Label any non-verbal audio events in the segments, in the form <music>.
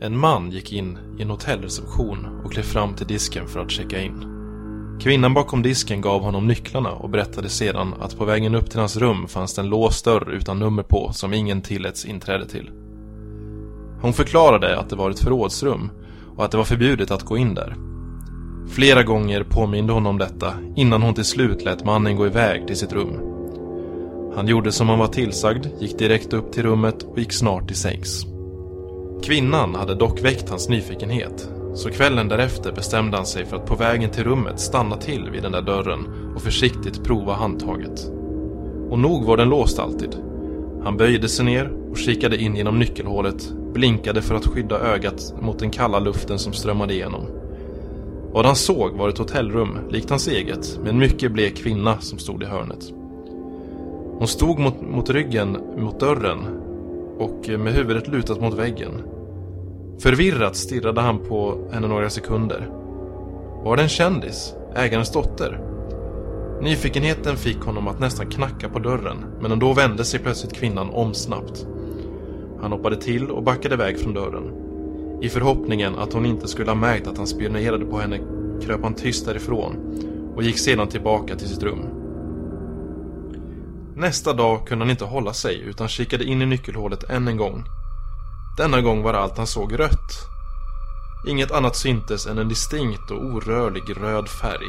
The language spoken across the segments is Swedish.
En man gick in i en hotellreception och klev fram till disken för att checka in. Kvinnan bakom disken gav honom nycklarna och berättade sedan att på vägen upp till hans rum fanns det en låst dörr utan nummer på som ingen tilläts inträde till. Hon förklarade att det var ett förrådsrum och att det var förbjudet att gå in där. Flera gånger påminde hon om detta innan hon till slut lät mannen gå iväg till sitt rum. Han gjorde som han var tillsagd, gick direkt upp till rummet och gick snart till sängs. Kvinnan hade dock väckt hans nyfikenhet, så kvällen därefter bestämde han sig för att på vägen till rummet stanna till vid den där dörren och försiktigt prova handtaget. Och nog var den låst alltid. Han böjde sig ner och kikade in genom nyckelhålet, blinkade för att skydda ögat mot den kalla luften som strömmade igenom. Vad han såg var ett hotellrum, likt hans eget, med en mycket blek kvinna som stod i hörnet. Hon stod mot, mot ryggen mot dörren och med huvudet lutat mot väggen. Förvirrat stirrade han på henne några sekunder. Var det en kändis? Ägarens dotter? Nyfikenheten fick honom att nästan knacka på dörren, men ändå vände sig plötsligt kvinnan om snabbt. Han hoppade till och backade iväg från dörren. I förhoppningen att hon inte skulle ha märkt att han spionerade på henne kröp han tyst därifrån och gick sedan tillbaka till sitt rum. Nästa dag kunde han inte hålla sig utan kikade in i nyckelhålet än en gång. Denna gång var allt han såg rött. Inget annat syntes än en distinkt och orörlig röd färg.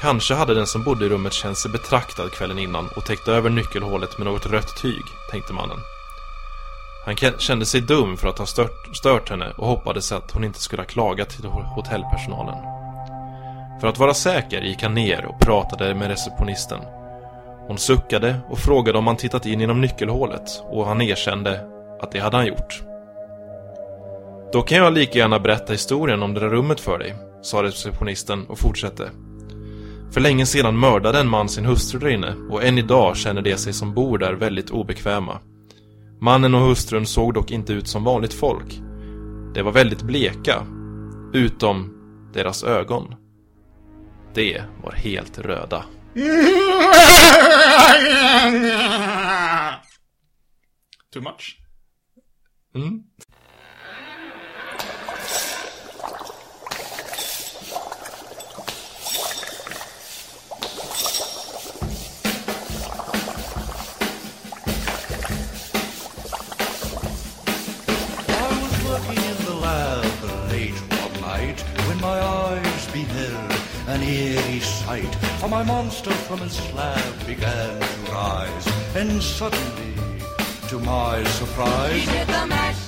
Kanske hade den som bodde i rummet känt sig betraktad kvällen innan och täckt över nyckelhålet med något rött tyg, tänkte mannen. Han kände sig dum för att ha stört, stört henne och hoppades att hon inte skulle ha klagat till hotellpersonalen. För att vara säker gick han ner och pratade med receptionisten. Hon suckade och frågade om han tittat in genom nyckelhålet och han erkände att det hade han gjort. Då kan jag lika gärna berätta historien om det där rummet för dig, sa receptionisten och fortsatte. För länge sedan mördade en man sin hustru där inne och än idag känner de sig som bor där väldigt obekväma. Mannen och hustrun såg dock inte ut som vanligt folk. De var väldigt bleka, utom deras ögon. De var helt röda. <laughs> Too much? Mm. Eerie sight. For my monster from his slab began to rise, and suddenly, to my surprise, He did the mash,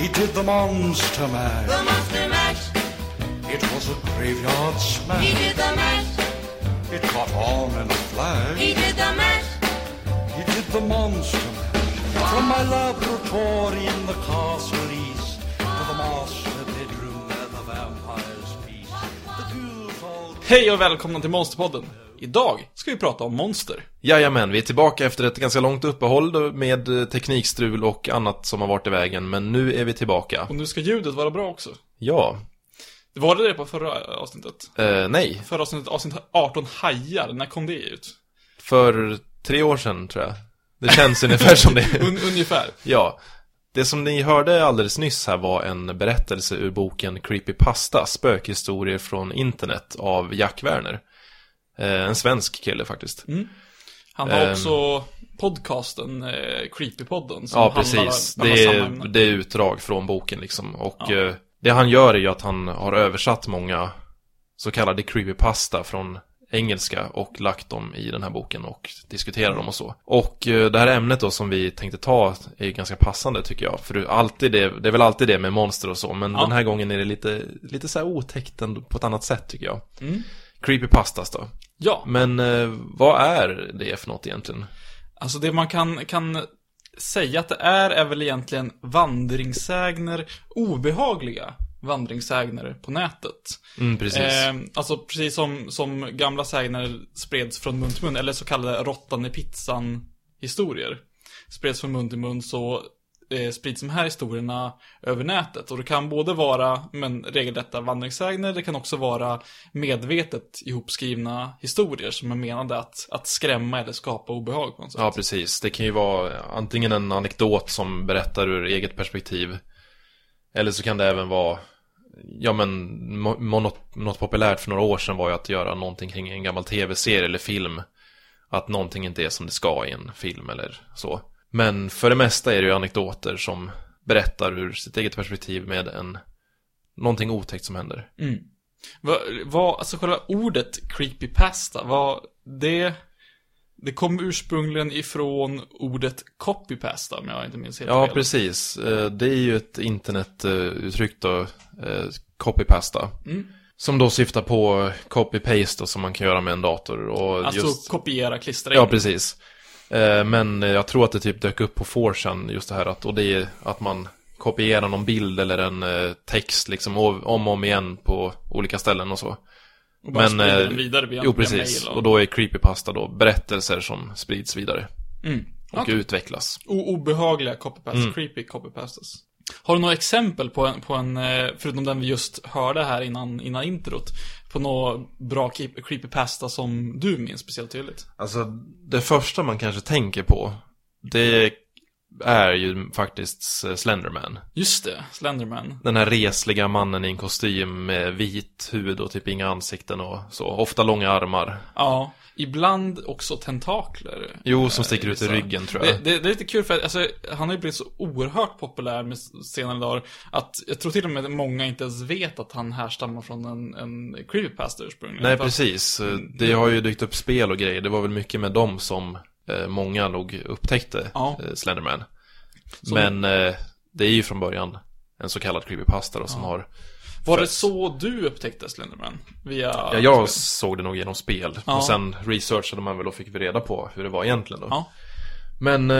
he did the monster mash. the monster mash. It was a graveyard smash. He did the mash, It caught on in a flash. he did the mash. He did the monster mash. From my laboratory in the castle Hej och välkomna till Monsterpodden. Idag ska vi prata om monster. Jajamän, vi är tillbaka efter ett ganska långt uppehåll med teknikstrul och annat som har varit i vägen, men nu är vi tillbaka. Och nu ska ljudet vara bra också. Ja, Var det det på förra avsnittet? eh, nej, Förra avsnittet, avsnitt 18 hajar, när kom det ut? för tre år sedan tror jag. Det känns <laughs> ungefär som det. Un ungefär. Ja. Det som ni hörde alldeles nyss här var en berättelse ur boken Creepypasta, spökhistorier från internet av Jack Werner. Eh, en svensk kille faktiskt. Han har Ehm. också podcasten, eh, Creepypodden. Som Ja, precis. handlar Det är, det är utdrag från boken liksom. Och Ja. eh, det han gör är ju att han har översatt många så kallade creepypasta från engelska och lagt dem i den här boken och diskuterar dem och så. Och eh, det här ämnet då som vi tänkte ta är ju ganska passande tycker jag. För alltid det, det är väl alltid det med monster och så, men Ja. den här gången är det lite, lite så här otäckt på ett annat sätt tycker jag. Mm. Creepypastas då. Ja, Men eh, vad är det för något egentligen? alltså det man kan, kan säga att det är, är väl egentligen vandringssägner, obehagliga vandringssägner på nätet. Mm, precis. Eh, alltså precis som, som gamla sägner spreds från mun till mun, eller så kallade råttan i pizzan historier. Spreds från mun till mun så eh, sprids de här historierna över nätet. Och det kan både vara men, regelrätta vandringssägner, det kan också vara medvetet ihopskrivna historier som är menade att, att skrämma eller skapa obehag på något sätt. Ja, precis. Det kan ju vara antingen en anekdot som berättar ur eget perspektiv. Eller så kan det även vara Ja men något, något populärt för några år sedan var ju att göra någonting kring en gammal tv-serie eller film. Att någonting inte är som det ska i en film eller så. Men för det mesta är det ju anekdoter som berättar ur sitt eget perspektiv med en Någonting otäckt som händer. Mm. Vad, va, alltså själva ordet creepypasta, vad, det, det kom ursprungligen ifrån ordet copypasta, om jag inte minns helt Ja fel. precis, Eh, det är ju ett internetuttryck då eh, Copypasta Mm. Som då syftar på copy-paste som man kan göra med en dator och Alltså just... kopiera, klistra in. Ja, precis. Eh, Men jag tror att det typ dök upp på 4chan just det här att, och det är att man kopierar någon bild eller en text liksom om och om igen på olika ställen och så. Och bara sprider eh, den vidare via, Jo, precis. mail Och då är creepypasta då berättelser som sprids vidare Mm. och Okej. utvecklas. O- obehagliga copypastas, Mm. creepy copypastas. Har du några exempel på en, på en, eh, förutom den vi just hörde här innan, innan introt, på några bra creepypasta som du minns speciellt tydligt? Alltså, det första man kanske tänker på, det är ju faktiskt eh, Slenderman. Just det, Slenderman. Den här resliga mannen i en kostym med vit hud och typ inga ansikten och så. Ofta långa armar. Ja, ibland också tentakler. Jo, som Eh, sticker ut i ryggen tror Det, jag. det, det är lite kul för att alltså, han har ju blivit så oerhört populär med senare dagar att jag tror till och med att många inte ens vet att han härstammar från en, en creepypasta ursprungligen. Nej, precis. Eh, Det har ju dykt upp spel och grejer. Det var väl mycket med dem som eh, många nog upptäckte Ja. eh, Slenderman. Så- Men eh, det är ju från början en så kallad creepypasta då, som Ja. har... Var det så du upptäckte Slenderman? Via... Ja, jag såg det nog genom spel. Ja. Och sen researchade man väl och fick vi reda på hur det var egentligen då. Ja. Men eh,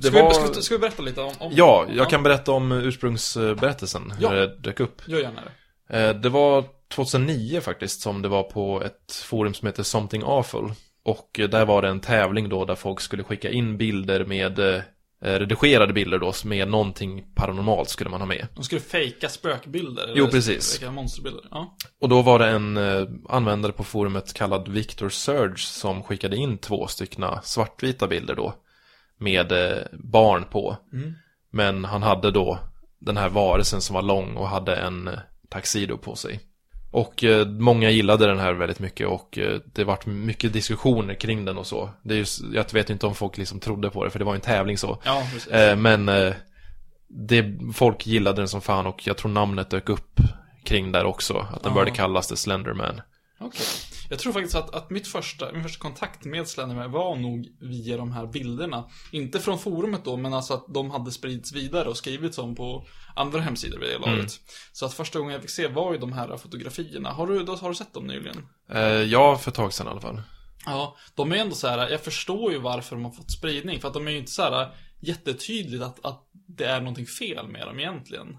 det Ska, var... vi, ska, ska vi berätta lite om... om Ja, jag kan berätta om ursprungsberättelsen, Ja. hur det dök upp. Gör gärna det. Eh, Det var 2009 faktiskt som det var på ett forum som heter Something Awful. Och där var det en tävling då där folk skulle skicka in bilder med eh, redigerade bilder då med någonting paranormalt skulle man ha med. De skulle fejka spökbilder. Jo, eller precis. Fejka monsterbilder. Ja. Och då var det en eh, användare på forumet kallad Victor Surge som skickade in två styckna svartvita bilder då. Med eh, barn på. Mm. Men han hade då den här varelsen som var lång och hade en taxido på sig. Och eh, många gillade den här väldigt mycket och eh, det vart mycket diskussioner kring den och så. Det är ju, s- jag vet inte om folk liksom trodde på det för det var en tävling så. Ja, precis. Eh, men eh, det, folk gillade den som fan och jag tror namnet dök upp kring där också. Att den Ja. började kallas The Slenderman. Okej. Jag tror faktiskt att, att mitt första, min första kontakt med Slenderman var nog via de här bilderna. Inte från forumet då, men alltså att de hade spridits vidare och skrivits om på andra hemsidor vid det laget. Mm. Så att första gången jag fick se var ju de här fotografierna. Har du, har du sett dem nyligen? Eh, ja, för ett tag sedan i alla fall. Ja, de är ändå så här. jag förstår ju varför de har fått spridning. För att de är ju inte så här jättetydligt att, att det är någonting fel med dem egentligen.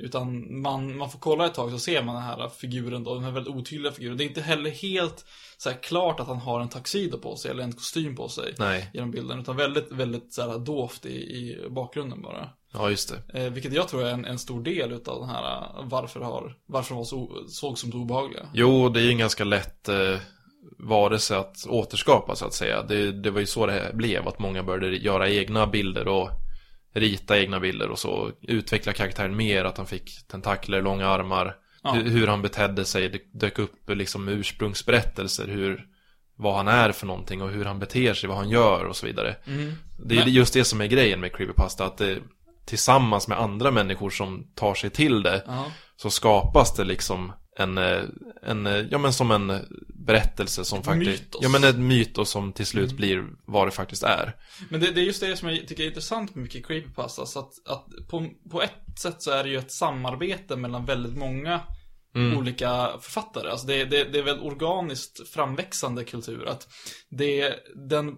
Utan man, man får kolla ett tag så ser man den här figuren då, den här väldigt otydliga figuren. Det är inte heller helt så klart att han har en tuxedo på sig eller en kostym på sig. Nej, Genom bilden, utan väldigt, väldigt så här dovt i, i bakgrunden bara. ja just det. Eh, vilket jag tror är en, en stor del utav den här, varför, har, varför de var så, såg som så obehagliga. Jo, det är ju en ganska lätt eh, varelse att återskapa så att säga. Det, det var ju så det blev, att många började göra egna bilder och rita egna bilder och så. Utveckla karaktären mer, att han fick tentakler, långa armar. Ja. Hur, hur han betedde sig, det dök upp liksom ursprungsberättelser. Hur, vad han är för någonting och hur han beter sig, vad han gör och så vidare. Mm. Det är Men- just det som är grejen med Creepypasta, att det tillsammans med andra människor som tar sig till det Ja. så skapas det liksom en, eh, en, eh, ja men som en berättelse som Ett faktiskt, mytos. ja men ett mytos som till slut Mm. blir vad det faktiskt är. Men det, det är just det som jag tycker är intressant med mycket creepypasta. Så att, att på, på ett sätt så är det ju ett samarbete mellan väldigt många Mm. olika författare. Alltså det, det, det är väl organiskt framväxande kultur. Att det, den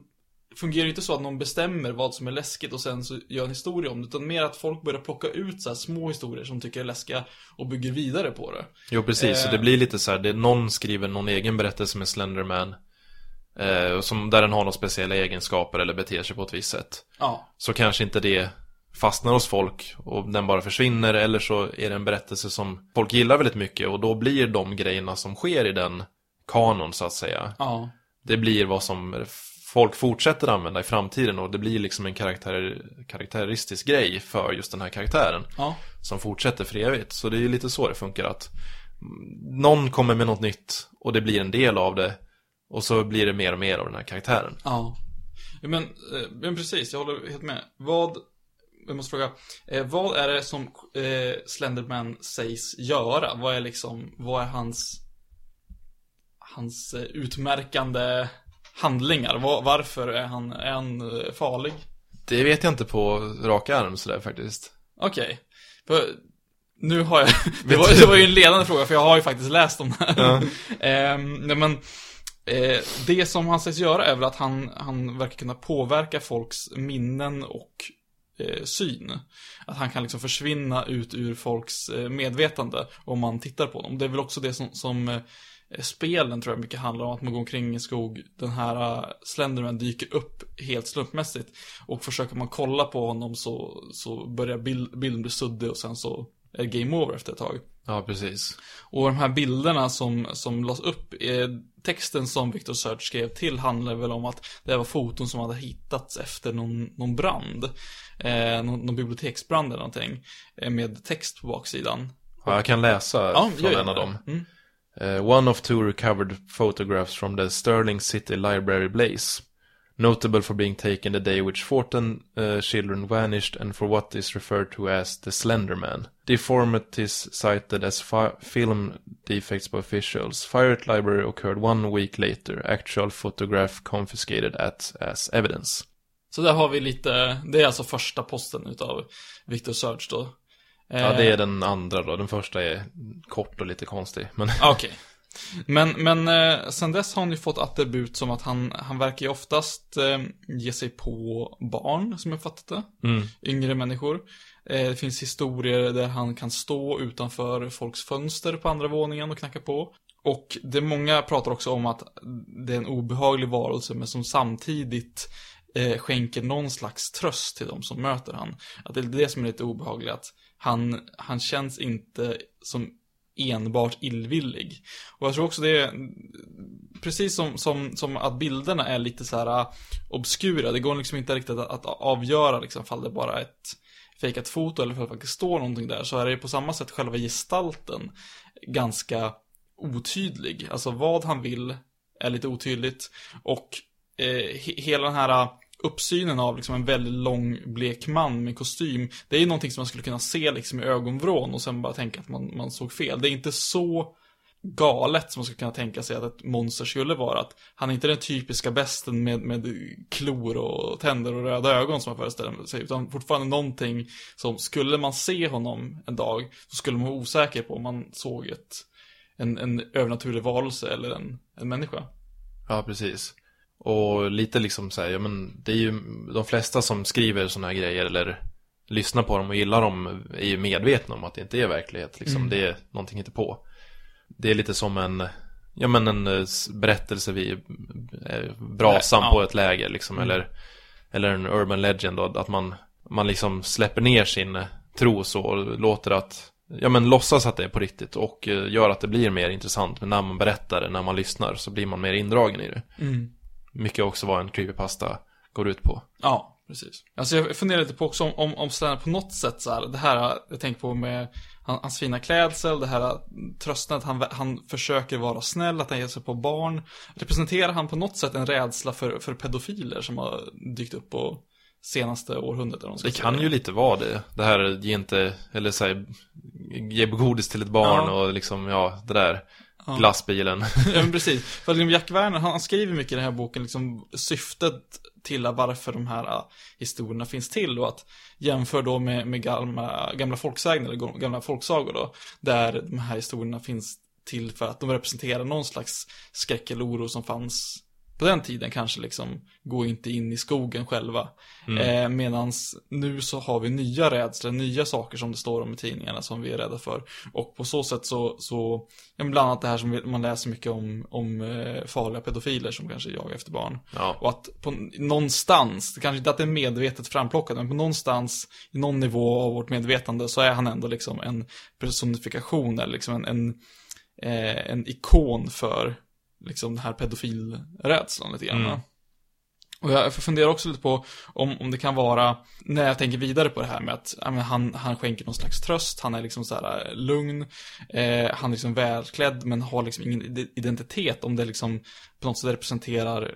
fungerar inte så att någon bestämmer vad som är läskigt och sen så gör en historia om det. Utan mer att folk börjar plocka ut så här små historier som tycker är läskiga och bygger vidare på det. Jo precis, så Eh. det blir lite så här, det, någon skriver någon egen berättelse med Slenderman eh, som, där den har några speciella egenskaper eller beter sig på ett visst sätt. Ja, Så kanske inte det fastnar hos folk och den bara försvinner eller så är det en berättelse som folk gillar väldigt mycket och då blir de grejerna som sker i den kanon så att säga ja. Det blir vad som folk fortsätter använda i framtiden och det blir liksom en karaktär, karaktäristisk grej för just den här karaktären. Ja. Som fortsätter för evigt. Så det är ju lite så det funkar att någon kommer med något nytt och det blir en del av det. Och så blir det mer och mer av den här karaktären. Ja. Men, eh, men precis, jag håller helt med. Vad, jag måste fråga, eh, vad är det som eh, Slenderman sägs göra? Vad är liksom, vad är hans, hans utmärkande handlingar? Var, varför är han, är han eh, farlig? Det vet jag inte på raka arm sådär faktiskt. Okej. För Nu har jag, <laughs> det var, det var ju en ledande fråga för jag har ju faktiskt läst om det här. Ja. <laughs> Nej men, eh, det som han sägs göra är väl att han, han verkar kunna påverka folks minnen och eh, syn. Att han kan liksom försvinna ut ur folks eh, medvetande om man tittar på dem. Det är väl också det som, som eh, spelen tror jag mycket handlar om, att man går omkring i en skog, den här uh, Slenderman dyker upp helt slumpmässigt. Och försöker man kolla på honom så, så börjar bild, bilden bli suddig och sen så är det game over efter ett tag. Ja, precis. Och de här bilderna som, som lades upp, eh, texten som Victor Search skrev till handlar väl om att det var foton som hade hittats efter någon, någon brand. Eh, någon, någon biblioteksbrand eller någonting. Eh, med text på baksidan. Ja, jag kan läsa Ja, från en av dem. Mm. Uh, one of two recovered photographs from the Sterling City Library blaze. Notable for being taken the day which 14 uh, eh, children vanished and for what is referred to as the Slender Man. Deformities cited as fi- film defects by officials. Fire at library occurred one week later. Actual photograph confiscated at, as evidence. Så där har vi lite, det är alltså första posten utav Victor Search då. Eh, Ja, det är den andra då. Den första är kort och lite konstig. Men Okej. Men, men eh, sen dess har han ju fått attribut som att han, han verkar ju oftast eh, ge sig på barn, som jag fattat det. mm. Yngre människor. Eh, det finns historier där han kan stå utanför folks fönster på andra våningen och knacka på. Och det många pratar också om att det är en obehaglig varelse men som samtidigt eh, skänker någon slags tröst till de som möter han. Att det är det som är lite obehagligt, att han, han känns inte som enbart illvillig. Och jag tror också det är, precis som, som, som att bilderna är lite så här ah, obskura, det går liksom inte riktigt att, att avgöra liksom, fall det bara är ett fejkat foto eller för det faktiskt står någonting där, så är det ju på samma sätt själva gestalten ganska otydlig. Alltså vad han vill är lite otydligt och eh, hela den här ah, uppsynen av liksom en väldigt lång blek man med kostym, det är ju någonting som man skulle kunna se liksom i ögonvrån och sen bara tänka att man, man såg fel. Det är inte så galet som man skulle kunna tänka sig att ett monster skulle vara. Att han är inte den typiska besten med, med klor och tänder och röda ögon som man föreställer sig, utan fortfarande någonting som, skulle man se honom en dag, så skulle man vara osäker på om man såg ett, en, en övernaturlig varelse eller en, en människa. Ja, precis. Och lite liksom så här, ja men det är ju de flesta som skriver såna här grejer eller lyssnar på dem och gillar dem är ju medvetna om att det inte är verklighet. Liksom. Mm. Det är någonting på. Det är lite som en, ja men en eh, berättelse vid eh, brasan Ja. på ett läger liksom. Mm. Eller, eller en urban legend då, att man, man liksom släpper ner sin eh, tro så och låter att Ja men låtsas att det är på riktigt och gör att det blir mer intressant Men när man berättar det, när man lyssnar så blir man mer indragen i det mycket också vad en creepypasta går ut på. Ja, precis. Alltså jag funderar lite på också om, om, om Stanley på något sätt så här, det här jag tänker på med han, hans fina klädsel, det här trösten att han, han försöker vara snäll, att han ger sig på barn. Representerar han på något sätt en rädsla för, för pedofiler som har dykt upp på senaste århundradet? ska Det säga. kan ju lite vara det. Det här ge inte, eller säg, ge godis till ett barn Ja. och liksom, ja, det där. Ja. Glassbilen. ja, men precis. För liksom Jack Werner, han, skriver mycket i den här boken, liksom syftet till varför de här uh, historierna finns till och att jämför då med, med gamla, gamla folksägner, eller gamla folksagor då, där de här historierna finns till för att de representerar någon slags skräck eller oro som fanns på den tiden kanske liksom, gå inte in i skogen själva. Eh, medans nu så har vi nya rädslor, nya saker som det står om i tidningarna som vi är rädda för. Och på så sätt så, så ja, bland annat det här som man läser mycket om, om eh, farliga pedofiler som kanske jagar efter barn. Ja. Och att på någonstans, det kanske inte att det är medvetet framplockat, men på någonstans, i någon nivå av vårt medvetande så är han ändå liksom en personifikation eller liksom en, en, eh, en ikon för liksom den här pedofilrädslan lite grann. Mm. Och jag funderar också lite på om, om det kan vara, när jag tänker vidare på det här med att ja, men han, han skänker någon slags tröst, han är liksom så här eh, lugn, eh, han är liksom välklädd men har liksom ingen ide- identitet, om det liksom på något sätt representerar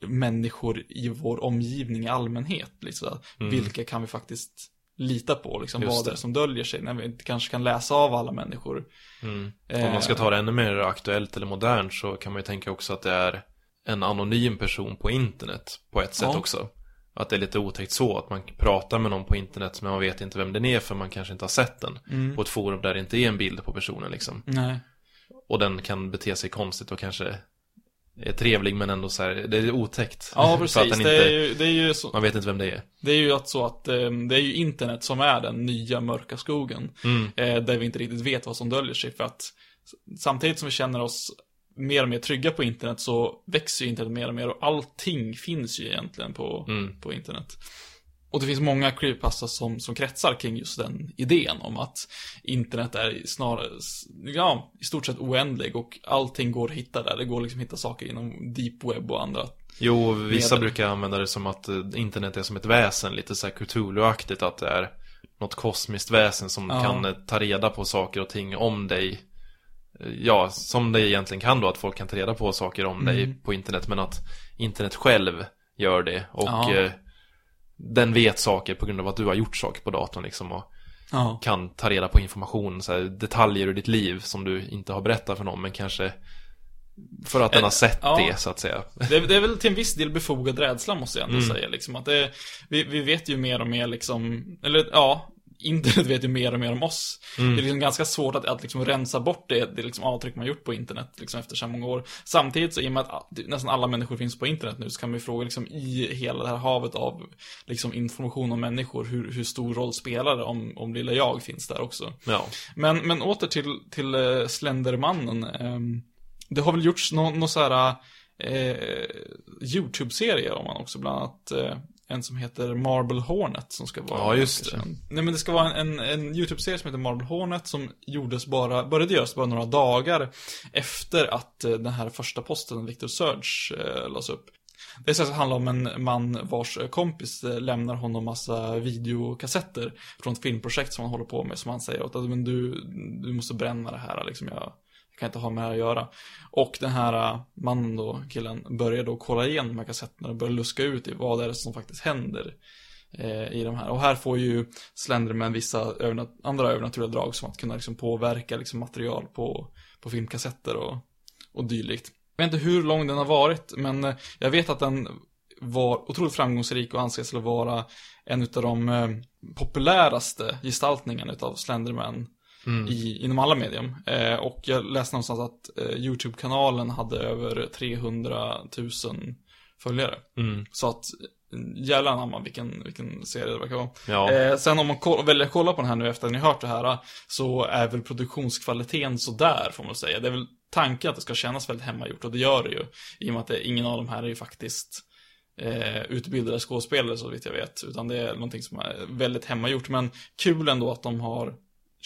människor i vår omgivning i allmänhet. Liksom. Vilka kan vi faktiskt lita på? Liksom. Just vad det är som döljer sig när vi inte kanske kan läsa av alla människor. Mm. Eh, Om man ska ta det ännu mer aktuellt eller modernt så kan man ju tänka också att det är en anonym person på internet på ett sätt Ja. också. Att det är lite otäckt så, att man pratar med någon på internet men man vet inte vem den är för man kanske inte har sett den. Mm. På ett forum där det inte är en bild på personen liksom. Nej. Och den kan bete sig konstigt och kanske är trevlig men ändå så här, det är otäckt. Ja, precis. den Det inte, är ju, det är ju så, Man vet inte vem det är. Det är ju att så att eh, det är ju internet som är den nya mörka skogen. Mm. Eh, där vi inte riktigt vet vad som döljer sig. För att samtidigt som vi känner oss mer och mer trygga på internet så växer ju internet mer och mer och allting finns ju egentligen på, Mm. på internet. Och det finns många creepypasta som, som kretsar kring just den idén om att internet är snarare, ja, i stort sett oändlig och allting går att hitta där. Det går liksom att hitta saker inom deep web och andra Jo, vissa Medel. brukar använda det som att eh, internet är som ett väsen, lite så här Cthulhu-aktigt, att det är något kosmiskt väsen som Ja. kan eh, ta reda på saker och ting om dig. Eh, Ja, som det egentligen kan då, att folk kan ta reda på saker om dig Mm. på internet, men att internet själv gör det. Och Ja. Eh, den vet saker på grund av att du har gjort saker på datorn liksom. Och Ja. kan ta reda på information, så här, detaljer ur ditt liv som du inte har berättat för någon, men kanske för att den har sett Ja. det, så att säga. Det, är- det är väl till en viss del befogad rädsla måste jag ändå Mm. säga liksom att det, vi, vi vet ju mer och mer liksom, eller ja, internet vet ju mer och mer om oss. Mm. Det är liksom ganska svårt att, att liksom rensa bort det, det liksom avtryck man gjort på internet liksom efter så många år. Samtidigt så i och med att nästan alla människor finns på internet nu så kan man ju fråga liksom i hela det här havet av liksom information om människor, hur, hur stor roll spelar det om, om lilla jag finns där också. Ja. Men, men åter till, till uh, Slendermannen. Ehm, det har väl gjorts någon nå så här eh, YouTube-serie om man också, bland annat eh, en som heter Marble Hornet som ska vara Ja, just det. Nej men det ska vara en, en, en YouTube-serie som heter Marble Hornet som gjordes bara, började göras bara några dagar efter att eh, den här första posten, Victor Surge, eh, lades upp. Det är så att det handlar om en man vars eh, kompis eh, lämnar honom massa videokassetter från ett filmprojekt som han håller på med som han säger åt att men du, du måste bränna det här liksom, jag kan inte ha med det här att göra. Och den här äh, mannen då, killen, börjar då kolla igenom de här kassetterna och börjar luska ut i vad är det som faktiskt händer eh, i de här. Och här får ju Slenderman vissa övernat- andra övernaturliga drag som att kunna liksom påverka liksom material på, på filmkassetter och, och dylikt. Jag vet inte hur lång den har varit, men eh, jag vet att den var otroligt framgångsrik och anses vara en av de eh, populäraste gestaltningarna utav Slenderman Mm. i, inom alla medium. Eh, och jag läste någonstans att eh, YouTube-kanalen hade över 300 000 följare. Mm. Så att, jävlar anamma vilken, vilken serie det verkar vara. Ja. Eh, sen om man ko- väljer att kolla på den här nu efter att ni hört det här, så är väl produktionskvaliteten sådär, får man säga. Det är väl tanken att det ska kännas väldigt hemmagjort, och det gör det ju. I och med att det, ingen av de här är ju faktiskt eh, utbildade skådespelare, så vitt jag vet. Utan det är någonting som är väldigt hemmagjort. Men kul ändå att de har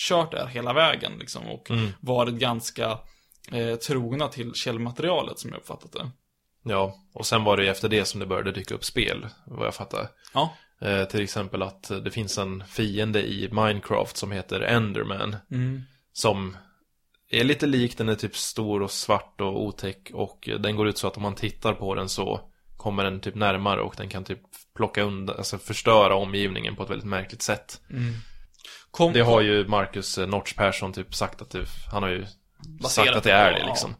kört det här hela vägen, liksom. Och Mm. varit ganska eh, trogna till källmaterialet, som jag uppfattat det. Ja, och sen var det ju efter det som det började dyka upp spel, vad jag fattar. Ja. Eh, till exempel att det finns en fiende i Minecraft som heter Enderman. Mm. Som är lite lik, den är typ stor och svart och otäck. Och den går ut så att om man tittar på den så kommer den typ närmare och den kan typ plocka undan, alltså förstöra omgivningen på ett väldigt märkligt sätt. Kom, Det har ju Marcus eh, Notch Persson typ sagt att det, han har ju sagt att det är det liksom.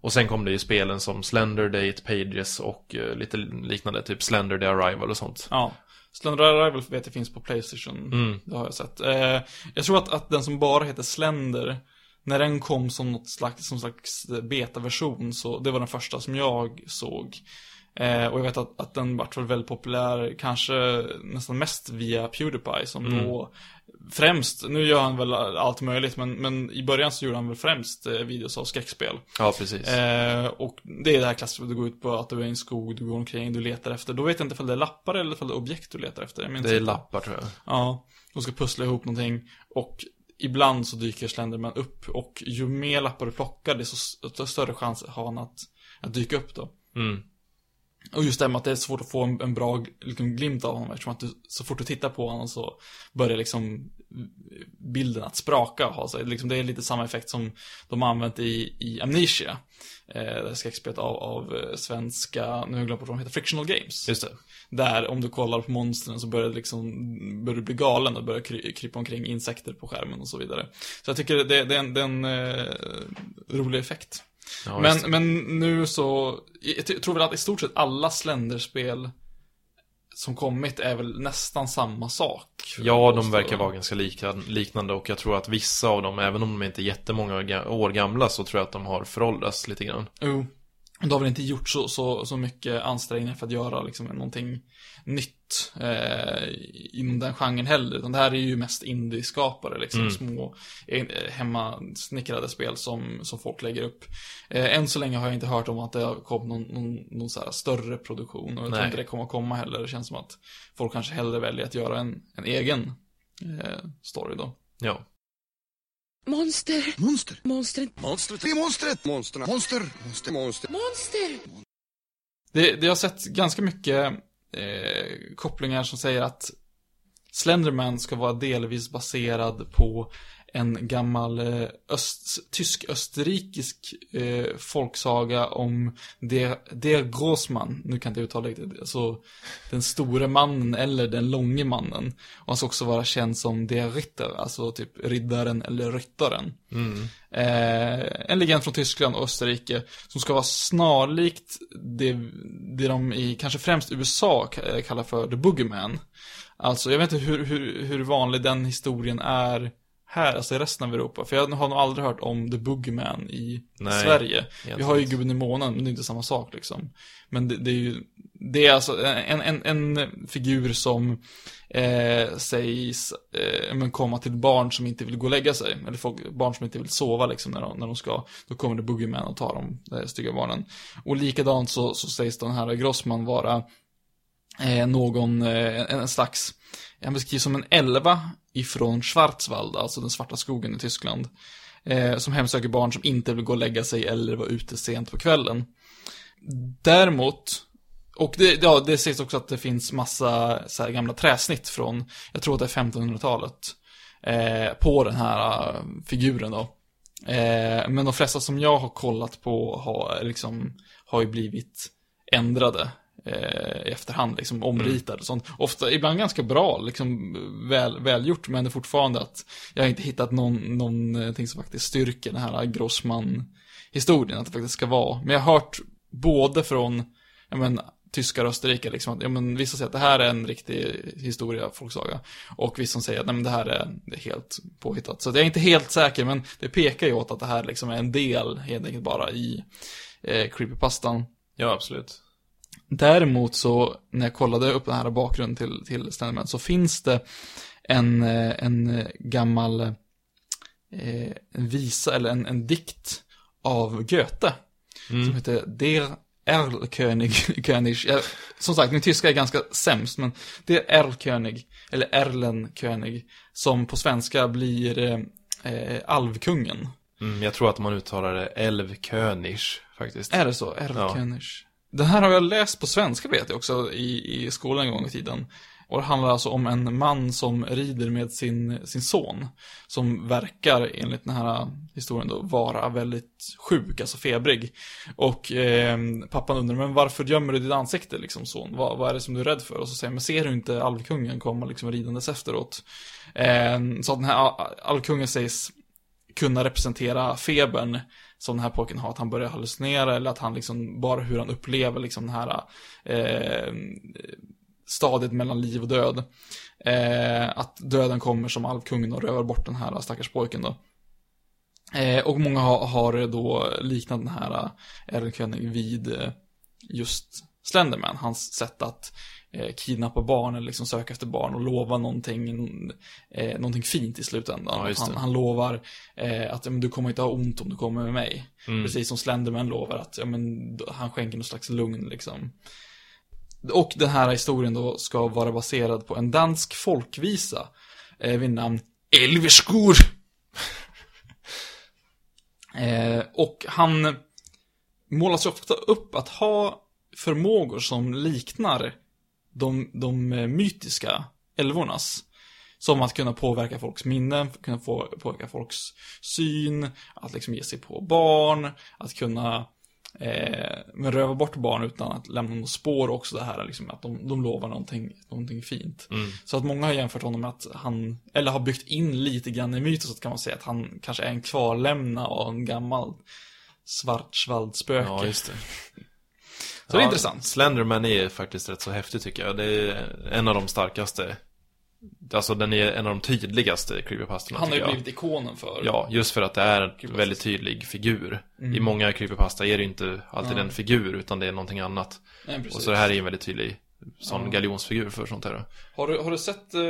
Och sen kom det ju spelen som Slender Date, Pages och eh, lite liknande, typ Slender The Arrival och sånt. Ja. Slender Arrival vet jag finns på Playstation. Mm. Det har jag sett. Eh, jag tror att, att den som bara heter Slender, när den kom som något slags, som slags betaversion, så det var den första som jag såg. Eh, och jag vet att, att den vart väl väldigt populär, kanske nästan mest via Pewdiepie, som Mm. då främst, nu gör han väl allt möjligt, men, men i början så gjorde han väl främst eh, videos av skräckspel. Ja, precis. Eh, och det är det här klassiska, du går ut på att du är i en skog, du går omkring, du letar efter. Då vet jag inte ifall det är lappar eller ifall det är objekt du letar efter. Det är inte. lappar tror jag. Ja, och ska pussla ihop någonting. Och ibland så dyker Slenderman upp. Och ju mer lappar du plockar, desto större chans har han att, att dyka upp då. Mm. Och just det här med att det är svårt att få en, en bra liksom, glimt av honom eftersom att du, så fort du tittar på honom så börjar liksom bilden att spraka och ha sig. Liksom, det är lite samma effekt som de har använt i, i Amnesia. Eh, skräckspelet av, av eh, svenska, nu har jag glömt vad de heter, Frictional Games. Just det. Där, om du kollar på monstren så börjar det liksom, börjar du bli galen och börjar kry, krypa omkring insekter på skärmen och så vidare. Så jag tycker det, det, är en, det är en eh, rolig effekt. Ja, men, men nu så, jag tror väl att i stort sett alla Slender-spel som kommit är väl nästan samma sak. Ja, de verkar vara ganska lika, liknande och jag tror att vissa av dem, även om de inte är jättemånga ga- år gamla, så tror jag att de har föråldrats lite grann. Jo. De har väl inte gjort så, så, så mycket ansträngningar för att göra liksom någonting nytt eh, inom den genren heller. Utan det här är ju mest indie-skapare, liksom Mm. små eh, hemmasnickrade spel som, som folk lägger upp. Eh, än så länge har jag inte hört om att det har kommit någon, någon, någon så här större produktion. Och jag tror inte det kommer komma heller. Det känns som att folk kanske hellre väljer att göra en, en egen eh, story då. Ja. Monster. Monster. Monstret. Monstret. Det är monstret. Monsterna. Monster. Monster. Monster. Monster. Det, det har sett ganska mycket eh, kopplingar som säger att Slenderman ska vara delvis baserad på en gammal eh, öst, tysk-österrikisk eh, folksaga om der, der Grossman, nu kan jag inte uttala det riktigt, alltså den store mannen eller den långe mannen. Och han ska också vara känd som der Ritter, alltså typ riddaren eller ryttaren. Mm. Eh, en legend från Tyskland och Österrike som ska vara snarlikt det, det de i kanske främst USA k- kallar för The Boogeyman. Alltså, jag vet inte hur, hur, hur vanlig den historien är här, alltså i resten av Europa. För jag har nog aldrig hört om The Boogeyman i Nej, Sverige. Vi har ju. Gubben i månen, men det är inte samma sak liksom. Men det, det är ju, det är alltså en, en, en figur som eh, sägs eh, men komma till barn som inte vill gå och lägga sig. Eller folk, barn som inte vill sova liksom när de, när de ska. Då kommer det Boogeyman och tar de eh, stygga barnen. Och likadant så, så sägs den här Grossman vara eh, någon, eh, en, en slags, han beskrivs som en elva ifrån Schwarzwald, alltså den svarta skogen i Tyskland. Eh, som hemsöker barn som inte vill gå och lägga sig eller vara ute sent på kvällen. Däremot, och det, ja, det sägs också att det finns massa så här, gamla träsnitt från, jag tror att det är 1500-talet, eh, på den här äh, figuren då. Eh, men de flesta som jag har kollat på har, liksom, har ju blivit ändrade eh, i efterhand, liksom omritade och sånt. Ofta, ibland ganska bra, liksom väl, välgjort, men det är fortfarande att jag har inte hittat någon, någonting som faktiskt styrker den här Grossman-historien, att det faktiskt ska vara. Men jag har hört både från, ja men, tyskar och österrikare liksom, att ja, men, vissa säger att det här är en riktig historia, folksaga. Och vissa som säger att nej, men det här är, det är helt påhittat. Så jag är inte helt säker, men det pekar ju åt att det här liksom är en del, helt enkelt bara i eh, creepypastan. Ja, absolut. Däremot så, när jag kollade upp den här bakgrunden till, till Slenderman, så finns det en, eh, en eh, gammal eh, visa, eller en, en dikt av Goethe. Som Mm. heter Der Erlkönig, <laughs> König. Som sagt, min tyska är ganska sämst, men Der Erlkönig, eller Erlenkönig, som på svenska blir eh, eh, Alvkungen. Mm, jag tror att man uttalar det Älvkönig, faktiskt. Är det så? Erlkönig. Den här har jag läst på svenska vet jag också i, i skolan en gång i tiden. Och det handlar alltså om en man som rider med sin, sin son. Som verkar, enligt den här historien då, vara väldigt sjuk, alltså febrig. Och eh, pappan undrar, men varför gömmer du ditt ansikte liksom son? Vad, vad är det som du är rädd för? Och så säger han, men ser du inte alvkungen komma liksom ridandes efteråt? Eh, så att den här alvkungen sägs kunna representera febern som den här pojken har, att han börjar hallucinera eller att han liksom, bara hur han upplever liksom den här eh, stadiet mellan liv och död. Eh, att döden kommer som alvkungen och rövar bort den här stackars pojken då. Eh, och många har, har då liknat den här eh, Erlenkönig vid eh, just Slenderman, hans sätt att eh, kidnappa barn eller liksom söka efter barn och lova någonting, eh, någonting fint i slutändan. Ja, han, han lovar eh, att men, du kommer inte ha ont om du kommer med mig. Mm. Precis som Slenderman lovar att ja, men, han skänker någon slags lugn liksom. Och den här historien då ska vara baserad på en dansk folkvisa eh, vid namn Elveskor. <laughs> eh, och han målas ofta upp att ha förmågor som liknar de, de eh, mytiska älvornas. Som att kunna påverka folks minnen, kunna få, påverka folks syn, att liksom ge sig på barn, att kunna eh, men röva bort barn utan att lämna något spår också det här liksom, att de, de lovar någonting, någonting fint. Så att många har jämfört honom med att han, eller har byggt in lite grann i myten så att kan man säga att han kanske är en kvarlämna av en gammal svartsvaldspöke. Ja, just det. Så det är intressant. Slenderman är faktiskt rätt så häftig tycker jag. Det är en av de starkaste. Alltså den är en av de tydligaste creepypastorna Han har ju blivit ikonen för. Ja, just för att det är en väldigt tydlig figur. Mm. I många creepypasta är det inte alltid en figur, utan det är någonting annat. Nej. Och så det här är en väldigt tydlig sån Ja. galjonsfigur för sånt här. Har du, har du sett eh,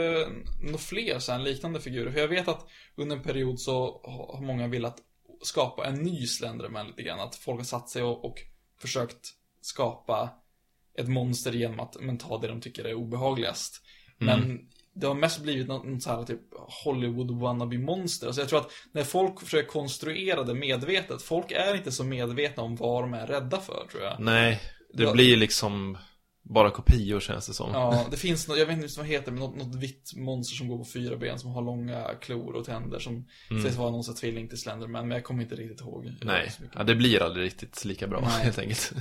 några fler så här liknande figurer? För jag vet att under en period så har har många velat skapa en ny Slenderman lite grann. Att folk har satt sig och, och försökt skapa ett monster genom att men, ta det de tycker är obehagligast. Men det har mest blivit något, så här typ Hollywood wannabe monster. Alltså jag tror att när folk försöker konstruera det medvetet, folk är inte så medvetna om vad de är rädda för tror jag. Nej, det Ja. blir liksom bara kopior känns det som. Ja, det finns något, jag vet inte vad det heter, men något, något vitt monster som går på fyra ben som har långa klor och tänder som sägs vara någon sorts tvilling till Slenderman, men jag kommer inte riktigt ihåg. Mm. Nej, ja, det blir aldrig riktigt lika bra Nej. helt enkelt.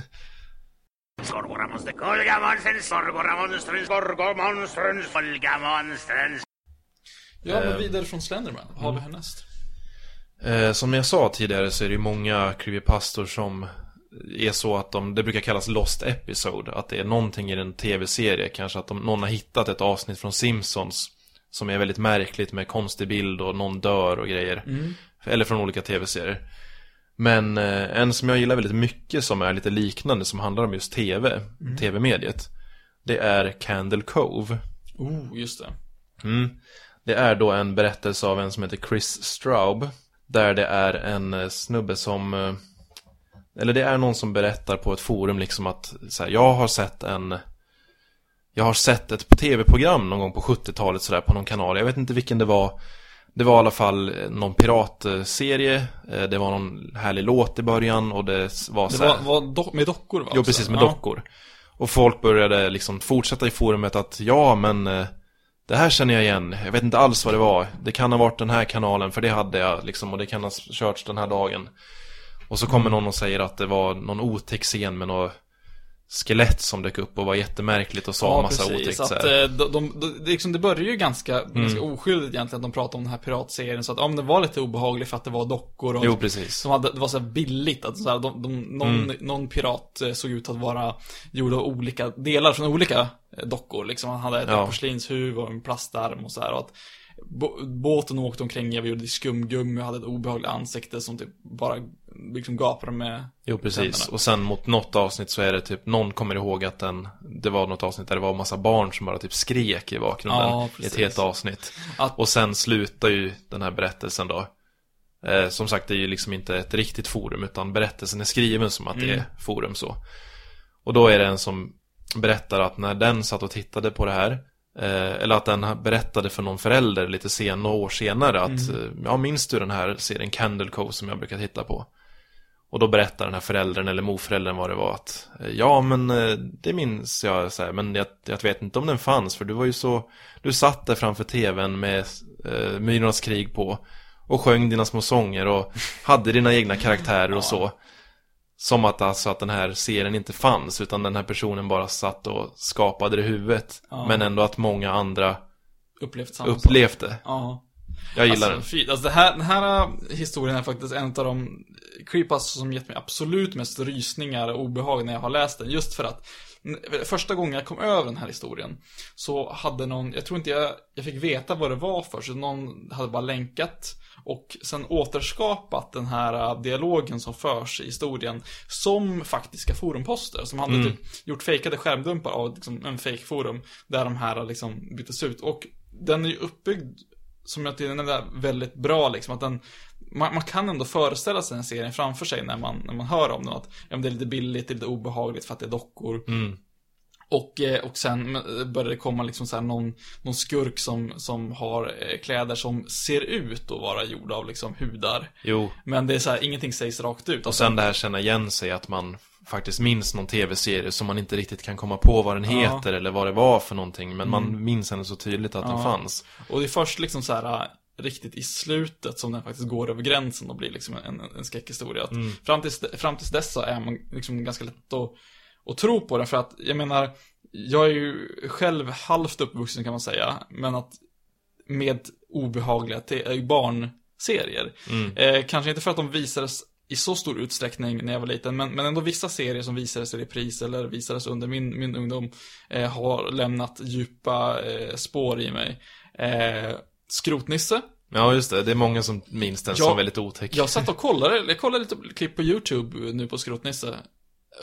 Skorgoramonster, kolgamonster, sorgoramonster, skorgomonster, folgamonster. Ja, men Eh, vidare från Slenderman, vad har vi härnäst? Eh, som jag sa tidigare så är det ju många creepypastor som är så att de, det brukar kallas lost episode, att det är någonting i en tv-serie, kanske att de, någon har hittat ett avsnitt från Simpsons som är väldigt märkligt med konstig bild och någon dör och grejer. Eller från olika tv-serier. Men eh, en som jag gillar väldigt mycket som är lite liknande, som handlar om just tv, tv-mediet, det är Candle Cove. Oh, just det. Mm. Det är då en berättelse av en som heter Chris Straub. Där det är en eh, snubbe som... eh, Eller det är någon som berättar på ett forum liksom att så här, jag har sett en... Jag har sett ett tv-program någon gång på 70-talet sådär på någon kanal. Jag vet inte vilken det var. Det var i alla fall eh, någon piratserie. Eh, Det var någon härlig låt i början och det var Det så här, var, var do- med dockor va? Jo, precis, med ja. dockor. Och folk började liksom fortsätta i forumet att ja, men eh, det här känner jag igen. Jag vet inte alls vad det var. Det kan ha varit den här kanalen, för det hade jag liksom. Och det kan ha körts den här dagen. Och så Mm. kommer någon och säger att det var någon otäck scen med något skelett som dök upp och var jättemärkligt och sa Ja, massa precis. otäckt så Att, eh, de, de, de, liksom, det börjar ju ganska, ganska oskyldigt egentligen att de pratar om den här piratserien. Så att, ja, men det var lite obehagligt för att det var dockor och Jo, precis. som hade, det var så här billigt att så här, de, de, någon, någon pirat eh, såg ut att vara gjord av olika delar från olika eh, dockor. Liksom. Han hade ett Ja. porslinshuvud och en plastarm och så här. Och att bå- båten åkte omkring, jag gjorde skumgummi och hade ett obehagligt ansikte som typ bara liksom gapade med Jo, precis. tänderna. Och sen mot något avsnitt så är det typ, någon kommer ihåg att den, det var något avsnitt där det var massa barn som bara typ skrek i bakgrunden Ja, i ett helt avsnitt. Att- Och sen slutar ju den här berättelsen då. Eh, som sagt, det är ju liksom inte ett riktigt forum, utan berättelsen är skriven som att det Mm. är forum så. Och då är det en som berättar att när den satt och tittade på det här, eh, eller att den berättade för någon förälder lite sen, några år senare att, Mm. eh, ja minns du den här serien Candle Cove som jag brukar titta på? Och då berättar den här föräldern eller morföräldern vad det var att eh, Ja men eh, det minns jag så här, men jag, jag vet inte om den fanns för du var ju så Du satt där framför tvn med eh, Myrornas krig på Och sjöng dina små sånger och <laughs> hade dina egna karaktärer och så Som att alltså att den här serien inte fanns utan den här personen bara satt och skapade det i huvudet Ja. Men ändå att många andra upplevt samma upplevt det Ja. Jag gillar alltså, den alltså det här, den här äh, historien är faktiskt en av de creepas som gett mig absolut mest rysningar och obehag när jag har läst den. Just för att första gången jag kom över den här historien så hade någon, jag tror inte jag, jag fick veta vad det var för, så någon hade bara länkat och sen återskapat den här äh, dialogen som förs i historien som faktiska forumposter. Som hade typ gjort fejkade skärmdumpar av liksom, en fake forum där de här liksom byttes ut. Och den är ju uppbyggd som jag tycker den är väldigt bra liksom, att den man, man kan ändå föreställa sig den serien framför sig när man, när man hör om den. Att ja, det är lite billigt, det är lite obehagligt för att det är dockor. Och, eh, och sen började det komma liksom så någon, någon skurk som, som har eh, kläder som ser ut att vara gjorda av liksom hudar. Jo, Men det är så här, ingenting sägs rakt ut. och sen det här känna igen sig att man faktiskt minns någon tv-serie som man inte riktigt kan komma på vad den Ja. heter eller vad det var för någonting. Men man minns henne så tydligt att den Ja. fanns. Och det är först liksom så här äh, riktigt i slutet som den faktiskt går över gränsen och blir liksom en, en skräckhistoria. Att fram, tills, fram tills dess så är man liksom ganska lätt att, att tro på den. För att, jag menar, jag är ju själv halvt uppvuxen kan man säga. Men att med obehagliga äh, barnserier. Eh, kanske inte för att de visades i så stor utsträckning när jag var liten, men, men ändå vissa serier som visades i repris eller visades under min, min ungdom eh, har lämnat djupa eh, spår i mig. Eh, Skrotnisse. Ja, just det. Det är många som minns den Ja, som väldigt otäck. Jag satt och kollade, jag kollade lite klipp på YouTube nu på Skrotnisse.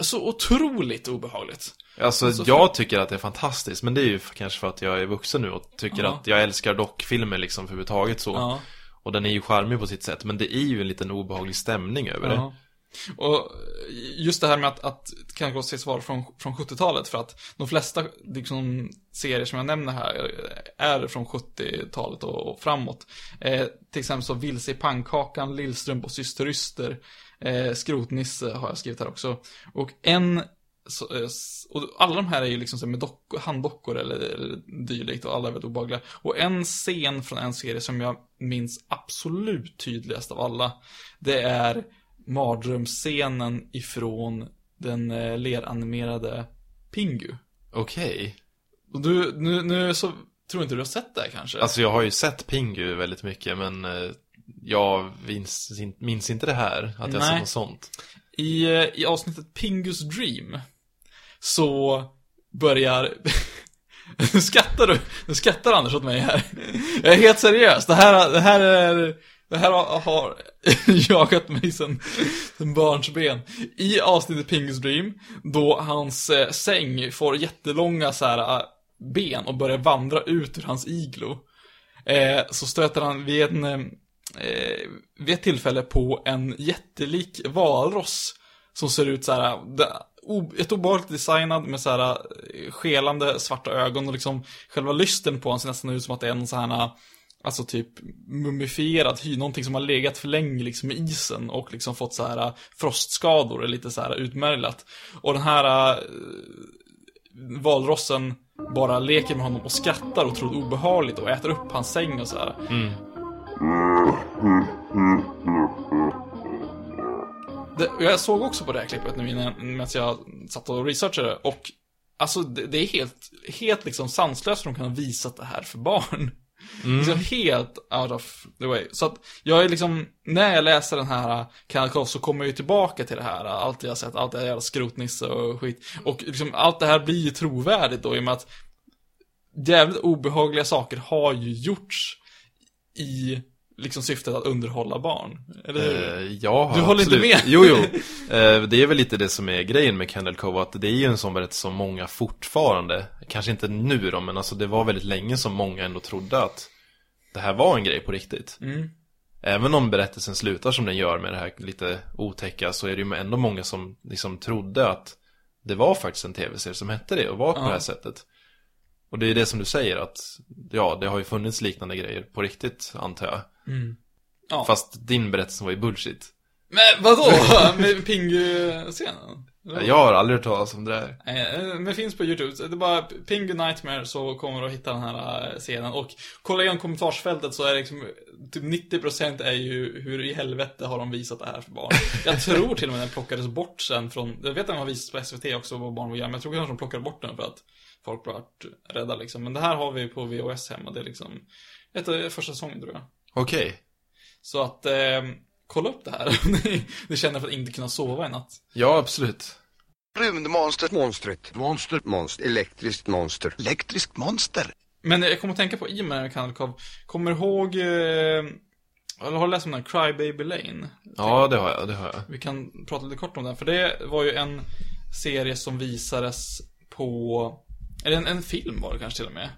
Så otroligt obehagligt. Alltså, Så jag tycker att det är fantastiskt, men det är ju kanske för att jag är vuxen nu och tycker Ja. att jag älskar dockfilmer liksom överhuvudtaget så. Ja. Och den är ju charmig på sitt sätt, men det är ju en liten obehaglig stämning över det. Ja. Och just det här med att, att kanske sägs vara från, från 70-talet för att de flesta liksom, serier som jag nämner här är från 70-talet och, och framåt. Eh, till exempel så Vilse i pannkakan, Lillstrump och Syster Yster, eh, Skrotnisse har jag skrivit här också. Och en så, eh, och alla de här är ju liksom med dock, handdockor eller, eller dylikt och alla är väldigt obehagliga. Och en scen från en serie som jag minns absolut tydligast av alla, det är mardrömsscenen ifrån den eh, leranimerade Pingu. Okej. Och du, nu, nu så tror inte du har sett det här kanske? Alltså jag har ju sett Pingu väldigt mycket, men eh, jag minns, in- minns inte det här, att jag Nej. sett något sånt. I, I avsnittet Pingus Dream så börjar... nu <laughs> skrattar du. Nu skrattar Anders åt mig här. Jag är helt seriös. Det här, det här är... Det här har, har <laughs> jagat mig sen, sen barnsben. I avsnittet Pingus Dream, då hans eh, säng får jättelånga så här, eh, ben och börjar vandra ut ur hans iglo. Eh, så stöter han vid en, eh, eh vid ett tillfälle på en jättelik valross som ser ut så här, eh, ett obehagligt designad med så här eh, skelande svarta ögon och liksom själva lysten på honom ser nästan ut som att det är en sån här Alltså typ mumifierad hy, någonting som har legat för länge liksom i isen och liksom fått så här frostskador, är lite så här utmärglat. Och den här eh, valrossen bara leker med honom och skrattar otroligt obehagligt och äter upp hans säng och så här. Det, jag såg också på det här klippet nu innan, medan jag satt och researchade och Alltså det, det är helt, helt liksom sanslöst för de kan ha visat det här för barn. Liksom helt out of the way. Så att jag är liksom, när jag läser den här Kanal K så kommer jag ju tillbaka till det här. Allt jag har sett, allt det här jävla skrotnisse och skit. Och liksom allt det här blir ju trovärdigt då i och med att jävligt obehagliga saker har ju gjorts i liksom syftet att underhålla barn. Eller hur? Eh, ja, Du håller inte absolut. med? Jo, jo. <laughs> Eh, det är väl lite det som är grejen med Candle Cove, att det är ju en sån berättelse som många fortfarande, kanske inte nu då, men alltså det var väldigt länge som många ändå trodde att det här var en grej på riktigt. Mm. Även om berättelsen slutar som den gör med det här lite otäcka, så är det ju ändå många som liksom trodde att det var faktiskt en tv-serie som hette det och var på Ja. det här sättet. Och det är det som du säger att, ja, det har ju funnits liknande grejer på riktigt, antar jag. Ja. Fast din berättelse var ju bullshit. Men vadå? <laughs> Med Pingu-scenen? Jag har aldrig hört talas om det där. Nej, Men finns på YouTube. Det är bara Pingu Nightmare så kommer du att hitta den här eh, scenen. Och kolla igenom kommentarsfältet så är det liksom Typ 90% är ju hur i helvete har de visat det här för barn. Jag tror till och med den plockades bort sen från Jag vet att den har visats på SVT också vad barn vill göra. Men jag tror kanske de plockade bort den för att Folk blev rädda liksom. Men det här har vi på VHS hemma. Det är liksom Ett första säsongen tror jag. Okej. Så att eh, Kolla upp det här <laughs> om ni, ni känner för att inte kunna sova i natt. Ja, absolut. Rymdmonstret. Monstret. Monster. Monster. Elektriskt monster. Elektriskt monster. Men jag kommer att tänka på i med Kanalkov, kommer ihåg, eh, eller har du läst om den här Cry Baby Lane? Ja, det har jag, det har jag. Vi kan prata lite kort om den, för det var ju en serie som visades på, eller en, en film var det kanske till och med.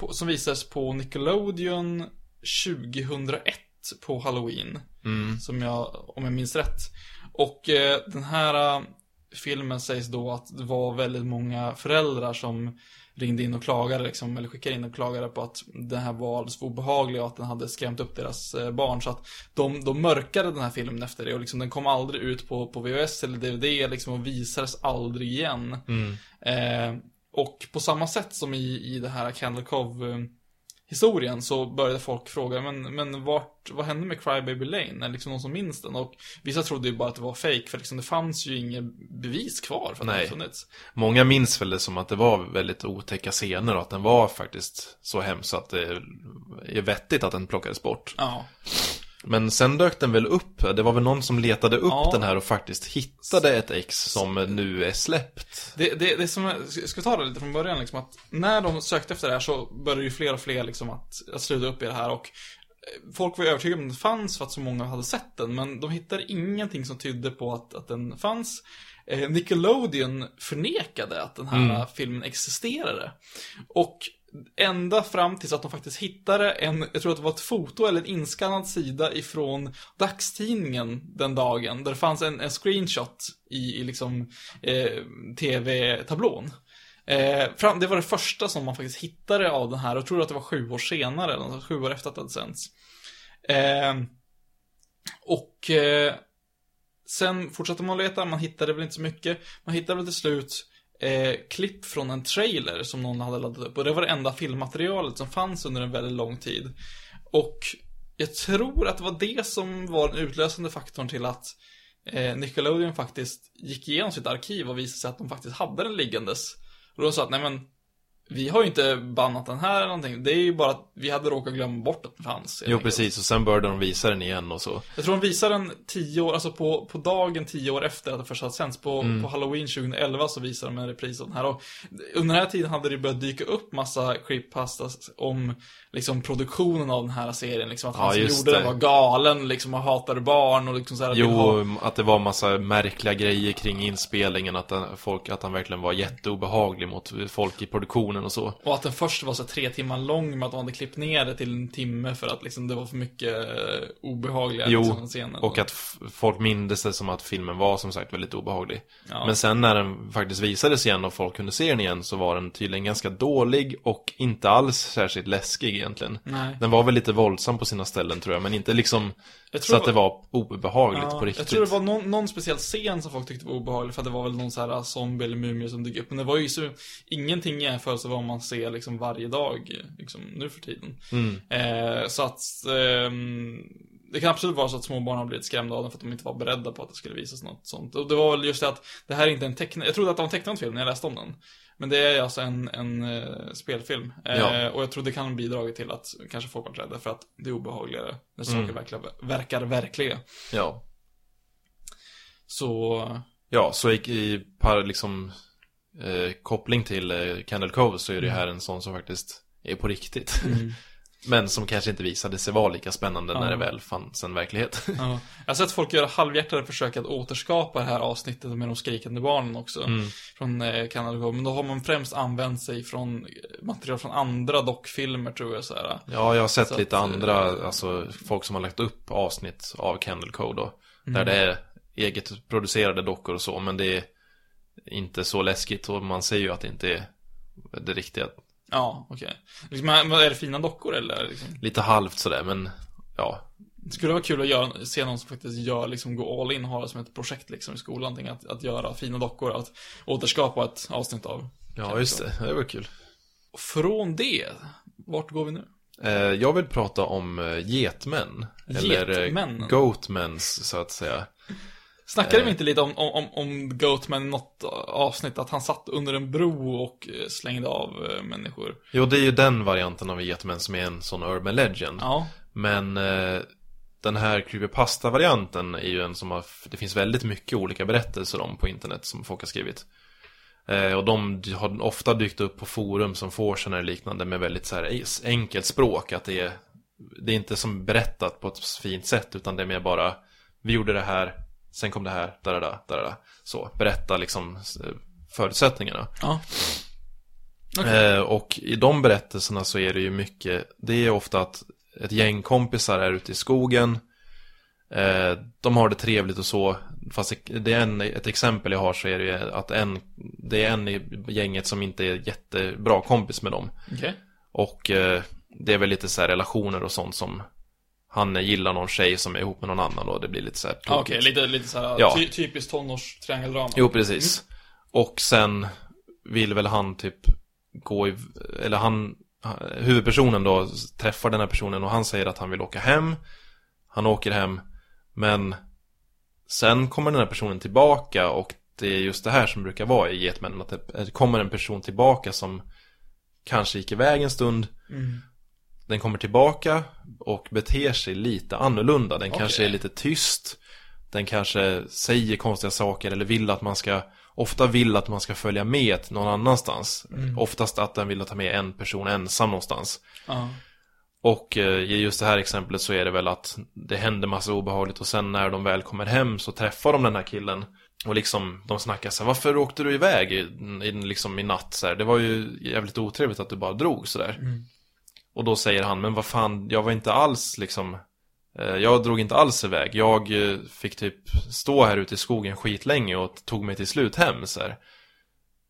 På, som visades på Nickelodeon 2001 på Halloween. Mm. Som jag, om jag minns rätt. Och eh, den här eh, filmen sägs då att det var väldigt många föräldrar som ringde in och klagade liksom, eller skickade in och klagade på att den här var alldeles för obehaglig och att den hade skrämt upp deras eh, barn. Så att de, de mörkade den här filmen efter det och liksom, den kom aldrig ut på, på VHS eller DVD liksom, och visades aldrig igen. Eh, och på samma sätt som i, i det här Candle Cove historien så började folk fråga, men, men vart, vad hände med Crybaby Lane? Är det liksom någon som minns den? Och vissa trodde ju bara att det var fake för liksom det fanns ju inget bevis kvar för att Nej. det funnits. Många minns väl det som att det var väldigt otäcka scener och att den var faktiskt så hemsk så att det är vettigt att den plockades bort. Ja. Men sen dök den väl upp, det var väl någon som letade upp Ja. den här och faktiskt hittade ett ex som nu är släppt. Det, det, det som, ska vi ta det lite från början liksom att när de sökte efter det här så började ju fler och fler liksom att, att sluta upp i det här och eh, Folk var ju övertygade om att den fanns för att så många hade sett den, men de hittade ingenting som tydde på att, att den fanns. Eh, Nickelodeon förnekade att den här filmen existerade. Och ända fram tills att de faktiskt hittade en, jag tror att det var ett foto eller en inskannad sida ifrån dagstidningen den dagen. Där det fanns en, en screenshot i, i liksom eh, tv-tablån. Eh, fram, det var det första som man faktiskt hittade av den här och jag tror att det var sju år senare, eller sju år efter att det hade sänts. Eh, och eh, sen fortsatte man leta, man hittade väl inte så mycket. Man hittade väl till slut eh, klipp från en trailer som någon hade laddat upp. Och det var det enda filmmaterialet som fanns under en väldigt lång tid. Och jag tror att det var det som var den utlösande faktorn till att eh, Nickelodeon faktiskt gick igenom sitt arkiv och visade sig att de faktiskt hade den liggandes. Och då sa att nej men, vi har ju inte bannat den här eller någonting. Det är ju bara att vi hade råkat glömma bort att den fanns. Jo enkelt. precis, och sen började de visa den igen och så. Jag tror de visar den tio år, alltså på, på dagen tio år efter att det först hade sänts. På, Mm. på Halloween 2011 så visar de en repris av den här. Och under den här tiden hade det börjat dyka upp massa creepypastas om liksom produktionen av den här serien. Liksom att Ja, han som gjorde det. den var galen liksom och hatade barn och liksom så här, att Jo, ha- att det var massa märkliga grejer kring inspelningen, att, den, folk, att han verkligen var jätteobehaglig mot folk i produktionen och så. Och att den först var så tre timmar lång med att de hade klippt ner det till en timme för att liksom det var för mycket eh, obehagliga Jo, liksom, scener. och att folk mindes det som att filmen var som sagt väldigt obehaglig. Ja. Men sen när den faktiskt visades igen och folk kunde se den igen så var den tydligen ganska dålig och inte alls särskilt läskig egentligen. Nej. Den var väl lite våldsam på sina ställen tror jag, men inte liksom så att det var obehagligt Ja, på riktigt. Jag tror det var någon, någon speciell scen som folk tyckte var obehaglig för att det var väl någon så här zombie eller mumie som dök upp. Men det var ju så, ingenting i jämförelse med vad man ser liksom varje dag, liksom nu för tiden. Mm. Eh, så att, ehm, det kan absolut vara så att små barn har blivit skrämda av den för att de inte var beredda på att det skulle visas något sånt. Och det var väl just det att det här är inte en tecknad, jag trodde att det var en tecknad film när jag läste om den. Men det är alltså en, en eh, spelfilm. Eh, Ja. Och jag tror det kan ha bidragit till att kanske folk var rädda för att det är obehagligare när saker Mm. verkligen, verkar verkliga. Ja. Så, Ja, så i, i par liksom eh, koppling till eh, Candle Cove så är det här en sån som faktiskt är på riktigt. <laughs> Men som kanske inte visade sig vara lika spännande Ja. när det väl fanns en verklighet. ja. <laughs> Jag har sett folk göra halvhjärtade försök att återskapa det här avsnittet med de skrikande barnen också. Mm. Från eh, Canada. Men då har man främst använt sig från eh, material från andra dockfilmer tror jag så här. Ja, jag har sett Så lite att, andra, eh, alltså folk som har lagt upp avsnitt av Candle Cove då. Mm. Där det är eget producerade dockor och så, men det är inte så läskigt och man ser ju att det inte är det riktiga. Ja, okej. Liksom, är det fina dockor eller? Liksom? Lite halvt sådär, men ja. Skulle vara kul att göra, se någon som faktiskt gör, liksom gå all in ha det som ett projekt liksom i skolan. Att, att göra fina dockor, att återskapa ett avsnitt av. Ja, just det. Det var kul. Från det, vart går vi nu? Eh, jag vill prata om eh, getmän. Eller eh, goatmens, så att säga. Snackade Eh. vi inte lite om, om, om Goatman i något avsnitt? Att han satt under en bro och eh, slängde av eh, människor. Jo, det är ju den varianten av getmän som är en sån urban legend. Ja. Men eh, den här creepypasta-varianten är ju en som har, det finns väldigt mycket olika berättelser om på internet som folk har skrivit. Eh, och de har ofta dykt upp på forum som Forsen eller liknande med väldigt så här es- enkelt språk. Att det är, det är inte som berättat på ett fint sätt utan det är mer bara Vi gjorde det här, sen kom det här, där, där, där. Så, berätta liksom eh, förutsättningarna. Ja. Eh, och i de berättelserna så är det ju mycket, det är ofta att ett gäng kompisar är ute i skogen. Eh, de har det trevligt och så. fast det är en, ett exempel jag har så är det ju att en, det är en i gänget som inte är jättebra kompis med dem. Okej. Och eh, det är väl lite så här relationer och sånt som han gillar någon tjej som är ihop med någon annan och det blir lite så här Okej, tokigt. lite, lite såhär Ja. ty, typiskt tonårstriangeldrama. Jo, precis. Och sen vill väl han typ gå i, eller han, huvudpersonen då träffar den här personen och han säger att han vill åka hem. Han åker hem, men sen kommer den här personen tillbaka och det är just det här som brukar vara i Getmännen, att det kommer en person tillbaka som kanske gick iväg en stund. Mm. Den kommer tillbaka och beter sig lite annorlunda. Den kanske Okej. är lite tyst. Den kanske säger konstiga saker eller vill att man ska Ofta vill att man ska följa med någon annanstans. Oftast att den vill ta med en person ensam någonstans. Ja. Och eh, i just det här exemplet så är det väl att det händer massa obehagligt och sen när de väl kommer hem så träffar de den här killen och liksom de snackar så här, varför åkte du iväg i, i, liksom i natt så här? Det var ju jävligt otrevligt att du bara drog så där. Och då säger han, men vad fan, jag var inte alls liksom eh, Jag drog inte alls iväg. Jag eh, fick typ stå här ute i skogen skitlänge och tog mig till slut hem så här.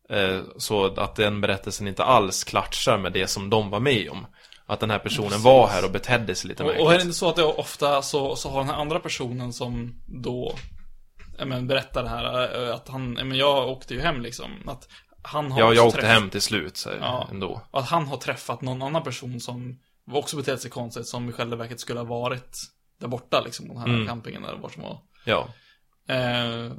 Eh, Så att den berättelsen inte alls klatschar med det som de var med om. Att den här personen var här och betedde sig lite märkligt. och är det inte så att det ofta så, så har den här andra personen som då men, berättar det här att han, men jag åkte ju hem liksom. Att han har Ja, jag åkte träff- hem till slut så här, Ja. ändå. och Att han har träffat någon annan person som också betett sig konstigt som i själva verket skulle ha varit där borta liksom, den här Mm. campingen eller vart som var. Ja. Eh,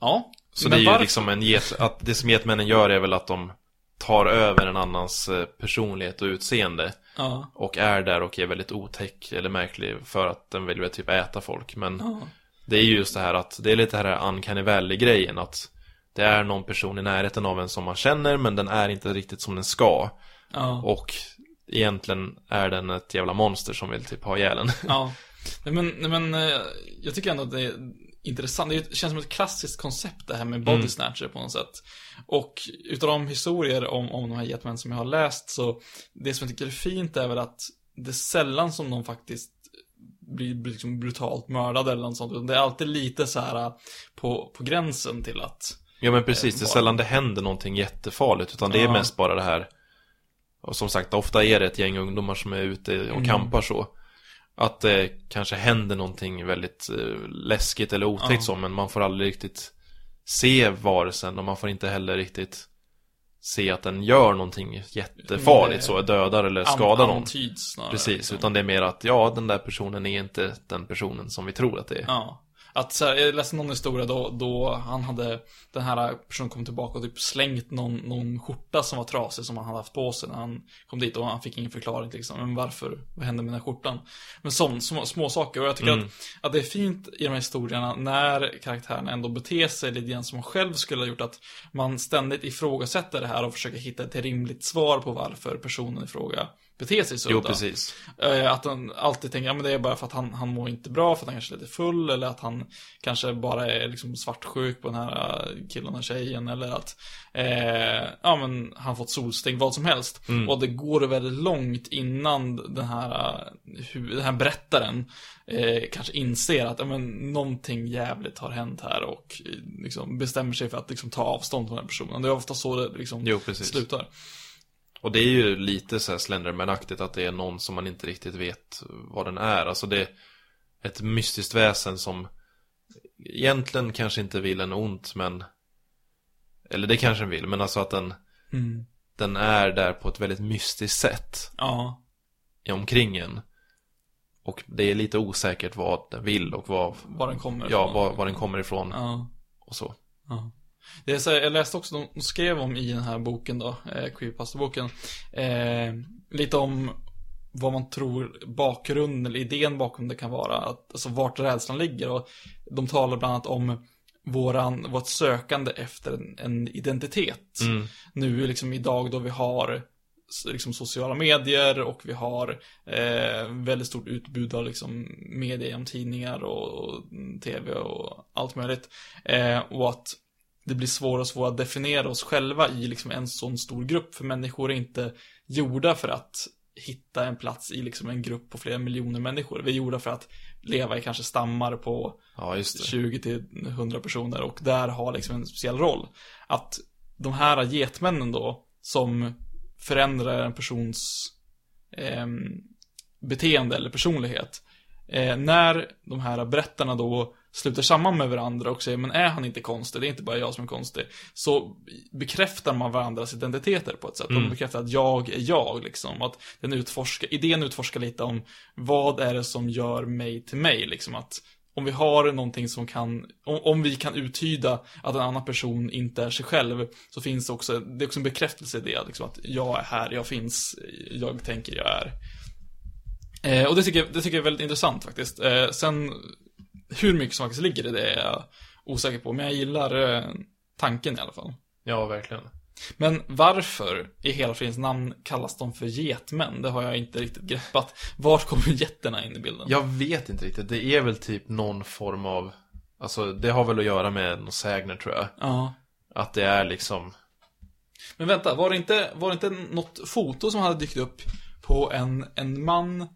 ja. Så Men det är ju varför- liksom en get, att det som getmännen gör är väl att de tar över en annans eh, personlighet och utseende. Ja. Och är där och är väldigt otäck eller märklig för att den vill väl typ äta folk. Men Ja. det är ju just det här att det är lite det här uncanny valley-grejen att det är någon person i närheten av en som man känner men den är inte riktigt som den ska. Ja. Och egentligen är den ett jävla monster som vill typ ha ihjäl en. Ja. <laughs> Nej men, nej, men eh, jag tycker ändå att det är intressant. Det känns som ett klassiskt koncept det här med body snatcher på något sätt. Och utav de historier om, om de här getmän som jag har läst så, det som jag tycker är fint är väl att det är sällan som de faktiskt blir liksom brutalt mördade eller något sånt. Det är alltid lite så här eh, på, på gränsen till att Ja men precis, det är sällan det händer någonting jättefarligt utan det är Ja. mest bara det här Och som sagt, ofta är det ett gäng ungdomar som är ute och Mm. kampar så Att det kanske händer någonting väldigt eh, läskigt eller otäckt Ja. så men man får aldrig riktigt se varelsen och man får inte heller riktigt se att den gör någonting jättefarligt Det- så, dödar eller an- skadar någon antyds snarare. Precis, liksom. utan det är mer att ja, den där personen är inte den personen som vi tror att det är Ja. Att så här, jag läste någon historia då, då han hade, den här personen kom tillbaka och typ slängt någon, någon skjorta som var trasig som han hade haft på sig när han kom dit och han fick ingen förklaring liksom. Men varför? Vad hände med den här skjortan? Men sånt, små, små saker. Och jag tycker Mm. att, att det är fint i de här historierna när karaktärerna ändå beter sig lite grann som man själv skulle ha gjort. Att man ständigt ifrågasätter det här och försöker hitta ett rimligt svar på varför personen i fråga beter sig så. Jo, precis Eh, Att han alltid tänker, ja men det är bara för att han, han mår inte bra, för att han kanske är lite full, eller att han kanske bara är liksom svartsjuk på den här eh, killen och tjejen, eller att, eh, ja men han fått solsting, vad som helst. Mm. Och det går väldigt långt innan den här, eh, den här berättaren eh, kanske inser att, ja men någonting jävligt har hänt här och liksom bestämmer sig för att liksom ta avstånd från den här personen. Det är ofta så det liksom Jo, slutar. Och det är ju lite så här Slenderman-aktigt att det är någon som man inte riktigt vet vad den är. Alltså det är ett mystiskt väsen som egentligen kanske inte vill en ont men eller det kanske den vill, men alltså att den Mm. den är där på ett väldigt mystiskt sätt Ja. i omkring en. Och det är lite osäkert vad den vill och vad, Var den kommer ja, ifrån. var, var den kommer ifrån Ja. och så. Ja. Det är så här, jag läste också, de skrev om i den här boken då, eh, Creepypasta-boken, eh, lite om vad man tror bakgrunden, eller idén bakom det kan vara, att, alltså vart rädslan ligger och de talar bland annat om våran, vårt sökande efter en, en identitet. Mm. Nu liksom idag då vi har liksom sociala medier och vi har eh, väldigt stort utbud av liksom media genom tidningar och, och tv och allt möjligt. Eh, och att det blir svårare och svårare att definiera oss själva i liksom en sån stor grupp. För människor är inte gjorda för att hitta en plats i liksom en grupp på flera miljoner människor. Vi är gjorda för att leva i kanske stammar på Ja, just det. 20 till 100 personer och där har liksom en speciell roll. Att de här getmännen då, som förändrar en persons ehm, beteende eller personlighet. Eh, när de här berättarna då sluter samman med varandra och säger men är han inte konstig, det är inte bara jag som är konstig. Så bekräftar man varandras identiteter på ett sätt. De bekräftar att jag är jag liksom. Att den utforskar, idén utforskar lite om vad är det som gör mig till mig liksom. Att om vi har någonting som kan, om, om vi kan uttyda att en annan person inte är sig själv, så finns det också, det är också en bekräftelse i det, liksom att jag är här, jag finns, jag tänker, jag är. Eh, och det tycker, jag, det tycker jag är väldigt intressant faktiskt. Eh, sen, hur mycket som faktiskt ligger i det är jag osäker på, men jag gillar eh, tanken i alla fall. Ja, verkligen. Men varför i hela fridens namn kallas de för getmän? Det har jag inte riktigt greppat. Vart kommer getterna in i bilden? Jag vet inte riktigt. Det är väl typ någon form av... Alltså, det har väl att göra med någon sägner tror jag. Ja. Att det är liksom... Men vänta, var det inte, var det inte något foto som hade dykt upp på en, en man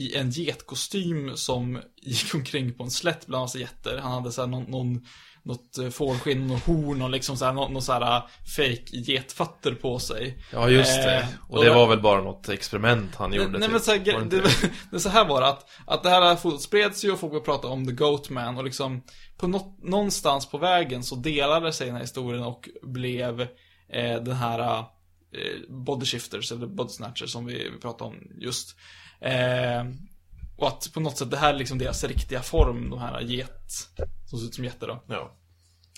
i en getkostym som gick omkring på en slätt bland massa getter. Han hade såhär någon, någon något eh, fårskinn och horn och liksom såhär, någon, någon såhär fake getfötter på sig. Ja, just det. Eh, och och det var väl bara något experiment han gjorde Nej typ. men så här, det det, <laughs> så här var det att, att det här fotot spreds ju och folk började prata om The Goat Man och liksom på nå, någonstans på vägen så delade sig den här historien och blev eh, den här eh, body shifters eller body snatchers som vi, vi pratade om just. Eh, och att på något sätt det här är liksom deras riktiga form, de här get, som ser ut som getter då. Ja.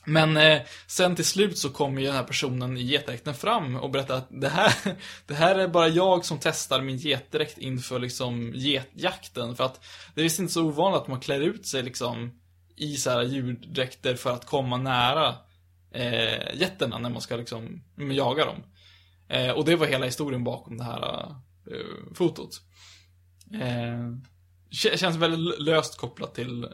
Men eh, sen till slut så kommer ju den här personen i getdräkten fram och berättar att det här, <laughs> det här är bara jag som testar min getdräkt inför liksom getjakten. För att det är visst inte så ovanligt att man klär ut sig liksom i så här djurdräkter för att komma nära eh, getterna när man ska liksom jaga dem. Eh, och det var hela historien bakom det här eh, fotot. Eh, kä- känns väldigt löst kopplat till,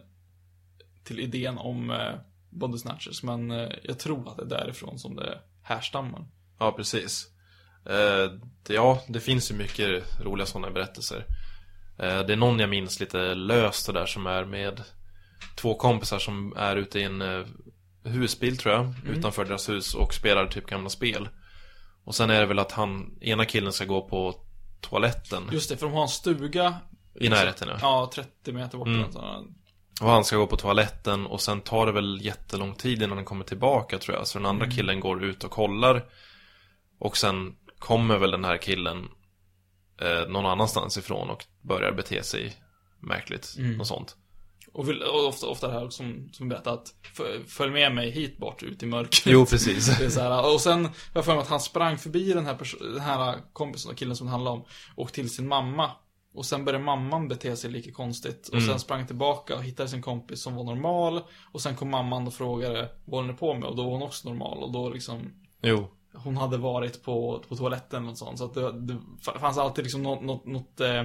till idén om eh, body snatchers, men eh, jag tror att det är därifrån som det härstammar. Ja, precis. Eh, det, ja, det finns ju mycket roliga sådana berättelser. Eh, det är någon jag minns lite löst det där som är med två kompisar som är ute i en eh, husbil tror jag, utanför deras hus och spelar typ gamla spel. Och sen är det väl att han, ena killen ska gå på toaletten Just det, för de har en stuga i närheten ja. Ja, 30 meter bort. Mm. sådär. Och han ska gå på toaletten och sen tar det väl jättelång tid innan han kommer tillbaka tror jag. Så den andra Mm. killen går ut och kollar. Och sen kommer väl den här killen eh, någon annanstans ifrån och börjar bete sig märkligt. Mm. Något sånt. Och, vill, och ofta, ofta det här som, som berättar att följ med mig hit bort ut i mörkret. Jo, precis. Det är så här, och sen jag för mig att han sprang förbi den här, den här kompisen och killen som det handlar om och till sin mamma. Och sen började mamman bete sig lika konstigt. Och Mm. sen sprang tillbaka och hittade sin kompis som var normal. Och sen kom mamman och frågade vad hon är på med och då var hon också normal. Och då liksom Jo. hon hade varit på, på toaletten något sånt. Så att det, det fanns alltid liksom något, något, något eh,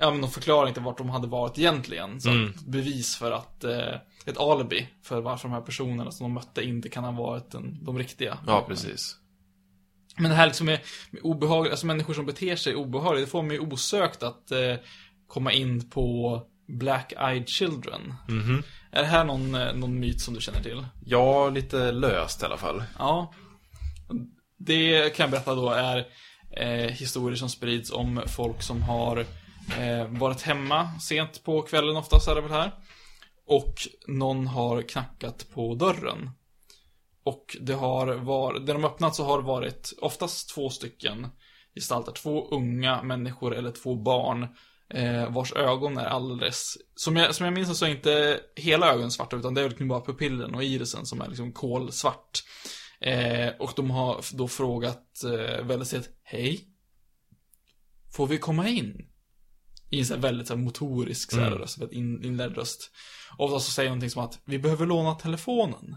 ja, men någon förklaring till vart de hade varit egentligen. Så Mm. bevis för att, eh, ett alibi för varför de här personerna som de mötte inte kan ha varit den, de riktiga. Ja, precis. Men det här liksom med, med obehag, alltså människor som beter sig obehagligt, det får mig osökt att eh, komma in på Black Eyed Children. Mhm. Är det här någon, eh, någon myt som du känner till? Ja, lite löst i alla fall. Ja. Det kan jag berätta då är eh, historier som sprids om folk som har eh, varit hemma sent på kvällen oftast är det väl här. Och någon har knackat på dörren. Och det har varit, när de öppnat så har det varit oftast två stycken gestalter. Två unga människor eller två barn. Eh, vars ögon är alldeles, som jag, som jag minns så är inte hela ögonen svarta utan det är liksom bara pupillen och irisen som är liksom kolsvart. Eh, och de har då frågat eh, väldigt sent hej? Får vi komma in? I en så här väldigt så här motorisk så här Mm. röst, väldigt in, inlärd röst. Och så säger någonting som att, vi behöver låna telefonen.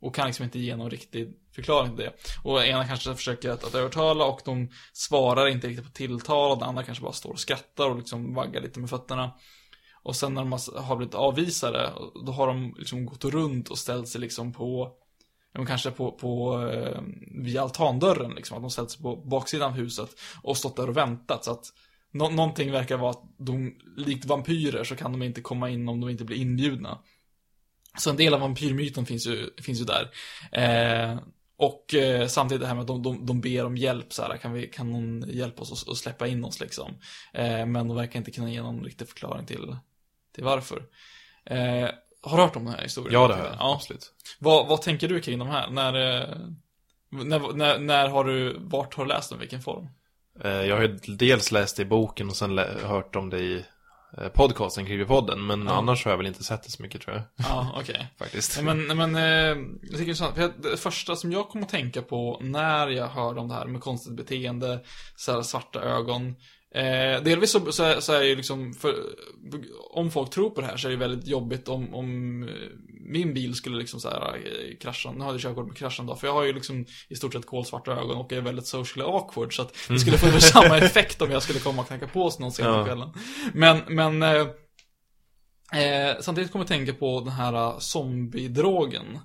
Och kan liksom inte ge någon riktig förklaring till det. Och ena kanske försöker att, att övertala och de svarar inte riktigt på tilltal. Och den andra kanske bara står och skrattar och liksom vaggar lite med fötterna. Och sen när de har- blivit avvisade, då har de liksom gått runt och ställt sig liksom på men kanske på, på eh, vid altandörren liksom, att de ställt sig på baksidan av huset och stått där och väntat så att Nå någonting verkar vara att de, likt vampyrer så kan de inte komma in om de inte blir inbjudna. Så en del av vampyrmyten finns ju, finns ju där. Eh, och eh, samtidigt det här med att de, de, de ber om hjälp, så här, kan, vi, kan någon hjälpa oss att, släppa in oss liksom. Eh, men de verkar inte kunna ge någon riktig förklaring till, till varför. Eh, har du hört om den här historien? Ja, det har jag. Ja. Absolut. Vad, vad tänker du kring de här? När, eh, när, när, när har du, vart har du läst dem, vilken form? Eh, Jag har ju dels läst det i boken och sen hört om det i eh, podcasten, Creepypodden. Men Ja. annars har jag väl inte sett det så mycket tror jag. Ja, okej. <laughs> Faktiskt. Nej, men, men eh, jag tycker det är intressant, för det första som jag kom att tänka på när jag hörde om det här med konstigt beteende, så här svarta ögon. Eh, delvis så, så, så är det ju liksom, för, om folk tror på det här så är det väldigt jobbigt om, om eh, min bil skulle liksom så här eh, krascha. Nu hade jag körkort med kraschen då, för jag har ju liksom i stort sett kolsvarta ögon och är väldigt socially awkward, så att det skulle få samma effekt om jag skulle komma och knacka på oss någon sen på Ja. kvällen. Men, men eh, Eh, samtidigt kommer jag tänka på den här uh, zombiedrogen.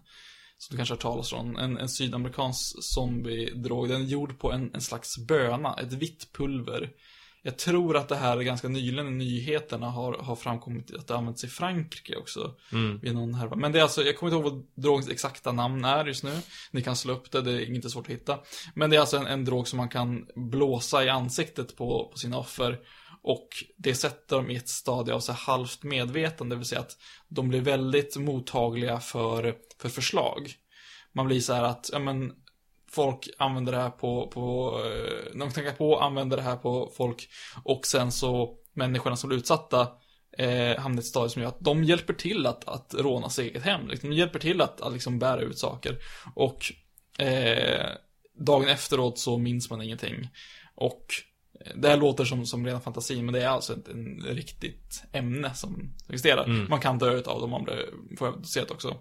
Som du kanske har talat om. En, en sydamerikansk zombiedrog. Den är gjord på en, en slags böna, ett vitt pulver. Jag tror att det här ganska nyligen i nyheterna har, har framkommit att det används i Frankrike också. Mm. Vid någon härva. Men det är alltså, jag kommer inte ihåg vad drogens exakta namn är just nu. Ni kan slå upp det, det är inte svårt att hitta. Men det är alltså en, en drog som man kan blåsa i ansiktet på, på sina offer. Och det sätter dem i ett stadie av så halvt medvetande, det vill säga att de blir väldigt mottagliga för, för förslag. Man blir så här att, ja men, folk använder det här på, på eh, de knackar på, använder det här på folk och sen så människorna som blir utsatta eh, hamnar i ett stadie som gör att de hjälper till att, att råna sitt eget hem. Liksom, de hjälper till att, att liksom bära ut saker. Och eh, dagen efteråt så minns man ingenting. Och eh, det här låter som, som rena fantasin, men det är alltså ett en riktigt ämne som existerar. Man kan dö om det får jag se det också.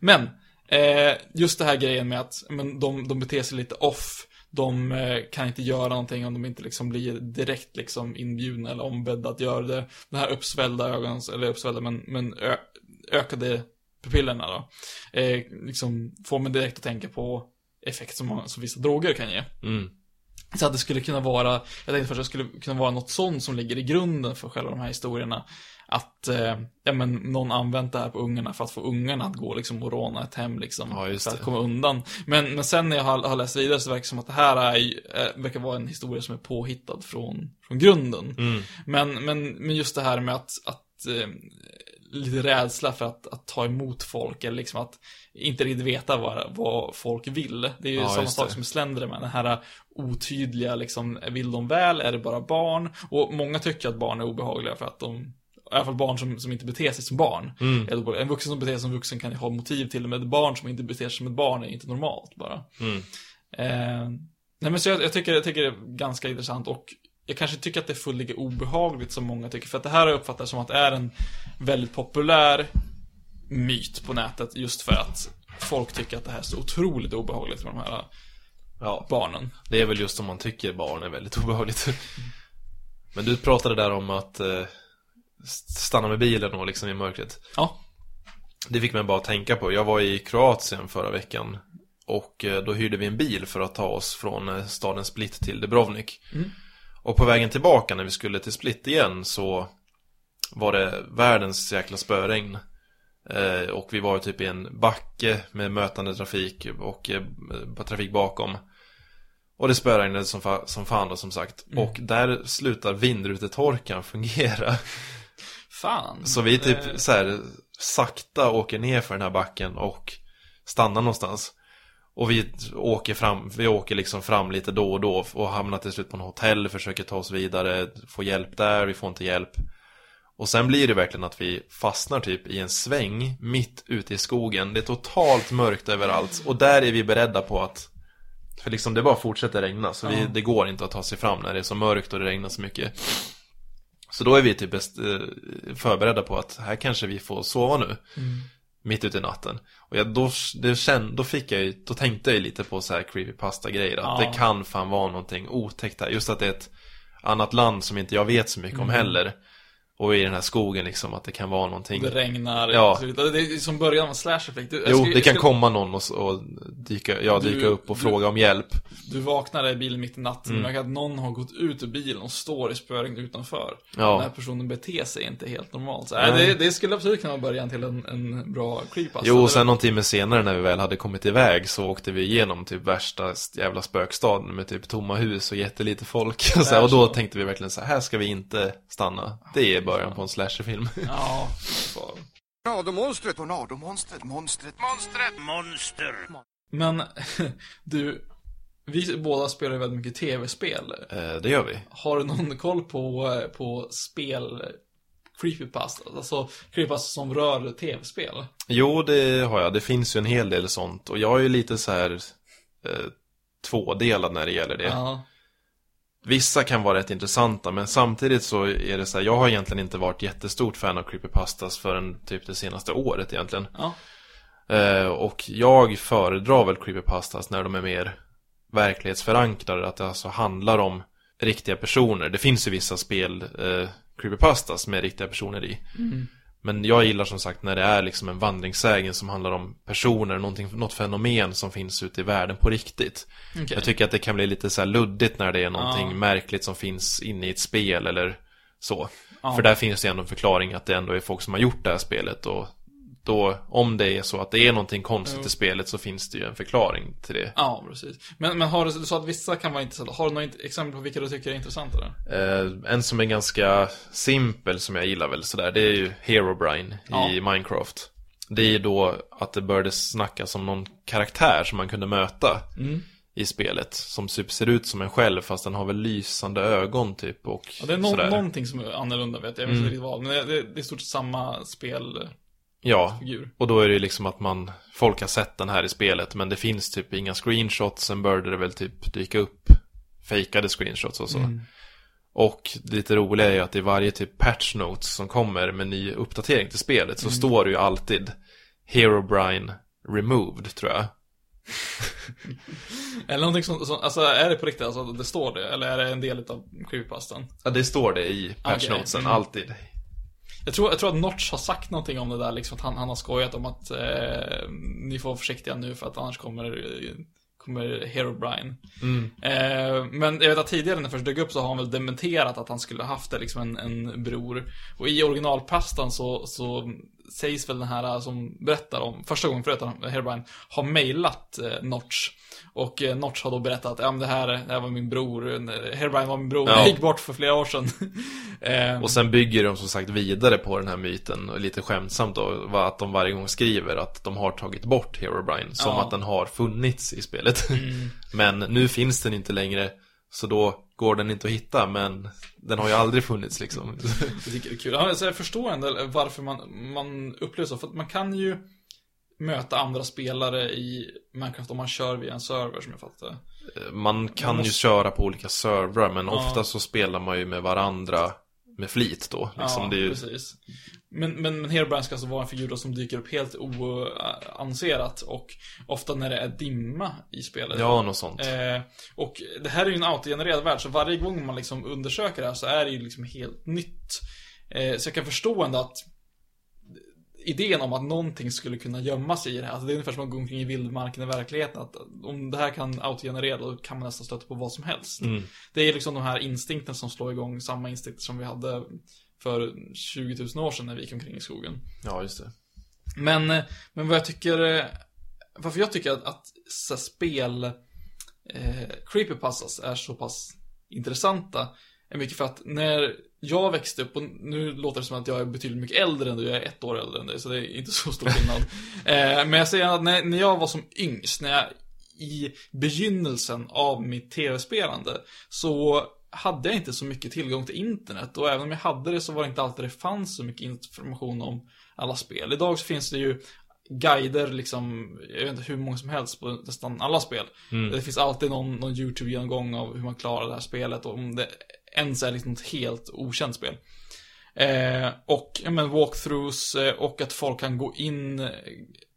Men, eh, just det här grejen med att men de, de beter sig lite off. De eh, kan inte göra någonting om de inte liksom blir direkt liksom inbjudna eller ombedda att göra det. Den här uppsvällda ögonen, eller uppsvällda men, men ö, ökade pupillerna då. Eh, liksom får mig direkt att tänka på effekt som, som vissa droger kan ge. Mm. Så att det skulle kunna vara, jag tänkte först att det skulle kunna vara något sånt som ligger i grunden för själva de här historierna. Att, eh, ja men någon använt det här på ungarna för att få ungarna att gå liksom och råna ett hem liksom. Ja, för att komma undan. Men, men sen när jag har, har läst vidare så verkar det som att det här är, eh, verkar vara en historia som är påhittad från, från grunden. Mm. Men, men, men just det här med att, att eh, lite rädsla för att, att ta emot folk eller liksom att inte riktigt veta vad, vad folk vill. Det är ju Ja, samma sak som med Slenderman, den här otydliga liksom, vill de väl, är det bara barn? Och många tycker att barn är obehagliga för att de i alla fall barn som, som inte beter sig som barn. Mm. En vuxen som beter sig som vuxen kan ju ha motiv till det, men ett barn som inte beter sig som ett barn är inte normalt bara. Mm. Eh, nej men så jag, jag, tycker, jag tycker det är ganska intressant och jag kanske tycker att det är fullt obehagligt som många tycker. För att det här har jag uppfattat som att det är en väldigt populär myt på nätet. Just för att folk tycker att det här är så otroligt obehagligt med de här Ja, barnen. det är väl just om man tycker barn är väldigt obehagligt. Men du pratade där om att eh, stanna med bilen och liksom i mörkret. Ja. Det fick mig bara att tänka på. Jag var i Kroatien förra veckan. Och eh, då hyrde vi en bil för att ta oss från eh, staden Split till Dubrovnik. Mm. Och på vägen tillbaka när vi skulle till Split igen så var det världens jäkla spöregn. Eh, och vi var typ i en backe med mötande trafik och eh, trafik bakom. Och det spöregnade som, fa- som fan då som sagt. Mm. Och där slutar vindrutetorkaren fungera. Fan. Så vi typ så här sakta åker ner för den här backen och stannar någonstans. Och vi åker fram, vi åker liksom fram lite då och då och hamnar till slut på något hotell, försöker ta oss vidare, få hjälp där, vi får inte hjälp. Och sen blir det verkligen att vi fastnar typ i en sväng mitt ute i skogen. Det är totalt mörkt överallt och där är vi beredda på att för liksom det bara fortsätter regna så vi, det går inte att ta sig fram när det är så mörkt och det regnar så mycket. Så då är vi typ best, eh, förberedda på att här kanske vi får sova nu. Mitt ute i natten. Och jag, då, det känd, då fick jag då tänkte jag lite på så här creepypasta grejer Att Ja. det kan fan vara någonting otäckt här. Just att det är ett annat land som inte jag vet så mycket om Mm. heller. Och i den här skogen liksom, att det kan vara någonting. Det regnar. Ja. Det är som början av en slasher-flick. Du- Jo, skulle- det kan komma någon och, och dyka, ja, Du- dyka upp och du- fråga om hjälp. Du vaknar i bilen mitt i natten Mm. och märker att någon har gått ut ur bilen och står i spöregn utanför. Ja. Den här personen beter sig inte helt normalt. Så, Nej. det, det skulle absolut kunna vara början till en, en bra creepypasta. Jo, och sen någon timme senare när vi väl hade kommit iväg så åkte vi igenom typ värsta jävla spökstaden med typ tomma hus och jättelite folk. Och, <laughs> så och då tänkte vi verkligen så här ska vi inte stanna. Det är början på en slasherfilm. <laughs> Ja. Tornadomonstret, tornadomonstret, monstret, monstret. Monster. Men, <laughs> du, vi båda spelar ju väldigt mycket tv-spel. Eh, det gör vi. Har du någon koll på, eh, på spel creepypasta? Alltså creepypasta som rör tv-spel? Jo, det har jag. Det finns ju en hel del sånt. Och jag är ju lite så här eh, tvådelad när det gäller det. Ja. Vissa kan vara rätt intressanta, men samtidigt så är det så här, jag har egentligen inte varit jättestort fan av creepypastas förrän typ det senaste året egentligen. Ja. Eh, och jag föredrar väl creepypastas när de är mer verklighetsförankrade, att det alltså handlar om riktiga personer. Det finns ju vissa spel, eh, creepypastas med riktiga personer i. Men jag gillar som sagt när det är liksom en vandringssägen som handlar om personer, något fenomen som finns ute i världen på riktigt. Okej. Jag tycker att det kan bli lite så här luddigt när det är någonting Ja. märkligt som finns inne i ett spel eller så. Ja. För där finns det ändå en förklaring att det ändå är folk som har gjort det här spelet och då, om det är så att det är någonting konstigt Jo. i spelet så finns det ju en förklaring till det. Ja, precis. Men, men har du, du sa att vissa kan vara intressanta. Har du några exempel på vilka du tycker är intressantare? Eh, en som är ganska simpel som jag gillar väl sådär, det är ju Herobrine Ja. i Minecraft. Det är ju då att det började snackas om någon karaktär som man kunde möta Mm. i spelet. Som typ ser ut som en själv fast den har väl lysande ögon typ och Ja, det är no- sådär. någonting som är annorlunda vet jag. Jag vet inte riktigt vad. Men det, är i stort sett samma spelfigur. Ja, och då är det ju liksom att man, folk har sett den här i spelet men det finns typ inga screenshots, sen började det väl typ dyka upp fejkade screenshots och så. Och det lite roliga är ju att i varje typ patch notes som kommer med ny uppdatering till spelet så står det ju alltid Herobrine removed tror jag. <laughs> Eller någonting som, som, alltså är det på riktigt, alltså det står det? Eller är det en del av creepypastan? Ja, det står det i patch Okej, notesen, mm. alltid. Jag tror, jag tror att Notch har sagt någonting om det där, liksom att han, han har skojat om att eh, ni får vara försiktiga nu för att annars kommer, kommer Herobrine. Eh, men jag vet att tidigare när det först dök upp så har han väl dementerat att han skulle ha haft det, liksom en, en bror. Och i originalpastan så, så sägs väl den här som berättar om, första gången förut Herobrine har mejlat eh, Notch. Och eh, Notch har då berättat att ja, men det, här, det här var min bror, eh, Herobrine var min bror, Ja. han <laughs> gick bort för flera år sedan. <laughs> eh, Och sen bygger de som sagt vidare på den här myten, och lite skämtsamt då, att de varje gång skriver att de har tagit bort Herobrine, som Ja. att den har funnits i spelet. <laughs> Mm. men nu finns den inte längre, så då går den inte att hitta, men den har ju aldrig funnits liksom. Jag tycker det är kul. Alltså jag förstår ändå varför man, man upplever så. För att man kan ju möta andra spelare i Minecraft om man kör via en server som jag fattar det. Man kan måste- ju köra på olika servrar, men Ja. ofta så spelar man ju med varandra med flit då. Liksom, ja, det är ju, precis. Men, men, men Herobrine ska alltså vara en figur som dyker upp helt oannonserat och ofta när det är dimma i spelet. ja, något sånt. Eh, och det här är ju en autogenererad värld, så varje gång man liksom undersöker det här så är det ju liksom helt nytt. Eh, så jag kan förstå ändå att idén om att någonting skulle kunna gömma sig i det här, alltså det är ungefär som att gå omkring i vildmarken i verkligheten, att om det här kan autogenerera då kan man nästan stöta på vad som helst. Mm. Det är liksom de här instinkterna som slår igång, samma instinkter som vi hade för 20 000 år sedan när vi gick omkring i skogen. Ja, just det. Men, eh, men vad jag tycker, eh, varför jag tycker att, att så spel, eh, creepypastas är så pass intressanta, är mycket för att när jag växte upp, och nu låter det som att jag är betydligt mycket äldre än du, jag är ett år äldre än dig, så det är inte så stor skillnad. <laughs> eh, men jag säger att när, när jag var som yngst, när jag i begynnelsen av mitt tv-spelande, så hade jag inte så mycket tillgång till internet och även om jag hade det så var det inte alltid det fanns så mycket information om alla spel. Idag så finns det ju guider liksom, jag vet inte hur många som helst på nästan alla spel. Det finns alltid någon, någon YouTube-genomgång av hur man klarar det här spelet och om det ens är liksom ett helt okänt spel. Eh, och, ja men walkthroughs eh, och att folk kan gå in eh,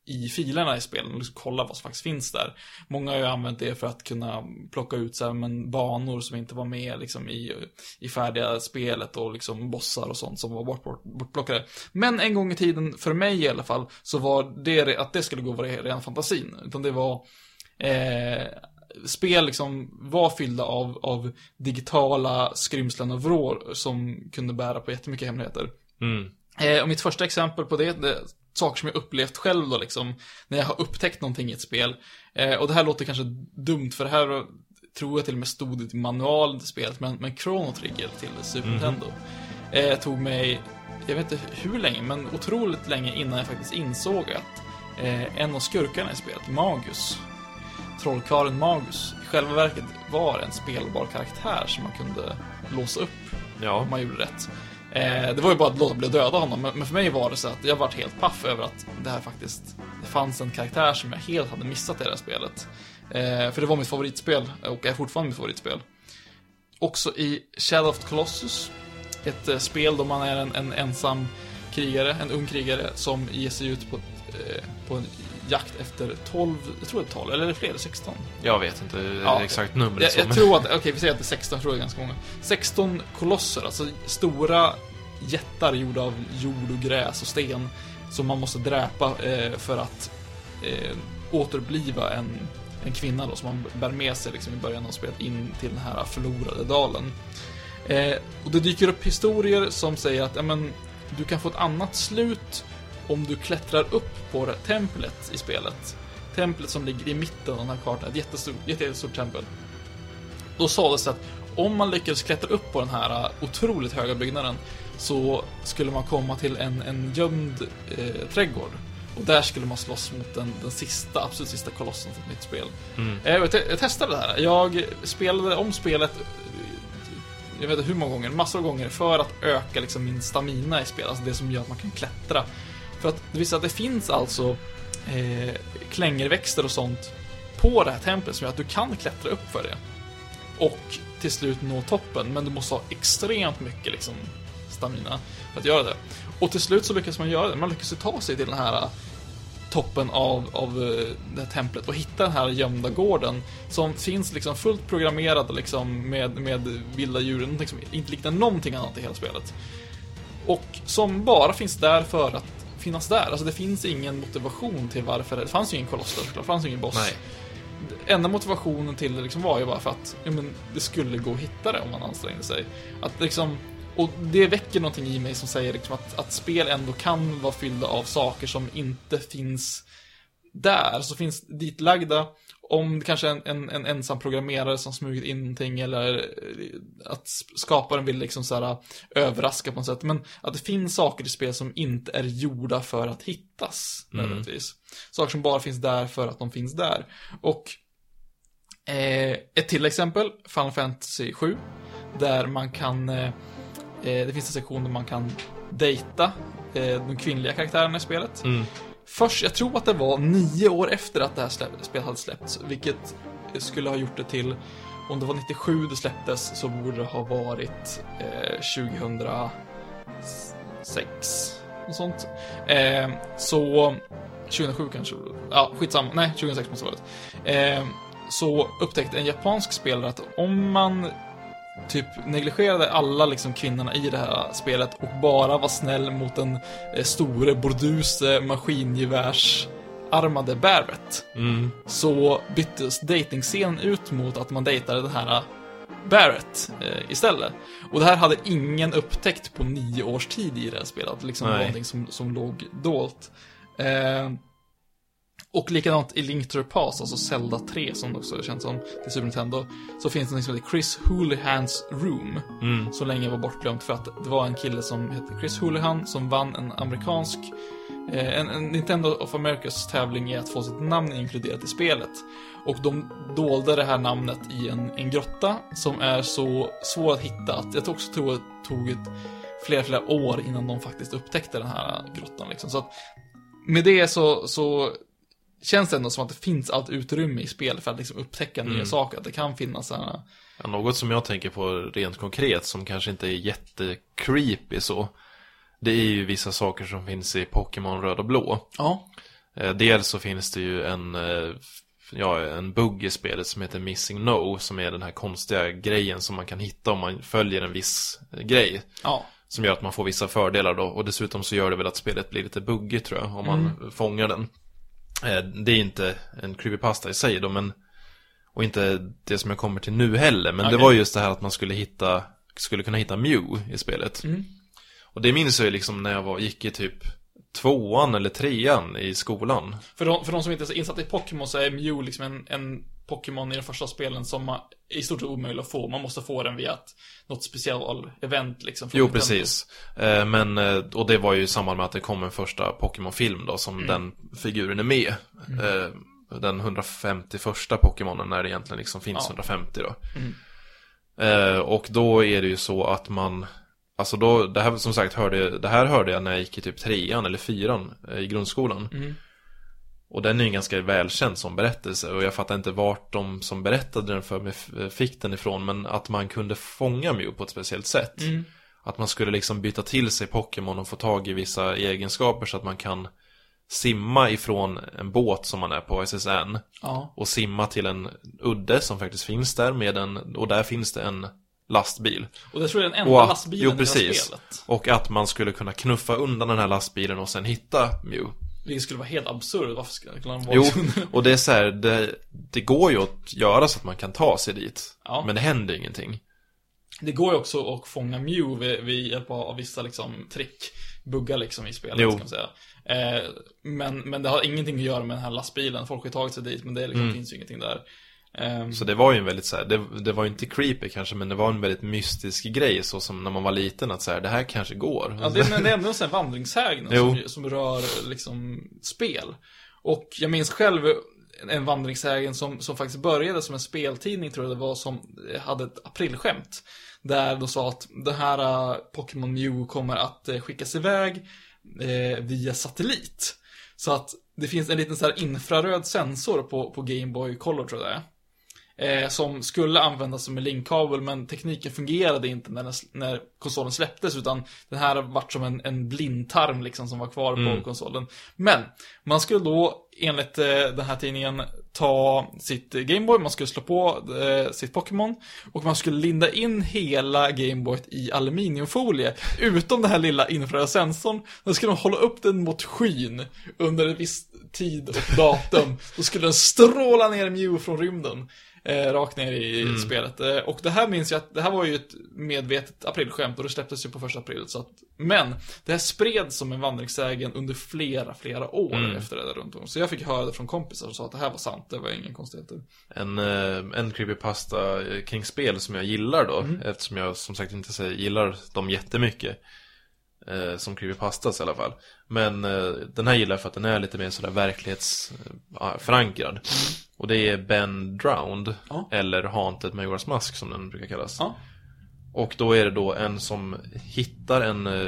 i filerna i spelen och liksom kolla vad som faktiskt finns där. Många har ju använt det för att kunna plocka ut så här, men banor som inte var med liksom, i, i färdiga spelet och liksom bossar och sånt som var bort, bort, bortplockade. Men en gång i tiden, för mig i alla fall, så var det att det skulle gå var ren fantasin. Utan det var eh, spel liksom var fyllda av, av digitala skrymslen och vrår som kunde bära på jättemycket hemligheter. Mm. Eh, och mitt första exempel på det, det saker som jag upplevt själv då liksom, när jag har upptäckt någonting i ett spel. Eh, och det här låter kanske dumt, för det här tror jag till och med stod i manualen till spelet, men, men Chrono Trigger till Super Nintendo eh, tog mig, jag vet inte hur länge, men otroligt länge innan jag faktiskt insåg att eh, en av skurkarna i spelet, Magus, trollkarlen Magus, i själva verket var en spelbar karaktär som man kunde låsa upp Ja. om man gjorde rätt. Eh, det var ju bara att låta bli att döda honom, men men för mig var det så att jag varit helt paff över att det här faktiskt, det fanns en karaktär som jag helt hade missat i det här spelet. Eh, för det var mitt favoritspel, och är fortfarande mitt favoritspel. Också i Shadow of the Colossus, ett eh, spel då man är en, en ensam krigare, en ung krigare som ger sig ut på, eh, på en jakt efter 12, jag tror det är 12, eller är det fler, 16? Jag vet inte Ja. exakt numret. Jag, jag tror att, okej vi säger att det är 16, jag tror det är ganska många. 16 kolosser, alltså stora jättar gjorda av jord och gräs och sten. Som man måste dräpa eh, för att eh, återuppliva en, en kvinna då, som man bär med sig liksom, i början av spelet in till den här förlorade dalen. Eh, och det dyker upp historier som säger att ja, men, du kan få ett annat slut om du klättrar upp på templet i spelet. Templet som ligger i mitten av den här kartan, ett jättestort, jätte- jättestort tempel. Då sades det att om man lyckades klättra upp på den här uh, otroligt höga byggnaden så skulle man komma till en, en gömd eh, trädgård. Och där skulle man slåss mot den, den sista, absolut sista kolossen för ett nytt spel. Mm. Eh, Jag, te- jag testade det här. Jag spelade om spelet eh, jag vet inte hur många gånger, massor av gånger för att öka liksom min stamina i spelet, alltså det som gör att man kan klättra. För att det visar att det finns alltså eh, klängerväxter och sånt på det här templet som gör att du kan klättra upp för det. Och till slut nå toppen, men du måste ha extremt mycket liksom stamina för att göra det. Och till slut så lyckas man göra det, man lyckas ju ta sig till den här eh, toppen av, av eh, det här templet och hitta den här gömda gården som finns liksom fullt programmerad liksom med, med vilda djur, någonting som inte liknar någonting annat i hela spelet. Och som bara finns där för att finnas där. Alltså det finns ingen motivation till varför det, det fanns ju ingen koloss där såklart, det fanns ju ingen boss. Nej. Enda motivationen till det liksom var ju bara för att ja, men, det skulle gå att hitta det om man ansträngde sig. Att liksom, och det väcker någonting i mig som säger liksom att, att spel ändå kan vara fyllda av saker som inte finns där, så finns ditlagda. Om det kanske är en, en, en ensam programmerare som smugit in någonting eller eh, att skaparen vill liksom så här överraska på något sätt. Men att det finns saker i spel som inte är gjorda för att hittas nödvändigtvis. Saker som bara finns där för att de finns där. Och eh, ett till exempel, Final Fantasy 7. Där man kan, eh, eh, det finns en sektion där man kan dejta eh, de kvinnliga karaktärerna i spelet. Mm. Först, jag tror att det var nio år efter att det här spelet hade släppts, vilket skulle ha gjort det till, om det var 97 det släpptes, så borde det ha varit eh, 2006, och sånt. Eh, så, 2007 kanske, ja skitsamma, nej 2006 måste det ha varit. Eh, så upptäckte en japansk spelare att om man typ negligerade alla liksom kvinnorna i det här spelet och bara var snäll mot den eh, store burduse maskingevärsarmade Barrett. Mm. Så byttes datingscenen ut mot att man dejtade den här Barrett eh, istället. Och det här hade ingen upptäckt på nio års tid i det här spelet. Liksom Nej. någonting som, som låg dolt. Eh, och likadant i Link to the Past, alltså Zelda 3 som det också känt som, till Super Nintendo, så finns det något som heter Chris Hoolihans Room. Mm. Så länge var bortglömt för att det var en kille som hette Chris Houlihan som vann en amerikansk, eh, en, en Nintendo of Americas tävling i att få sitt namn inkluderat i spelet. Och de dolde det här namnet i en, en grotta som är så svår att hitta att jag också tror att det tog ett flera, flera år innan de faktiskt upptäckte den här grottan liksom. Så att med det så, så känns det ändå som att det finns allt utrymme i spel för att liksom upptäcka nya Mm. saker. Att det kan finnas sådana Ja, något som jag tänker på rent konkret som kanske inte är jättecreepy så. Det är ju vissa saker som finns i Pokémon Röd och Blå. Ja. Eh, dels så finns det ju en, eh, ja, en bugg i spelet som heter Missing No, som är den här konstiga grejen som man kan hitta om man följer en viss eh, grej. Ja. Som gör att man får vissa fördelar då. Och dessutom så gör det väl att spelet blir lite buggigt tror jag. Om man fångar den. Eh, Det är inte en creepypasta i sig då men. Och inte det som jag kommer till nu heller. Men det Okej. var just det här att man skulle hitta. Skulle kunna hitta Mew i spelet. Och det minns jag ju liksom när jag var, gick i typ tvåan eller trean i skolan. För de, för de som inte är så insatta i Pokémon så är Mew liksom en, en Pokémon i de första spelen som man, är i stort sett omöjlig att få. Man måste få den via ett, något special-event liksom. från Jo, Nintendo. precis. Eh, Men, eh, och det var ju i samband med att det kom en första Pokémon-film då, som den figuren är med. Eh, Den 151 Pokémonen när det egentligen liksom finns Ja. 150 då. Eh, Och då är det ju så att man, alltså då, det här som sagt hörde, det här hörde jag när jag gick i typ trean eller fyran eh, i grundskolan. Och den är ju ganska välkänd som berättelse och jag fattar inte vart de som berättade den för mig fick den ifrån men att man kunde fånga Mew på ett speciellt sätt. Att man skulle liksom byta till sig Pokémon och få tag i vissa egenskaper så att man kan simma ifrån en båt som man är på SSN Ja. och simma till en udde som faktiskt finns där med en, och där finns det en lastbil. Och det tror jag är den enda Och, lastbilen jo, i precis. spelet. Och att man skulle kunna knuffa undan den här lastbilen och sen hitta Mew. Vilket skulle vara helt absurt. Varför skulle den vara Jo, <laughs> och det är så här, det, det går ju att göra så att man kan ta sig dit. Ja. Men det händer ingenting. Det går ju också att fånga Mew vid, vid hjälp av vissa liksom trick, buggar liksom i spelet Jo. ska man säga. Eh, men, men det har ingenting att göra med den här lastbilen. Folk har tagit sig dit, men det liksom, finns ju ingenting där. Eh, Så det var ju en väldigt så här, det, det var ju inte creepy kanske, men det var en väldigt mystisk grej, så som när man var liten, att så här, det här kanske går. Ja, det, men det är ändå en sån här vandringssägen <laughs> som, som rör liksom spel. Och jag minns själv en vandringssägen som, som faktiskt började som en speltidning tror jag det var som hade ett aprilskämt. Där de sa att det här uh, Pokémon Mew kommer att uh, skickas iväg eh, via satellit. Så att det finns en liten så här infraröd sensor på, på Game Boy Color tror jag det är. Eh, som skulle användas som en linkkabel men tekniken fungerade inte när, den, när konsolen släpptes utan den här vart som en, en blindtarm liksom som var kvar på konsolen. Men man skulle då enligt eh, den här tidningen ta sitt Gameboy, man skulle slå på eh, sitt Pokémon och man skulle linda in hela Gameboyt i aluminiumfolie utom den här lilla infraröda sensorn. Då skulle de hålla upp den mot skyn under en viss tid och datum. Då skulle den stråla ner Mew från rymden. Eh, rakt ner i spelet. Eh, och det här minns jag att det här var ju ett medvetet aprilskämt och det släpptes ju på första april. Så att, men det här spreds som en vandringssägen under flera, flera år efter det där runt om. Så jag fick höra det från kompisar som sa att det här var sant, det var ingen konstigheter. En, eh, en creepypasta eh, kring spel som jag gillar då, eftersom jag som sagt inte säger, gillar dem jättemycket. Eh, som creepypastas i alla fall. Men eh, den här gillar jag för att den är lite mer sådär verklighetsförankrad. Och det är Ben Drowned, Ja. eller Haunted Majora's Mask som den brukar kallas. Ja. Och då är det då en som hittar en, eh,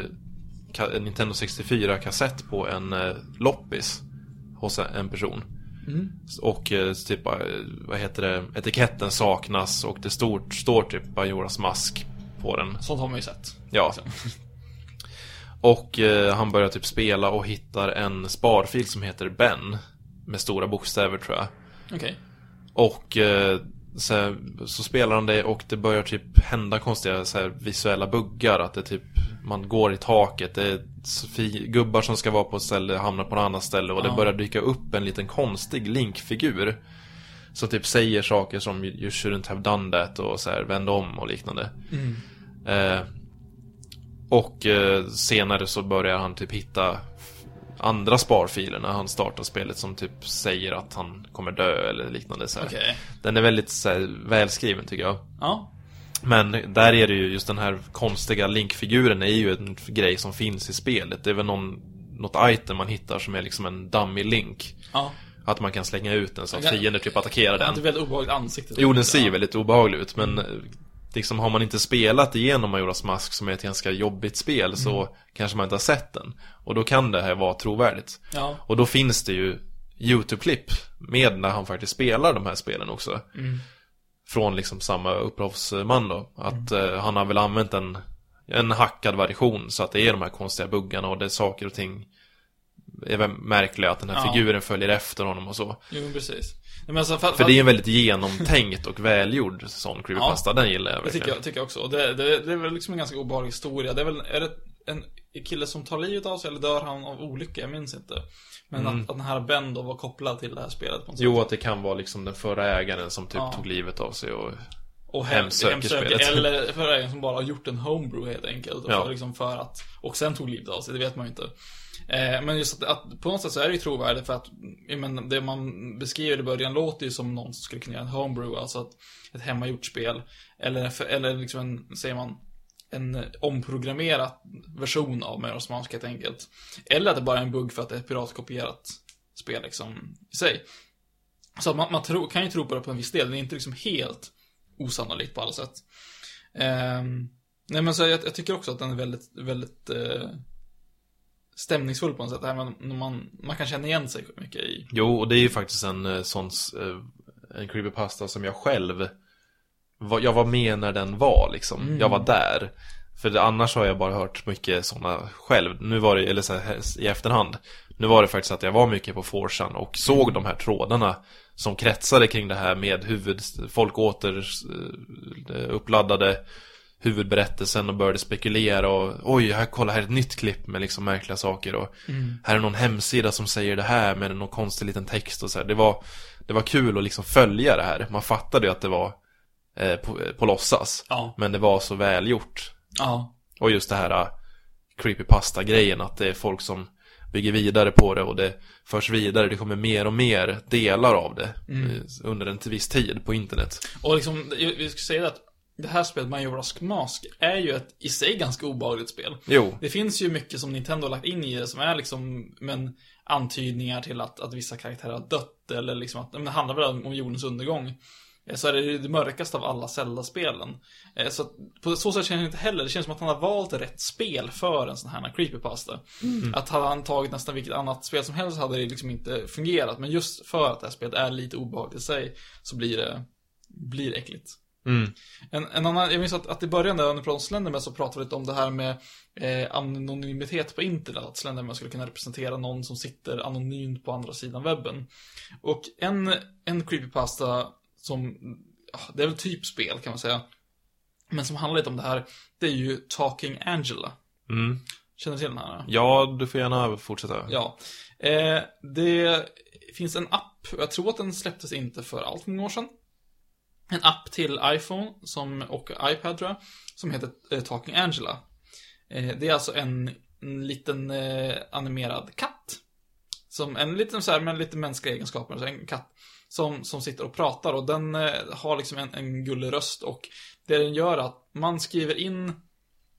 en Nintendo 64-kassett på en eh, loppis hos en- person. Och eh, typ, vad heter det, etiketten saknas och det stort, står typ Majoras mask på den. Sånt har man ju sett. Ja. <laughs> Och eh, han börjar typ spela och hittar en sparfil som heter Ben. Med stora bokstäver tror jag. Okej. Och eh, så, så spelar han det och det börjar typ hända konstiga så här, visuella buggar. Att det typ, man går i taket, det är gubbar som ska vara på ett ställe hamnar på ett annat ställe. Och det Ja. börjar dyka upp en liten konstig Link-figur. Som typ säger saker som You shouldn't have done that och så här, vänd om och liknande. Eh, och eh, senare så börjar han typ hitta andra sparfiler när han startar spelet som typ säger att han kommer dö eller liknande så här. Okej. Den är väldigt så här, välskriven tycker jag. Ja. Men där är det ju just den här konstiga Link-figuren är ju en grej som finns i spelet. Det är väl någon, något item man hittar som är liksom en dummy Link. Ja. Att man kan slänga ut den så att fiender typ attackerar Det den. inte väldigt obehagligt ansikte. Jo, den ser ju väldigt obehaglig ut, men eh, liksom har man inte spelat igenom Majoras Mask som är ett ganska jobbigt spel så kanske man inte har sett den. Och då kan det här vara trovärdigt. Ja. Och då finns det ju YouTube-klipp med när han faktiskt spelar de här spelen också. Från liksom samma upphovsman då. Att eh, han har väl använt en, en hackad version så att det är de här konstiga buggarna och det är saker och ting är märkliga att den här Ja. figuren följer efter honom och så. Jo, precis. Alltså, för, För det är en väldigt genomtänkt och välgjord sån creepypasta, den gillar jag Det verkligen. tycker jag, tycker jag också. Det, det, det är väl liksom en ganska obehaglig historia. Det är väl, är det en kille som tar livet av sig eller dör han av olycka? Jag minns inte. Men att, att den här Ben då var kopplad till det här spelet på något Mm. Jo, sätt. att det kan vara liksom den förra ägaren som typ Ja. tog livet av sig och... Och hem, hemsöker hemsöker, spelet. <laughs> Eller för en som bara har gjort en homebrew helt enkelt. Ja. för, liksom för att, och sen tog livet av sig, det vet man ju inte. Eh, men just att, att på något sätt så är det ju trovärdigt för att, men, det man beskriver i början låter ju som någon som skulle kunna göra en homebrew, alltså ett, ett hemmagjort spel. Eller, eller liksom en, säger man, en omprogrammerad version av Majora's Mask helt enkelt. Eller att det bara är en bugg för att det är ett piratkopierat spel liksom i sig. Så att man, man tro, kan ju tro på det på en viss del, det är inte liksom helt osannolikt på alla sätt. Eh, nej men så jag, jag tycker också att den är väldigt, väldigt eh, stämningsfull på något sätt. Även när man, man kan känna igen sig mycket i. Jo, och det är ju faktiskt en eh, sån... eh, En creepypasta som jag själv... Jag var med när den var liksom. Jag var där. För annars har jag bara hört mycket sådana själv. Nu var det, eller så här, i efterhand. Nu var det faktiskt att jag var mycket på Forsan och såg de här trådarna som kretsade kring det här med huvud, folk åter eh, uppladdade huvudberättelsen och började spekulera och oj, här, kolla här är ett nytt klipp med liksom märkliga saker och här är någon hemsida som säger det här med någon konstig liten text och så här. Det var, det var kul att liksom följa det här. Man fattade ju att det var eh, på, på låtsas. Ja. Men det var så välgjort. Ja. Och just det här uh, creepypasta-grejen, att det är folk som bygger vidare på det och det förs vidare, det kommer mer och mer delar av det eh, under en viss tid på internet. Och liksom, vi ska säga att det här spelet, Majora's Mask, är ju ett i sig ganska obehagligt spel. Jo, Det finns ju mycket som Nintendo har lagt in i det som är liksom, men antydningar till att, att vissa karaktärer har dött eller liksom att, men det handlar väl om, jordens undergång. Eh, Så är det det mörkaste av alla Zelda-spelen. Eh, Så på så sätt känns det inte heller, det känns som att han har valt rätt spel för en sån här creepypasta. Att hade han tagit nästan vilket annat spel som helst hade det liksom inte fungerat. Men just för att det här spelet är lite obehagligt i sig, så blir det, blir äckligt. Mm. En, en annan, jag minns att, att i början där, när vi pratade om Slenderman, så pratade vi lite om det här med eh, anonymitet på internet. Att Slenderman skulle kunna representera någon som sitter anonymt på andra sidan webben. Och en, en creepypasta som, ja, det är väl typ spel kan man säga. Men som handlar lite om det här, det är ju Talking Angela. Mm. Känner du till den här? Ja, du får gärna fortsätta. Ja. Eh, det finns en app, och jag tror att den släpptes inte för allt många år sedan. En app till iPhone som, och iPad tror jag, som heter eh, Talking Angela. Eh, det är alltså en, en liten eh, animerad katt. Som en liten så här, med lite mänskliga egenskaper, så en katt. Som, som sitter och pratar och den eh, har liksom en, en gullig röst och det den gör är att man skriver in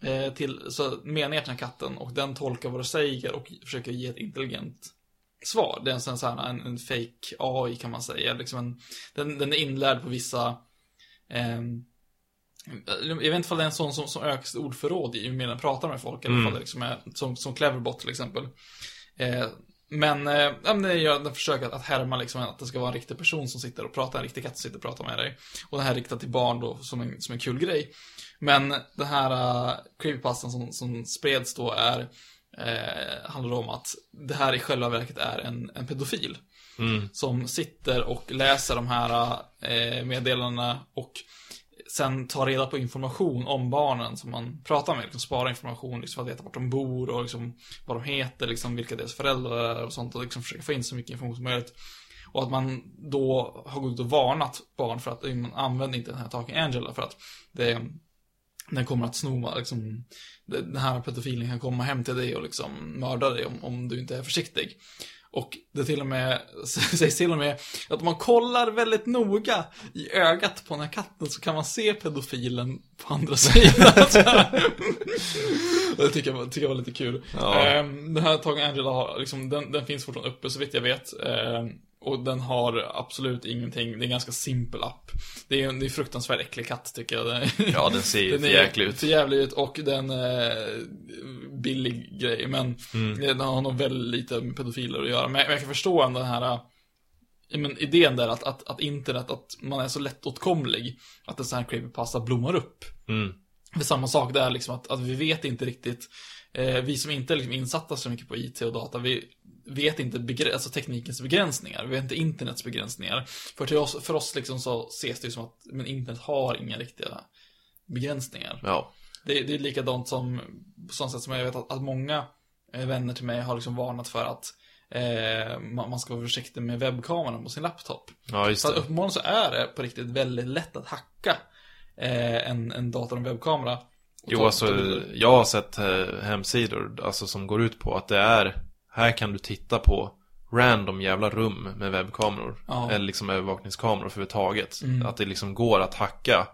eh, till så meningar till den här katten och den tolkar vad du säger och försöker ge ett intelligent svar. Det är en sån så här, en, en fake AI kan man säga. Liksom en, den, den är inlärd på vissa ehm, jag vet inte om det är en sån som, som ökar sitt ordförråd ju mer den pratar med folk. Eller Mm. om det liksom är som, som Cleverbot till exempel. Eh, men, eh, det gör den försöker att, att härma liksom att det ska vara en riktig person som sitter och pratar, en riktig katt som sitter och pratar med dig. Och det här är riktat till barn då som en, som en kul grej. Men den här uh, creepypastan som, som spreds då är, eh, handlar om att det här i själva verket är en, en pedofil. Mm. Som sitter och läser de här eh, meddelandena och sen tar reda på information om barnen som man pratar med. Liksom spara information liksom, för att veta vart de bor och liksom, vad de heter, liksom, vilka deras föräldrar är och sånt. Och liksom försöka få in så mycket information som möjligt. Och att man då har gått ut och varnat barn för att man använder inte den här Talking Angela för att det, den kommer att sno, liksom, den här pedofilen kan komma hem till dig och liksom mörda dig om, om du inte är försiktig. Och det till och med, <laughs> sägs till och med att om man kollar väldigt noga i ögat på den här katten så kan man se pedofilen på andra <laughs> sidan. det tycker jag, tycker jag var lite kul. Ja. Ehm, den här Talking Angela har, liksom, den, den finns fortfarande uppe så vitt jag vet. Och den har absolut ingenting, det är en ganska simpel app. Det är en det är en fruktansvärt äcklig katt tycker jag. Den- Ja, den ser ju <laughs> den för är jäklig ut. för jävlig ut och den eh, billig grej. Men Mm. den har nog väldigt lite med pedofiler att göra. Men jag, men jag kan förstå den här eh, men idén där att, att, att internet, att man är så lättåtkomlig. Att en sån här creepypasta blommar upp. Mm. Det är samma sak där liksom att, att vi vet inte riktigt eh, Vi som inte är liksom insatta så mycket på IT och data Vi vet inte begre- alltså teknikens begränsningar, vi vet inte internets begränsningar. För till oss, för oss liksom så ses det ju som att men internet har inga riktiga begränsningar. Ja. Det, det är likadant som, på sånt sätt som jag vet att, att många eh, vänner till mig har liksom varnat för att eh, man, man ska vara försiktig med webbkameran på sin laptop. Ja, just Så att det. uppenbarligen så är det på riktigt väldigt lätt att hacka eh, en, en dator och en webbkamera. Jo, alltså jag har sett eh, hemsidor alltså, som går ut på att det är Här kan du titta på random jävla rum med webbkameror. Ja. Eller liksom övervakningskameror överhuvudtaget. Mm. Att det liksom går att hacka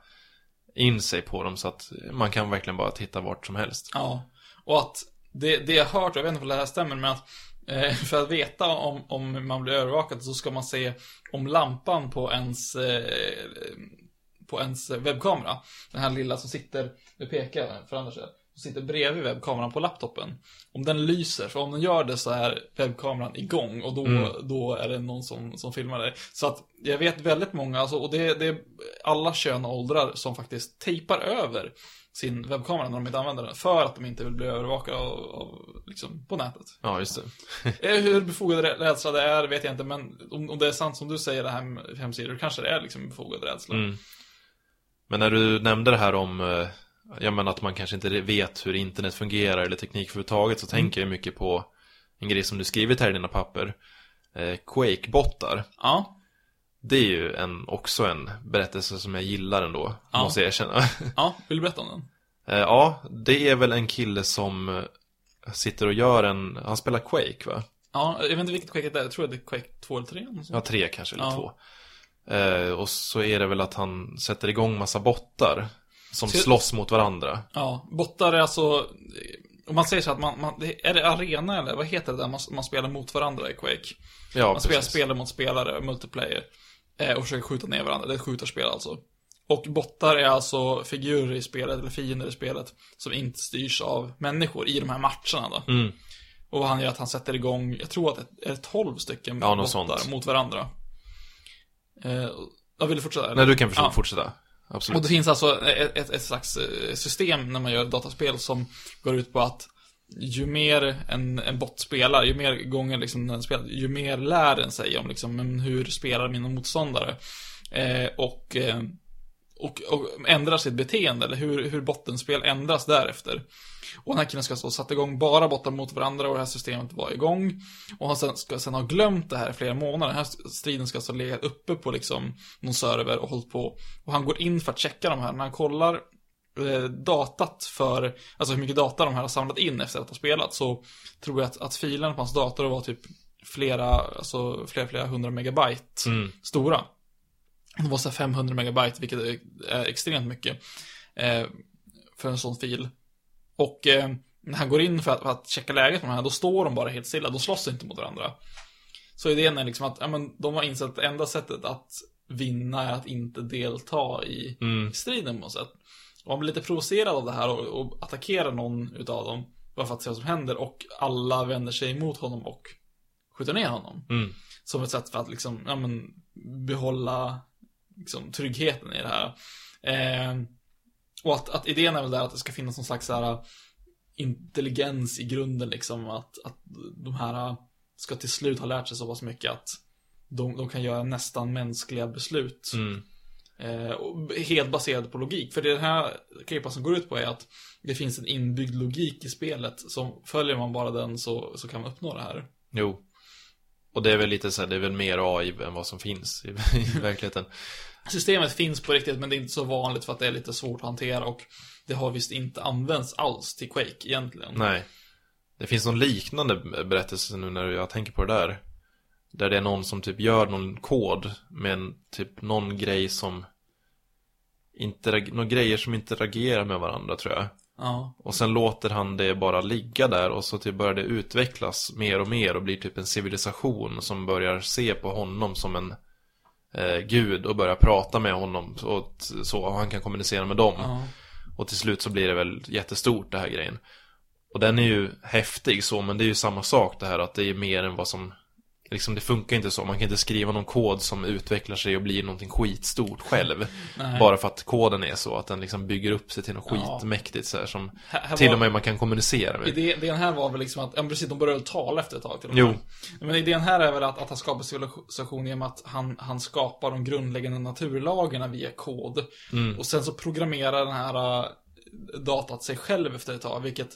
in sig på dem så att man kan verkligen bara titta vart som helst. Ja, och att det, det jag hört, jag vet inte om det här stämmer, men att eh, för att veta om, om man blir övervakad så ska man se om lampan på ens eh, på ens webbkamera, den här lilla som sitter, nu pekar jag för som sitter bredvid webbkameran på laptopen. Om den lyser, för om den gör det så är webbkameran igång och då, Mm. då är det någon som, som filmar det. Så att jag vet väldigt många, alltså, och det, det är alla kön och åldrar som faktiskt tejpar över sin webbkamera när de inte använder den för att de inte vill bli övervakade av, av, liksom, på nätet. Ja, just det. <laughs> Eh, Hur befogad rä- rädsla det är vet jag inte, men om, om det är sant som du säger det här med hemsidor, kanske det är liksom befogad rädsla. Mm. Men när du nämnde det här om Jag menar att man kanske inte vet hur internet fungerar eller teknik överhuvudtaget så Mm. tänker jag mycket på En grej som du skrivit här i dina papper eh, Quake-bottar Ja, Det är ju en, också en berättelse som jag gillar ändå Ja. Måste jag erkänna <laughs> ja, vill du berätta om den? Eh, Ja, det är väl en kille som eh, Sitter och gör en, han spelar Quake va? Ja, jag vet inte vilket Quake det är, jag tror det är Quake 2 eller 3. eller så. Ja, tre kanske, eller Ja. två eh, Och så är det väl att han sätter igång massa bottar Som Så- slåss mot varandra Ja, bottar är alltså, om man säger så att man, man är det arena eller vad heter det där man, man spelar mot varandra i Quake? Ja, Man spelar precis spelare mot spelare, multiplayer. Eh, och försöker skjuta ner varandra. Det är ett skjutarspel alltså. Och bottar är alltså figurer i spelet, eller fiender i spelet, som inte styrs av människor i de här matcherna då. Mm. Och vad han gör att han sätter igång, jag tror att det är 12 stycken Ja, bottar sånt. mot varandra. Eh, jag vill fortsätta? eller? Nej, du kan försöka Ja. fortsätta. Absolut. Och det finns alltså ett, ett, ett slags eh, system när man gör dataspel som går ut på att ju mer en, en bot spelar, ju mer gånger liksom den spelar, ju mer lär den sig om liksom, hur spelar mina motståndare. Eh, och, eh, och, och ändrar sitt beteende, eller hur, hur bottenspel ändras därefter. Och den här killen ska alltså sätta igång bara bottar mot varandra och det här systemet var igång. Och han sen, ska sen ha glömt det här i flera månader. Den här striden ska alltså ligga uppe på liksom någon server och hållit på. Och han går in för att checka de här. När han kollar eh, datat för, alltså hur mycket data de här har samlat in efter att ha spelat så tror jag att, att filerna på hans dator var typ flera, alltså flera, flera hundra megabyte Mm. stora. Det var så här 500 megabyte, vilket är, extremt mycket eh, för en sån fil. Och eh, när han går in för att, för att checka läget med de här, då står de bara helt stilla, de slåss inte mot varandra. Så idén är liksom att, ja men de har insett att det enda sättet att vinna är att inte delta i Mm. striden på något sätt. Och han blir lite provocerad av det här och, och attackerar någon utav dem, bara för att se vad som händer, och alla vänder sig emot honom och skjuter ner honom. Mm. Som ett sätt för att liksom, ja men, behålla liksom, tryggheten i det här. Eh, och att, att idén är väl där att det ska finnas någon slags så här, intelligens i grunden liksom. Att, att de här ska till slut ha lärt sig så pass mycket att de, de kan göra nästan mänskliga beslut. Mm. Eh, helt baserad på logik. För det den här creepypastan går ut på är att det finns en inbyggd logik i spelet. Som följer man bara den så, så kan man uppnå det här. Jo. Och det är väl lite så här, det är väl mer AI än vad som finns i, <laughs> i verkligheten. Systemet finns på riktigt men det är inte så vanligt för att det är lite svårt att hantera och det har visst inte använts alls till Quake egentligen. Nej. Det finns någon liknande berättelse nu när jag tänker på det där. Där det är någon som typ gör någon kod med en, typ någon grej som några grejer som interagerar med varandra tror jag. Ja. Och sen låter han det bara ligga där och så typ börjar det utvecklas mer och mer och blir typ en civilisation som börjar se på honom som en eh, gud och börjar prata med honom och så och han kan kommunicera med dem. ja. Och till slut så blir det väl jättestort det här grejen. Och den är ju häftig så, men det är ju samma sak det här att det är mer än vad som Liksom det funkar inte så, man kan inte skriva någon kod som utvecklar sig och blir någonting skitstort själv. Nej. Bara för att koden är så, att den liksom bygger upp sig till något Ja. skitmäktigt så här, som Här- här till var- och med man kan kommunicera med. Idé, idén här var väl liksom att, ja precis, de började tala efter ett tag till och Jo. med. Men idén här är väl att, att han skapar civilisation genom att han, han skapar de grundläggande naturlagarna via kod. Mm. Och sen så programmerar den här äh, datat sig själv efter ett tag, vilket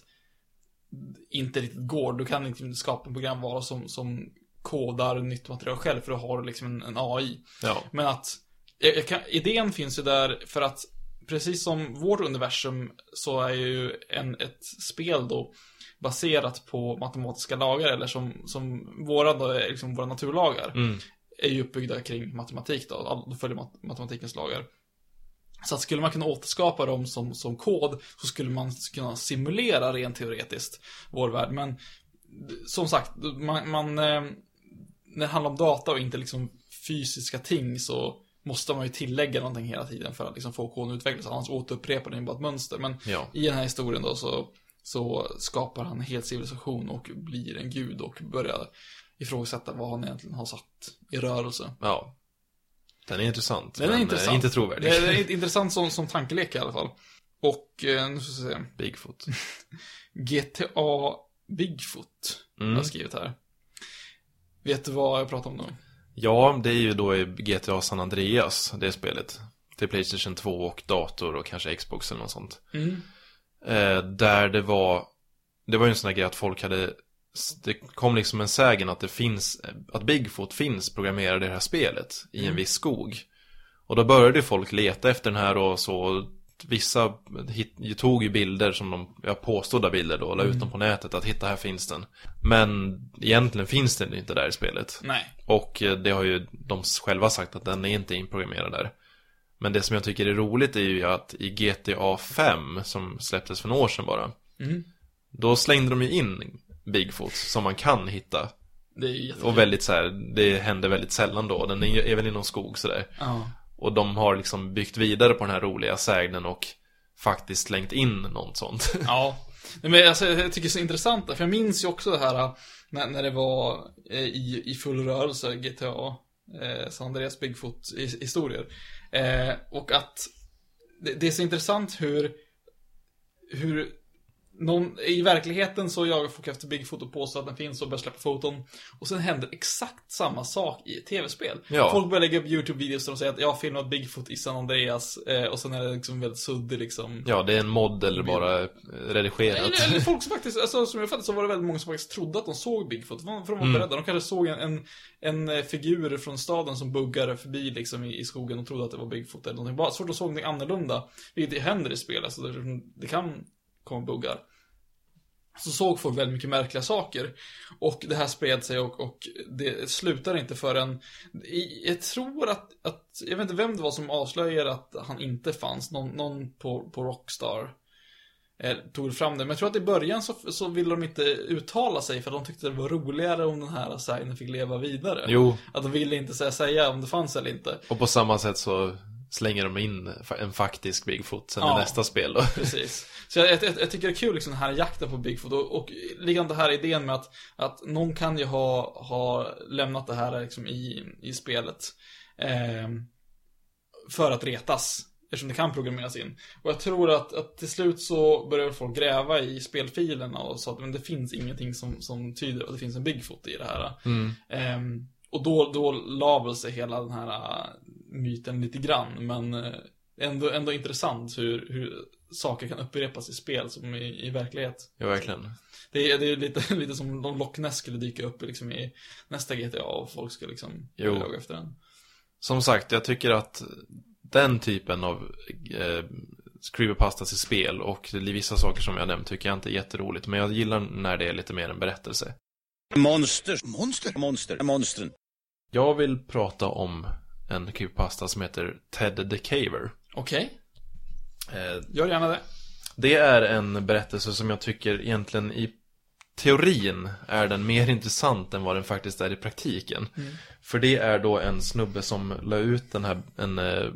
inte riktigt går. Du kan inte skapa en programvara som, som kodar nytt material själv, för då har du liksom en, en AI. Ja. Men att, jag, jag kan, idén finns ju där för att precis som vårt universum så är ju en, ett spel då baserat på matematiska lagar eller som, som våra då liksom våra naturlagar. Mm. Är ju uppbyggda kring matematik då, då följer mat, matematikens lagar. Så att skulle man kunna återskapa dem som, som kod så skulle man kunna simulera rent teoretiskt vår värld. Men som sagt, man, man eh, när det handlar om data och inte liksom fysiska ting så måste man ju tillägga någonting hela tiden för att liksom få koden att utvecklas. Annars återupprepar den bara ett mönster. Men Ja. i den här historien då så, så skapar han en hel civilisation och blir en gud och börjar ifrågasätta vad han egentligen har satt i rörelse. Ja. Den är intressant. Den är eh, intressant. Inte trovärdig. Det är, det <laughs> är intressant som, som tankelek i alla fall. Och, eh, nu ska vi se. Bigfoot. <laughs> GTA Bigfoot har Mm. jag skrivit här. Vet du vad jag pratar om nu? Ja, det är ju då i GTA San Andreas, det spelet. Till Playstation 2 och dator och kanske Xbox eller något sånt. Mm. Eh, där det var, det var ju en sån här grej att folk hade, det kom liksom en sägen att det finns, att Bigfoot finns programmerad i det här spelet i en viss skog. Och då började folk leta efter den här och så, vissa hit, tog ju bilder som de, ja påstådda bilder då, och la ut dem på nätet att hitta här finns den. Men egentligen finns den inte där i spelet. Nej. Och eh, det har ju de själva sagt att den är inte inprogrammerad där. Men det som jag tycker är roligt är ju att i GTA 5, som släpptes för några år sedan bara, Mm. då slängde de ju in Bigfoot som man kan hitta. Det är jättekul. Och väldigt så här, det händer väldigt sällan då. Den är, är väl i någon skog sådär. Ja. Och de har liksom byggt vidare på den här roliga sägnen och faktiskt slängt in något sånt. <laughs> Ja. Men alltså, jag tycker det är så intressant, för jag minns ju också det här äh, när, när det var äh, i, i full rörelse, GTA, eh, äh, San Andreas Bigfoot-historier. Eh, och att det, det är så intressant hur, hur någon, i verkligheten så jagar folk efter Bigfoot och påstår att den finns och börjar släppa foton. Och sen händer exakt samma sak i ett tv-spel. Ja. Folk börjar lägga upp YouTube-videos där de säger att jag har filmat Bigfoot i San Andreas eh, och sen är det liksom väldigt suddig liksom. Ja, det är en mod eller bara eh, redigerat. Eller, eller folk som faktiskt, alltså, som jag fattade så var det väldigt många som faktiskt trodde att de såg Bigfoot. För de var Mm. beredda. De kanske såg en, en, en eh, figur från staden som buggade förbi liksom i, i skogen och trodde att det var Bigfoot eller någonting. Bara så fort de såg någonting annorlunda, vilket händer i spel, alltså det, det kan komma buggar. Så såg folk väldigt mycket märkliga saker. Och det här spred sig och, och det slutar inte förrän, jag tror att, att, jag vet inte vem det var som avslöjade att han inte fanns, någon, någon på, på Rockstar eh, tog fram det. Men jag tror att i början så, så ville de inte uttala sig för de tyckte det var roligare om den här sägnen fick leva vidare. Jo, Att de ville inte säga, säga om det fanns eller inte. och på samma sätt så slänger de in en faktisk Bigfoot sen Ja. i nästa spel då. Precis. <laughs> Så jag, jag, jag tycker det är kul liksom den här jakten på Bigfoot och, och likadant det här idén med att, att någon kan ju ha, ha lämnat det här liksom i, i spelet. Eh, för att retas. Eftersom det kan programmeras in. Och jag tror att, att till slut så börjar folk gräva i spelfilerna och sa att men det finns ingenting som, som tyder på att det finns en Bigfoot i det här. Mm. Ehm, och då, då la väl sig hela den här äh, myten lite grann, men äh, ändå, ändå intressant hur, hur saker kan upprepas i spel som i, i verklighet. Ja, verkligen. Det är, det är lite, <laughs> lite som om Loch Ness skulle dyka upp liksom i nästa GTA och folk ska liksom Jo. jaga efter den. Som sagt, jag tycker att den typen av eh, creepypastas i spel och vissa saker som jag nämnt tycker jag inte är jätteroligt. Men jag gillar när det är lite mer en berättelse. Monster. Monster? Monster. Monstren. Jag vill prata om en creepypasta som heter Ted the Caver. Okej, Eh, gör gärna det. det är en berättelse som jag tycker egentligen i teorin är den mer <laughs> intressant än vad den faktiskt är i praktiken. För det är då en snubbe som la ut den här, en, eh,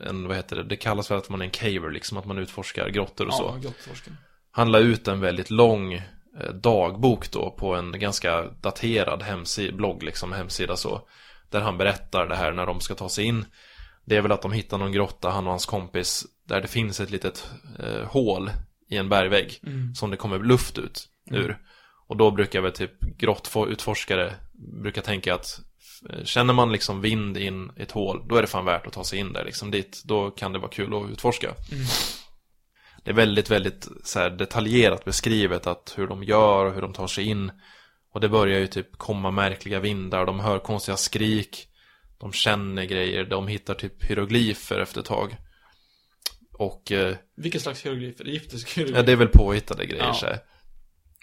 en, vad heter det, det kallas för att man är en caver liksom, att man utforskar grottor och så. Ja, forsken. Han la ut en väldigt lång eh, dagbok då på en ganska daterad hemsida, blogg liksom, hemsida så. Där han berättar det här när de ska ta sig in. Det är väl att de hittar någon grotta, han och hans kompis, där det finns ett litet eh, hål i en bergvägg. Som det kommer luft ut ur. Och då brukar väl typ grottutforskare brukar tänka att eh, Känner man liksom vind in ett hål, då är det fan värt att ta sig in där liksom dit. Då kan det vara kul att utforska. Det är väldigt, väldigt så detaljerat beskrivet att hur de gör och hur de tar sig in. Och det börjar ju typ komma märkliga vindar, de hör konstiga skrik. De känner grejer, de hittar typ hieroglyfer efter ett tag. Och eh, Vilken slags hieroglyfer? Egyptiska hieroglyfer? Ja, det är väl påhittade grejer Ja. så här.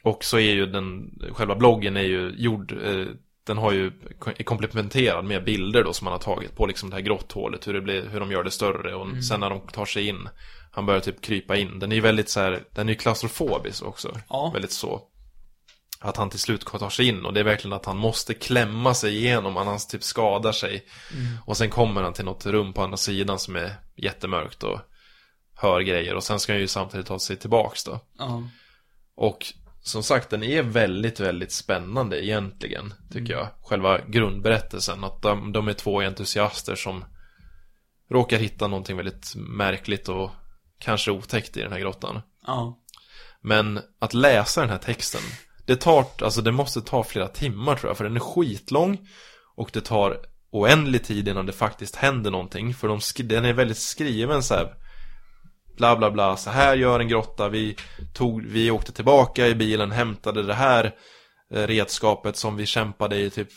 Och så är ju den, själva bloggen är ju gjord, eh, den har ju, är komplementerad med bilder då som man har tagit på liksom det här grotthålet, hur det blir, hur de gör det större och Mm. sen när de tar sig in, han börjar typ krypa in. Den är ju väldigt så här, den är ju klaustrofobisk också. Ja. Väldigt så. Att han till slut tar sig in och det är verkligen att han måste klämma sig igenom, annars typ skadar sig. Mm. Och sen kommer han till något rum på andra sidan som är jättemörkt och hör grejer och sen ska han ju samtidigt ta sig tillbaks då. Ja. Och som sagt, den är väldigt, väldigt spännande egentligen, tycker jag. Själva grundberättelsen, att de, de är två entusiaster som råkar hitta någonting väldigt märkligt och kanske otäckt i den här grottan. Ja. Men att läsa den här texten, det tar, alltså det måste ta flera timmar tror jag, för den är skitlång och det tar oändlig tid innan det faktiskt händer någonting, för de den är väldigt skriven så här bla bla bla, så här gör en grotta, vi tog, vi åkte tillbaka i bilen, hämtade det här eh, redskapet som vi kämpade i typ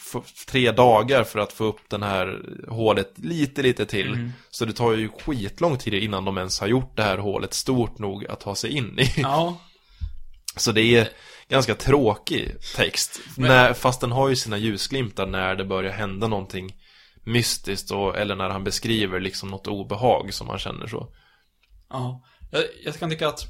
tre dagar för att få upp den här hålet lite, lite till. Så det tar ju skitlång tid innan de ens har gjort det här hålet stort nog att ta sig in i. Ja. <laughs> Så det är ganska tråkig text. När, fast den har ju sina ljusglimtar när det börjar hända någonting mystiskt och, eller när han beskriver liksom något obehag som man känner så. Ja. Jag, jag kan tycka att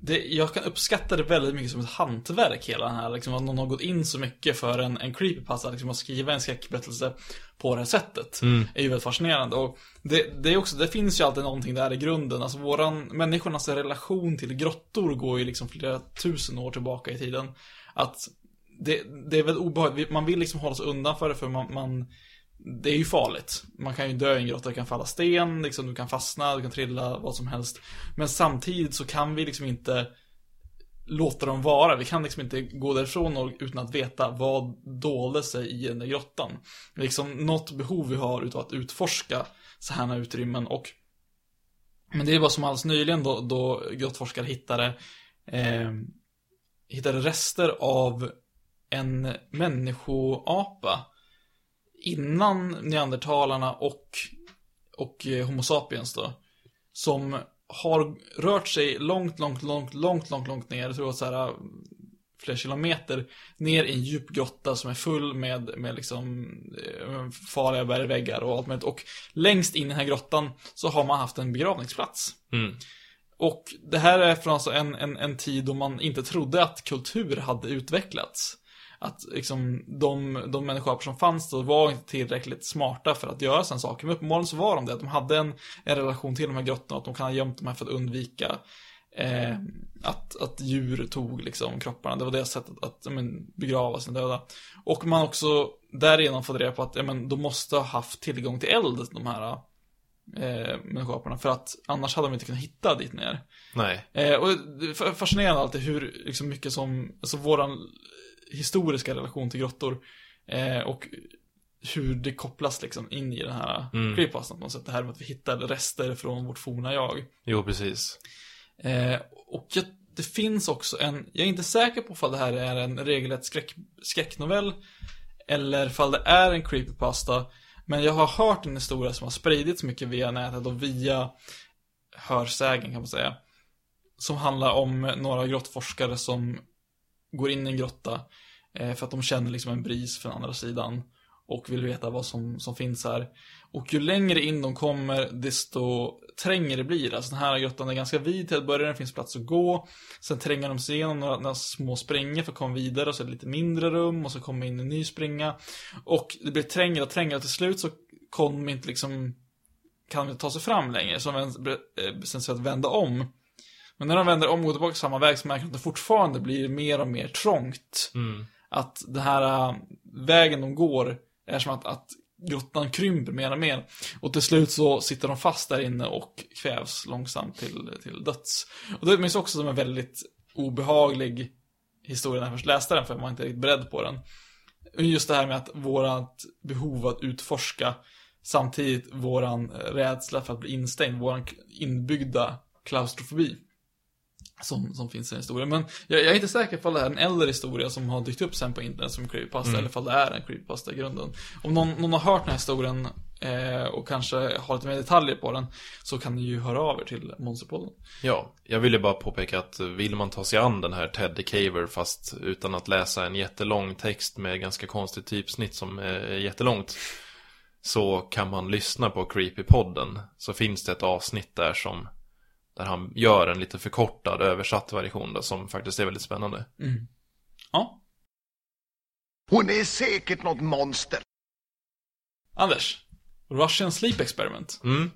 det, jag kan uppskatta det väldigt mycket som ett hantverk hela den här, liksom att någon har gått in så mycket för en, en creepypasta, liksom att skriva en skräckberättelse på det här sättet. Är ju väldigt fascinerande. Och det, det är också, det finns ju alltid någonting där i grunden, alltså våran, människornas relation till grottor går ju liksom flera tusen år tillbaka i tiden. Att det, det är väldigt obehagligt, man vill liksom hålla sig undan för det för man, man det är ju farligt. Man kan ju dö i en grotta, det kan falla sten, liksom, du kan fastna, du kan trilla, vad som helst. Men samtidigt så kan vi liksom inte låta dem vara. Vi kan liksom inte gå därifrån och, utan att veta vad dolde sig i den där grottan. Liksom något behov vi har utav att utforska så här utrymmen och men det var som alldeles nyligen då, då grottforskare hittade eh, hittade rester av en människoapa innan neandertalarna och, och eh, Homo sapiens då. Som har rört sig långt, långt, långt, långt, långt, långt ner. Jag tror att så här flera kilometer ner i en djup grotta som är full med, med liksom eh, farliga bergväggar och allt möjligt. Och längst in i den här grottan så har man haft en begravningsplats. Mm. Och det här är från alltså en, en, en tid då man inte trodde att kultur hade utvecklats. Att liksom de, de människor som fanns då var inte tillräckligt smarta för att göra sådana saker. Men uppenbarligen så var de det. Att de hade en, en relation till de här grottorna. Att de kan ha gömt de här för att undvika eh, att, att djur tog liksom kropparna. Det var deras sätt att, att men, begrava sina döda. Och man också därigenom fått reda på att ja, men, de måste ha haft tillgång till eld, de här eh, människoaporna. För att annars hade de inte kunnat hitta dit ner. Nej. Eh, och det är fascinerande alltid hur liksom mycket som, alltså våran historiska relation till grottor eh, och hur det kopplas liksom in i den här Mm. creepypastan på något sätt. Det här med att vi hittar rester från vårt forna jag. Jo, precis. Eh, och jag, det finns också en, jag är inte säker på ifall det här är en regelrätt skräck, skräcknovell eller ifall det är en creepypasta. Men jag har hört en historia som har spridits mycket via nätet och via hörsägen kan man säga. Som handlar om några grottforskare som går in i en grotta eh, för att de känner liksom en bris från andra sidan och vill veta vad som, som finns här. Och ju längre in de kommer, desto trängre blir det. Alltså den här grottan är ganska vid till att börja, det finns plats att gå. Sen tränger de sig igenom några, några små springor för att komma vidare, och så är det lite mindre rum, och så kommer in en ny springa. Och det blir trängre och trängre, och till slut så kommer de inte liksom, kan de inte ta sig fram längre, så de bestämmer sig för att vända om. Men när de vänder om och går tillbaka samma väg så märker de att det fortfarande blir mer och mer trångt. Mm. Att den här äh, vägen de går är som att, att grottan krymper mer och mer. Och till slut så sitter de fast där inne och kvävs långsamt till, till döds. Och det minns också som en väldigt obehaglig historia när jag först läste den, för jag var inte riktigt beredd på den. Just det här med att vårat behov att utforska samtidigt våran rädsla för att bli instängd, våran inbyggda klaustrofobi. Som, som finns i den historien. Men jag, jag är inte säker på att det är en äldre historia som har dykt upp sen på internet som creepypasta, Mm. eller om det är en creepypasta i grunden. Om någon, någon har hört den här historien eh, och kanske har lite mer detaljer på den, så kan ni ju höra av er till Monsterpodden. Ja, jag ville bara påpeka att vill man ta sig an den här Ted Caver fast utan att läsa en jättelång text med ganska konstigt typsnitt som är jättelångt så kan man lyssna på Creepypodden så finns det ett avsnitt där som där han gör en lite förkortad översatt version då, som faktiskt är väldigt spännande. Ja, Hon är säkert något monster. Anders. Russian Sleep Experiment. Mm.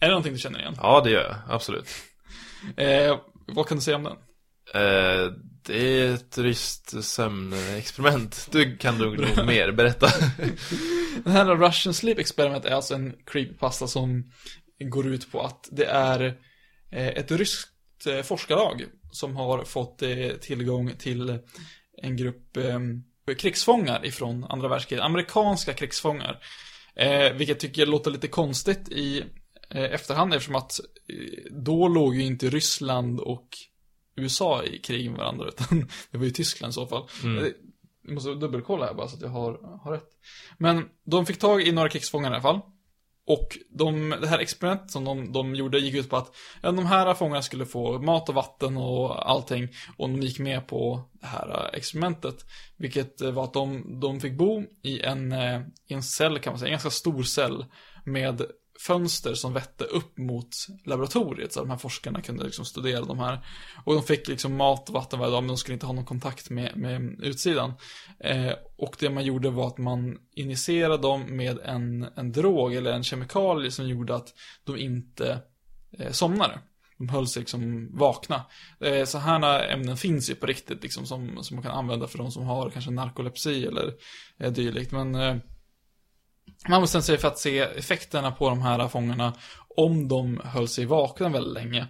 Är det någonting du känner igen? Ja, det gör jag, absolut. <laughs> Eh, vad kan du säga om den? Eh, det är ett ryskt sömnexperiment. Du kan nog nog <laughs> mer berätta. Den här Russian Sleep Experiment är alltså en creepypasta som går ut på att det är ett ryskt eh, forskarlag som har fått eh, tillgång till en grupp eh, krigsfångar ifrån andra världskriget. Amerikanska krigsfångar. Eh, vilket tycker jag låter lite konstigt i eh, efterhand eftersom att eh, då låg ju inte Ryssland och USA i krig med varandra <laughs> utan det var ju Tyskland i så fall. Mm. Eh, Jag måste dubbelkolla här bara så att jag har, har rätt. Men de fick tag i några krigsfångar i alla fall. Och de, det här experimentet som de, de gjorde gick ut på att ja, de här fångarna skulle få mat och vatten och allting. Och de gick med på det här eh, experimentet. Vilket eh, var att de, de fick bo i en, eh, i en cell kan man säga, en ganska stor cell. Med fönster som vette upp mot laboratoriet så att de här forskarna kunde liksom studera de här. Och de fick liksom mat och vatten varje dag men de skulle inte ha någon kontakt med, med utsidan. Eh, och det man gjorde var att man injicerade dem med en, en drog eller en kemikalie som gjorde att de inte eh, somnade. De höll sig liksom vakna. Eh, så här ämnen finns ju på riktigt liksom som, som man kan använda för de som har kanske narkolepsi eller eh, dylikt. Men eh, man bestämde sig för att se effekterna på de här fångarna om de höll sig vakna väldigt länge.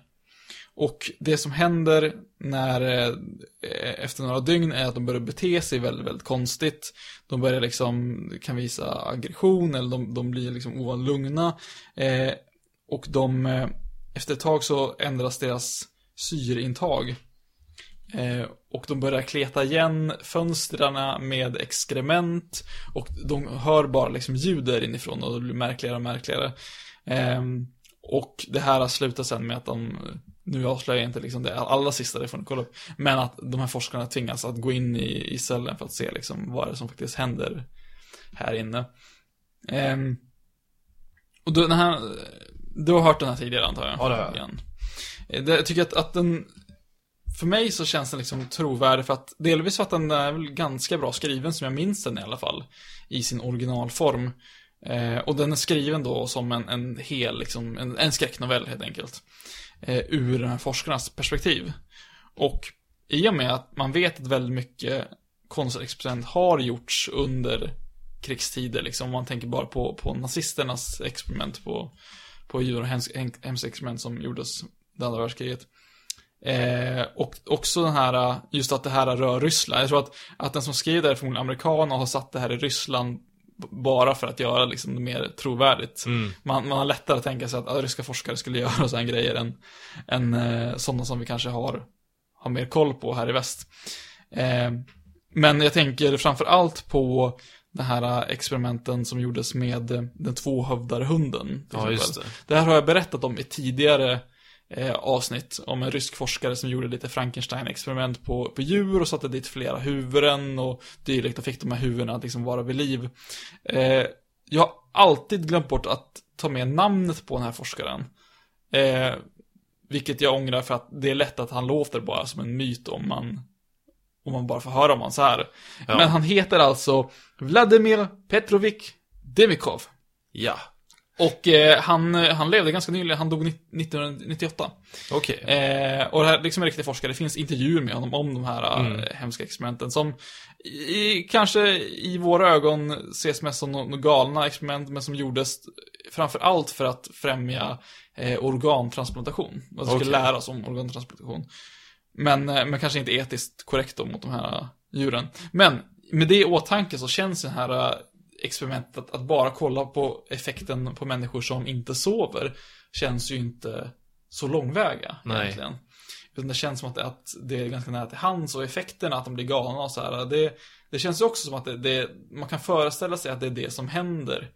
Och det som händer när, eh, efter några dygn är att de börjar bete sig väldigt, väldigt konstigt. De börjar liksom, kan visa aggression eller de, de blir liksom ovanligt lugna. Eh, och de, eh, efter ett tag så ändras deras syreintag. Eh, och de börjar kleta igen fönstren med exkrement. Och de hör bara liksom ljud där inifrån och det blir märkligare och märkligare. Ehm, och det här slutar sen med att de, nu avslöjar jag inte liksom det allra sista, det får ni kolla upp. Men att de här forskarna tvingas att gå in i, i cellen för att se liksom vad det är som faktiskt händer här inne. Ehm, och då, den här, du har hört den här tidigare antar jag? Ja, det har jag. Igen. Eh, det, jag tycker att, att den, för mig så känns den liksom trovärdig för att, delvis för att den är väl ganska bra skriven som jag minns den i alla fall. I sin originalform. Eh, och den är skriven då som en, en hel, liksom, en, en skräcknovell helt enkelt. Eh, ur den här forskarnas perspektiv. Och i och med att man vet att väldigt mycket konstexperiment har gjorts under krigstider, liksom. Om man tänker bara på, på nazisternas experiment på, på djur och hemska experiment som gjordes det andra världskriget. Eh, och också den här, just att det här rör Ryssland. Jag tror att, att den som skrev det är förmodligen amerikan och har satt det här i Ryssland bara för att göra liksom det mer trovärdigt. Man, man har lättare att tänka sig att, att ryska forskare skulle göra <laughs> sådana grejer än, än eh, sådana som vi kanske har, har mer koll på här i väst. Eh, men jag tänker framför allt på de här experimenten som gjordes med eh, den tvåhövdarhunden. till Ja, just det. Det här har jag berättat om i tidigare eh, avsnitt om en rysk forskare som gjorde lite Frankenstein-experiment på, på djur och satte dit flera huvuden och dylikt och fick de här huvudena att liksom vara vid liv. Eh, jag har alltid glömt bort att ta med namnet på den här forskaren. Eh, vilket jag ångrar för att det är lätt att han låter bara som en myt om man om man bara får höra om honom så här. Ja. Men han heter alltså Vladimir Petrovich Demikov. Ja. Och eh, han, eh, han levde ganska nyligen, han dog 1998. Okej. Eh, och det här liksom en riktig forskare, det finns intervjuer med honom om de här Mm. eh, hemska experimenten som i, kanske i våra ögon ses mest som några galna experiment, men som gjordes framför allt för att främja eh, organtransplantation. Att vi skulle Okej. lära oss om organtransplantation. Men, eh, men kanske inte etiskt korrekt då mot de här djuren. Men med det i åtanke så känns det här experimentet att, att bara kolla på effekten på människor som inte sover känns ju inte så långväga Nej. egentligen. Utan det känns som att det, att det är ganska nära till hands och effekterna att de blir galna och så här. Det, det känns ju också som att det, det, man kan föreställa sig att det är det som händer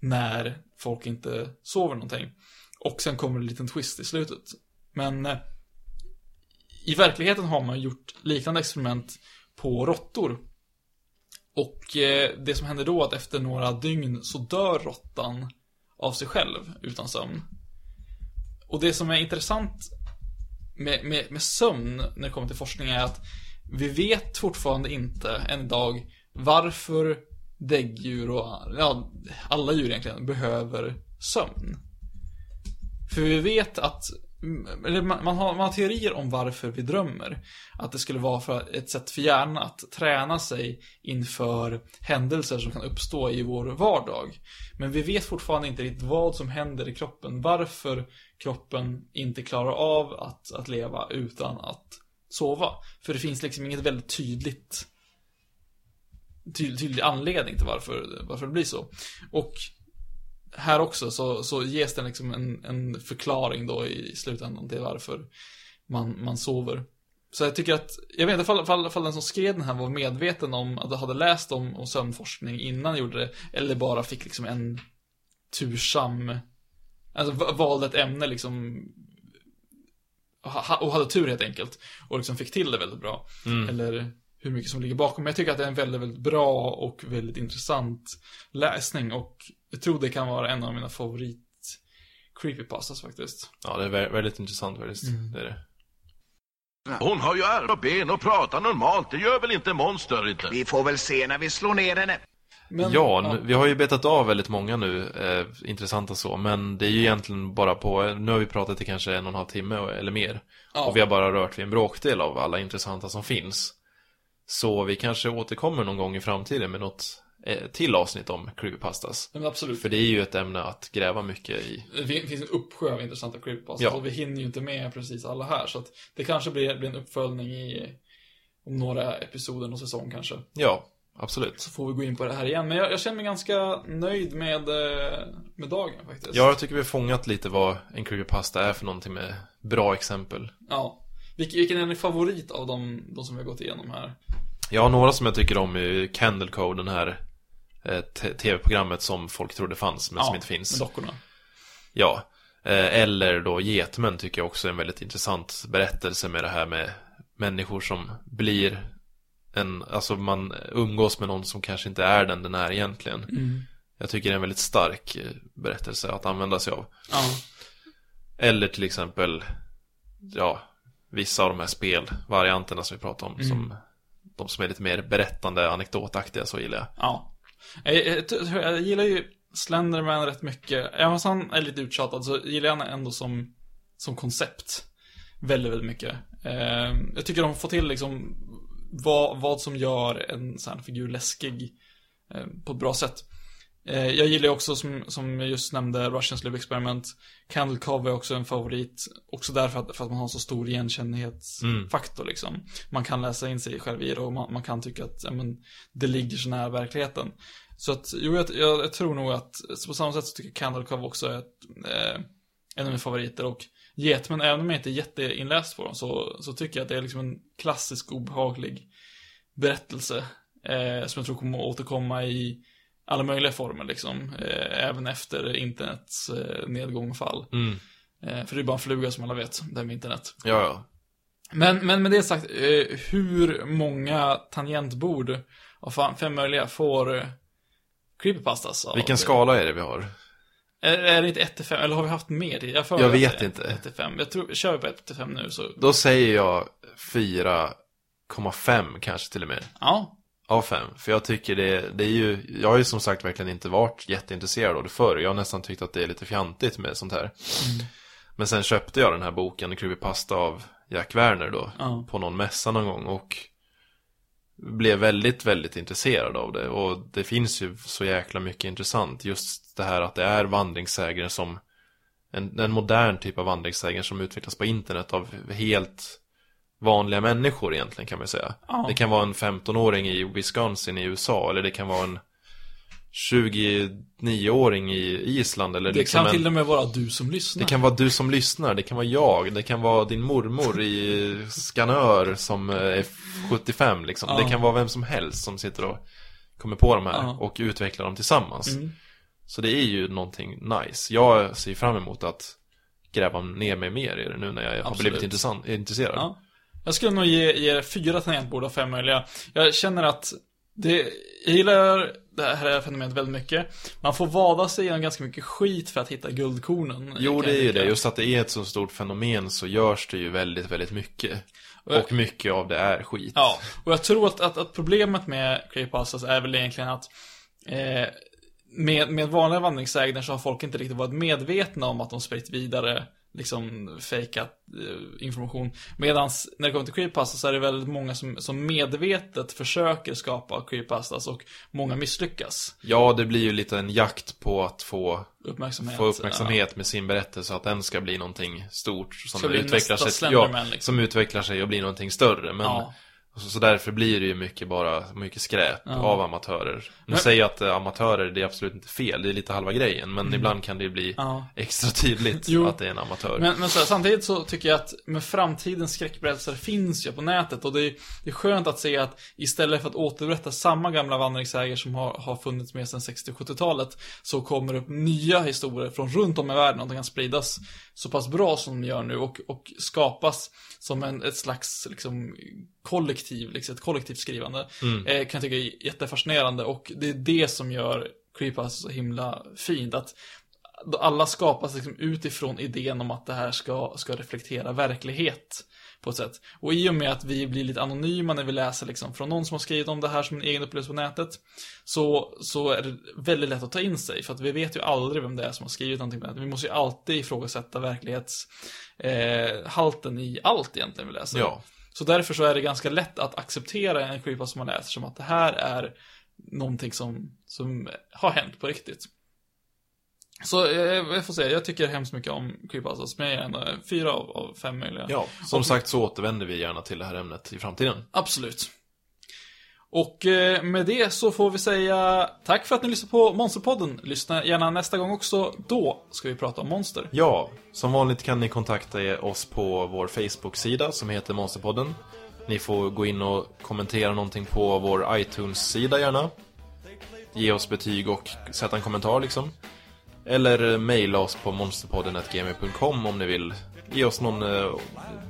när folk inte sover någonting. Och sen kommer det en liten twist i slutet. Men eh, i verkligheten har man gjort liknande experiment på råttor. Och eh, det som händer då är att efter några dygn så dör råttan av sig själv utan sömn. Och det som är intressant med, med, med sömn när det kommer till forskning är att vi vet fortfarande inte än idag varför däggdjur och ja, alla djur egentligen behöver sömn. För vi vet att Mm, eller man, man, har, man har teorier om varför vi drömmer. Att det skulle vara för ett sätt för hjärnan att träna sig inför händelser som kan uppstå i vår vardag. Men vi vet fortfarande inte riktigt vad som händer i kroppen. Varför kroppen inte klarar av att, att leva utan att sova. För det finns liksom inget väldigt tydligt tydlig, tydlig anledning till varför, varför det blir så. Och här också så, så ges det liksom en, en förklaring då i slutändan till varför man, man sover. Så jag tycker att, jag vet inte ifall, den som skrev den här var medveten om att hade läst om, om sömnforskning innan han gjorde det, eller bara fick liksom en tursam, alltså va- valde ett ämne liksom och hade tur helt enkelt. Och liksom fick till det väldigt bra. Eller hur mycket som ligger bakom. Men jag tycker att det är en väldigt, väldigt bra och väldigt intressant läsning. Och jag tror det kan vara en av mina favorit creepypastas faktiskt. Ja, det är vä- väldigt intressant faktiskt. Mm. Det är det. Hon har ju armar och ben och pratar normalt. Det gör väl inte monster inte? Vi får väl se när vi slår ner henne. Men, Ja, nu, vi har ju betat av väldigt många nu, eh, intressanta så, men det är ju egentligen bara på, nu har vi pratat i kanske en och en halv timme eller mer. Ja. Och vi har bara rört vid en bråkdel av alla intressanta som finns. Så vi kanske återkommer någon gång i framtiden med något till avsnitt om creepypastas. Men absolut. För det är ju ett ämne att gräva mycket i. Det fin- finns en uppsjö av intressanta creepypastas Ja. och vi hinner ju inte med precis alla här. Så att det kanske blir, blir en uppföljning i om några episoder, någon säsong kanske. Ja, absolut. Så får vi gå in på det här igen. Men jag, jag känner mig ganska nöjd med, eh, med dagen faktiskt. Ja, jag tycker vi har fångat lite vad en creepypasta är för någonting med bra exempel. Ja. Vilken, är din favorit av de, de som vi har gått igenom här? Jag har några som jag tycker om i Candle Code, den här eh, tv-programmet som folk trodde fanns men som inte finns. Med dockorna. Ja. Eh, Eller då Getmän tycker jag också är en väldigt intressant berättelse med det här med människor som blir en, alltså man umgås med någon som kanske inte är den den är egentligen. Mm. Jag tycker det är en väldigt stark eh, berättelse att använda sig av. Ja. Eller till exempel, ja, vissa av de här spelvarianterna som vi pratar om. Mm. Som, de som är lite mer berättande, anekdotaktiga, så gillar jag. Ja. Jag, jag, jag, jag gillar ju Slenderman rätt mycket. Även fast han är lite uttjatad så gillar jag honom ändå som, som koncept. Väldigt, väldigt mycket. Eh, jag tycker de får till liksom vad, vad som gör en sån här figur läskig eh, på ett bra sätt. Eh, jag gillar också som, som jag just nämnde Russian Slave Experiment. Candle Cove är också en favorit. Också därför att, för att man har så stor igenkännlighetsfaktor liksom. Man kan läsa in sig själv i det och man, man kan tycka att men, det ligger så nära verkligheten. Så att, jo, jag, jag, jag tror nog att på samma sätt så tycker jag Candle Cove också är ett, eh, en av mina favoriter. Och Getmen, även om jag inte är jätteinläst på dem, så, så tycker jag att det är liksom en klassisk obehaglig berättelse. Eh, som jag tror kommer att återkomma i alla möjliga former liksom. Eh, även efter internets eh, nedgång och fall. Mm. Eh, för det är bara en fluga som alla vet, det här med internet. Ja, ja. Men, men med det sagt, eh, hur många tangentbord av fem möjliga får eh, creepypastas? av- Vilken skala är det vi har? Är, är det inte 1 till 5? Eller har vi haft mer? Jag, Jag vet inte. 1 till 5. Jag tror, kör vi på 1 till 5 nu så. Då säger jag 4,5 kanske till och med. Ja. Av fem. För jag tycker det, det är ju, jag har ju som sagt verkligen inte varit jätteintresserad av det förr. Jag har nästan tyckt att det är lite fjantigt med sånt här. Mm. Men sen köpte jag den här boken, Creepypasta av Jack Werner då. Ja. På någon mässa någon gång och blev väldigt, väldigt intresserad av det. Och det finns ju så jäkla mycket intressant. Just det här att det är vandringssägner som en, en modern typ av vandringssägner som utvecklas på internet av helt vanliga människor egentligen kan man säga. Ja. Det kan vara en 15-åring i Wisconsin i USA eller det kan vara en 29-åring i Island eller Det liksom kan en... till och med vara du som lyssnar. Det kan vara du som lyssnar, det kan vara jag, det kan vara din mormor i Skanör som eh, är 75 liksom. Ja. Det kan vara vem som helst som sitter och kommer på de här Ja. och utvecklar dem tillsammans. Mm. Så det är ju någonting nice. Jag ser fram emot att gräva ner mig mer i det nu när jag har Absolut. blivit intressant, intresserad. Ja. Jag skulle nog ge, ge er fyra tangentbord av fem möjliga. Jag känner att det, jag gillar det här fenomenet väldigt mycket. Man får vada sig igenom ganska mycket skit för att hitta guldkornen. Jo, det är ju det. Just att det är ett så stort fenomen så görs det ju väldigt, väldigt mycket. Och mycket av det är skit. Ja, och jag tror att, att, att problemet med creepypastas är väl egentligen att eh, med, med vanliga vandringssägner så har folk inte riktigt varit medvetna om att de spritt vidare liksom fejkat eh, information. Medan när det kommer till creepypastas så är det väldigt många som, som medvetet försöker skapa creepypastas och många misslyckas. Ja, det blir ju lite en jakt på att få Uppmärksamhet. få uppmärksamhet med sin berättelse att den ska bli någonting stort som Ska utvecklar sig, ja, liksom. som utvecklar sig och blir någonting större men Ja. Så, därför blir det ju mycket bara mycket skräp Ja. av amatörer. Nu Men- säger jag att eh, amatörer, det är absolut inte fel, det är lite halva grejen men ibland kan det ju bli Mm. Ja. extra tydligt att det är en amatör. Men, men så, här, samtidigt så tycker jag att med framtidens skräckberättelser finns ju på nätet och det är, det är skönt att se att istället för att återberätta samma gamla vandringssäger som har, har funnits med sedan 60-70-talet så kommer det upp nya historier från runt om i världen och de kan spridas så pass bra som de gör nu och, och skapas som en, ett slags liksom, kollektiv, liksom, ett kollektivt skrivande. Mm. Eh, kan jag tycka är jättefascinerande och det är det som gör Creepypasta så himla fint. Att alla skapas liksom utifrån idén om att det här ska, ska reflektera verklighet på ett sätt. Och i och med att vi blir lite anonyma när vi läser liksom från någon som har skrivit om det här som en egen upplevelse på nätet, så, så är det väldigt lätt att ta in sig, för att vi vet ju aldrig vem det är som har skrivit någonting på nätet. Vi måste ju alltid ifrågasätta verklighetshalten eh, i allt egentligen vi läser. Ja. Så därför så är det ganska lätt att acceptera en creepypasta som man läser som att det här är någonting som, som har hänt på riktigt. Så eh, jag får säga, jag tycker hemskt mycket om creepypastas, men jag ger ändå fyra av, av fem möjliga. Ja, som sagt så återvänder vi gärna till det här ämnet i framtiden. Absolut. Och eh, med det så får vi säga tack för att ni lyssnade på Monsterpodden. Lyssna gärna nästa gång också. Då ska vi prata om monster. Ja, som vanligt kan ni kontakta oss på vår Facebook-sida som heter Monsterpodden. Ni får gå in och kommentera någonting på vår iTunes-sida gärna. Ge oss betyg och sätta en kommentar liksom. Eller mejla oss på monsterpodden.gmi.com om ni vill ge oss någon, eh,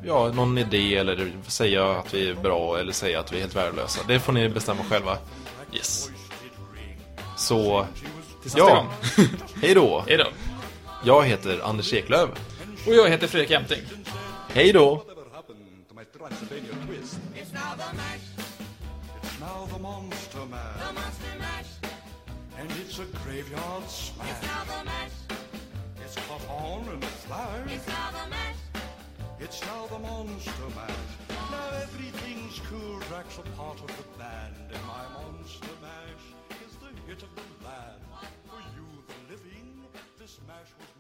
ja, någon idé eller säga att vi är bra eller säga att vi är helt värdelösa. Det får ni bestämma själva. Yes. Så, Tills ja. <laughs> Hej då. Hej då. Jag heter Anders Eklöv. Och jag heter Fredrik Jämting. Hej då. And it's a graveyard smash. It's now the mash. It's caught on in a flash. It's now the mash. It's now the monster mash. Now everything's cool. Drax a part of the band. And my monster mash is the hit of the land. For you, the living, this mash was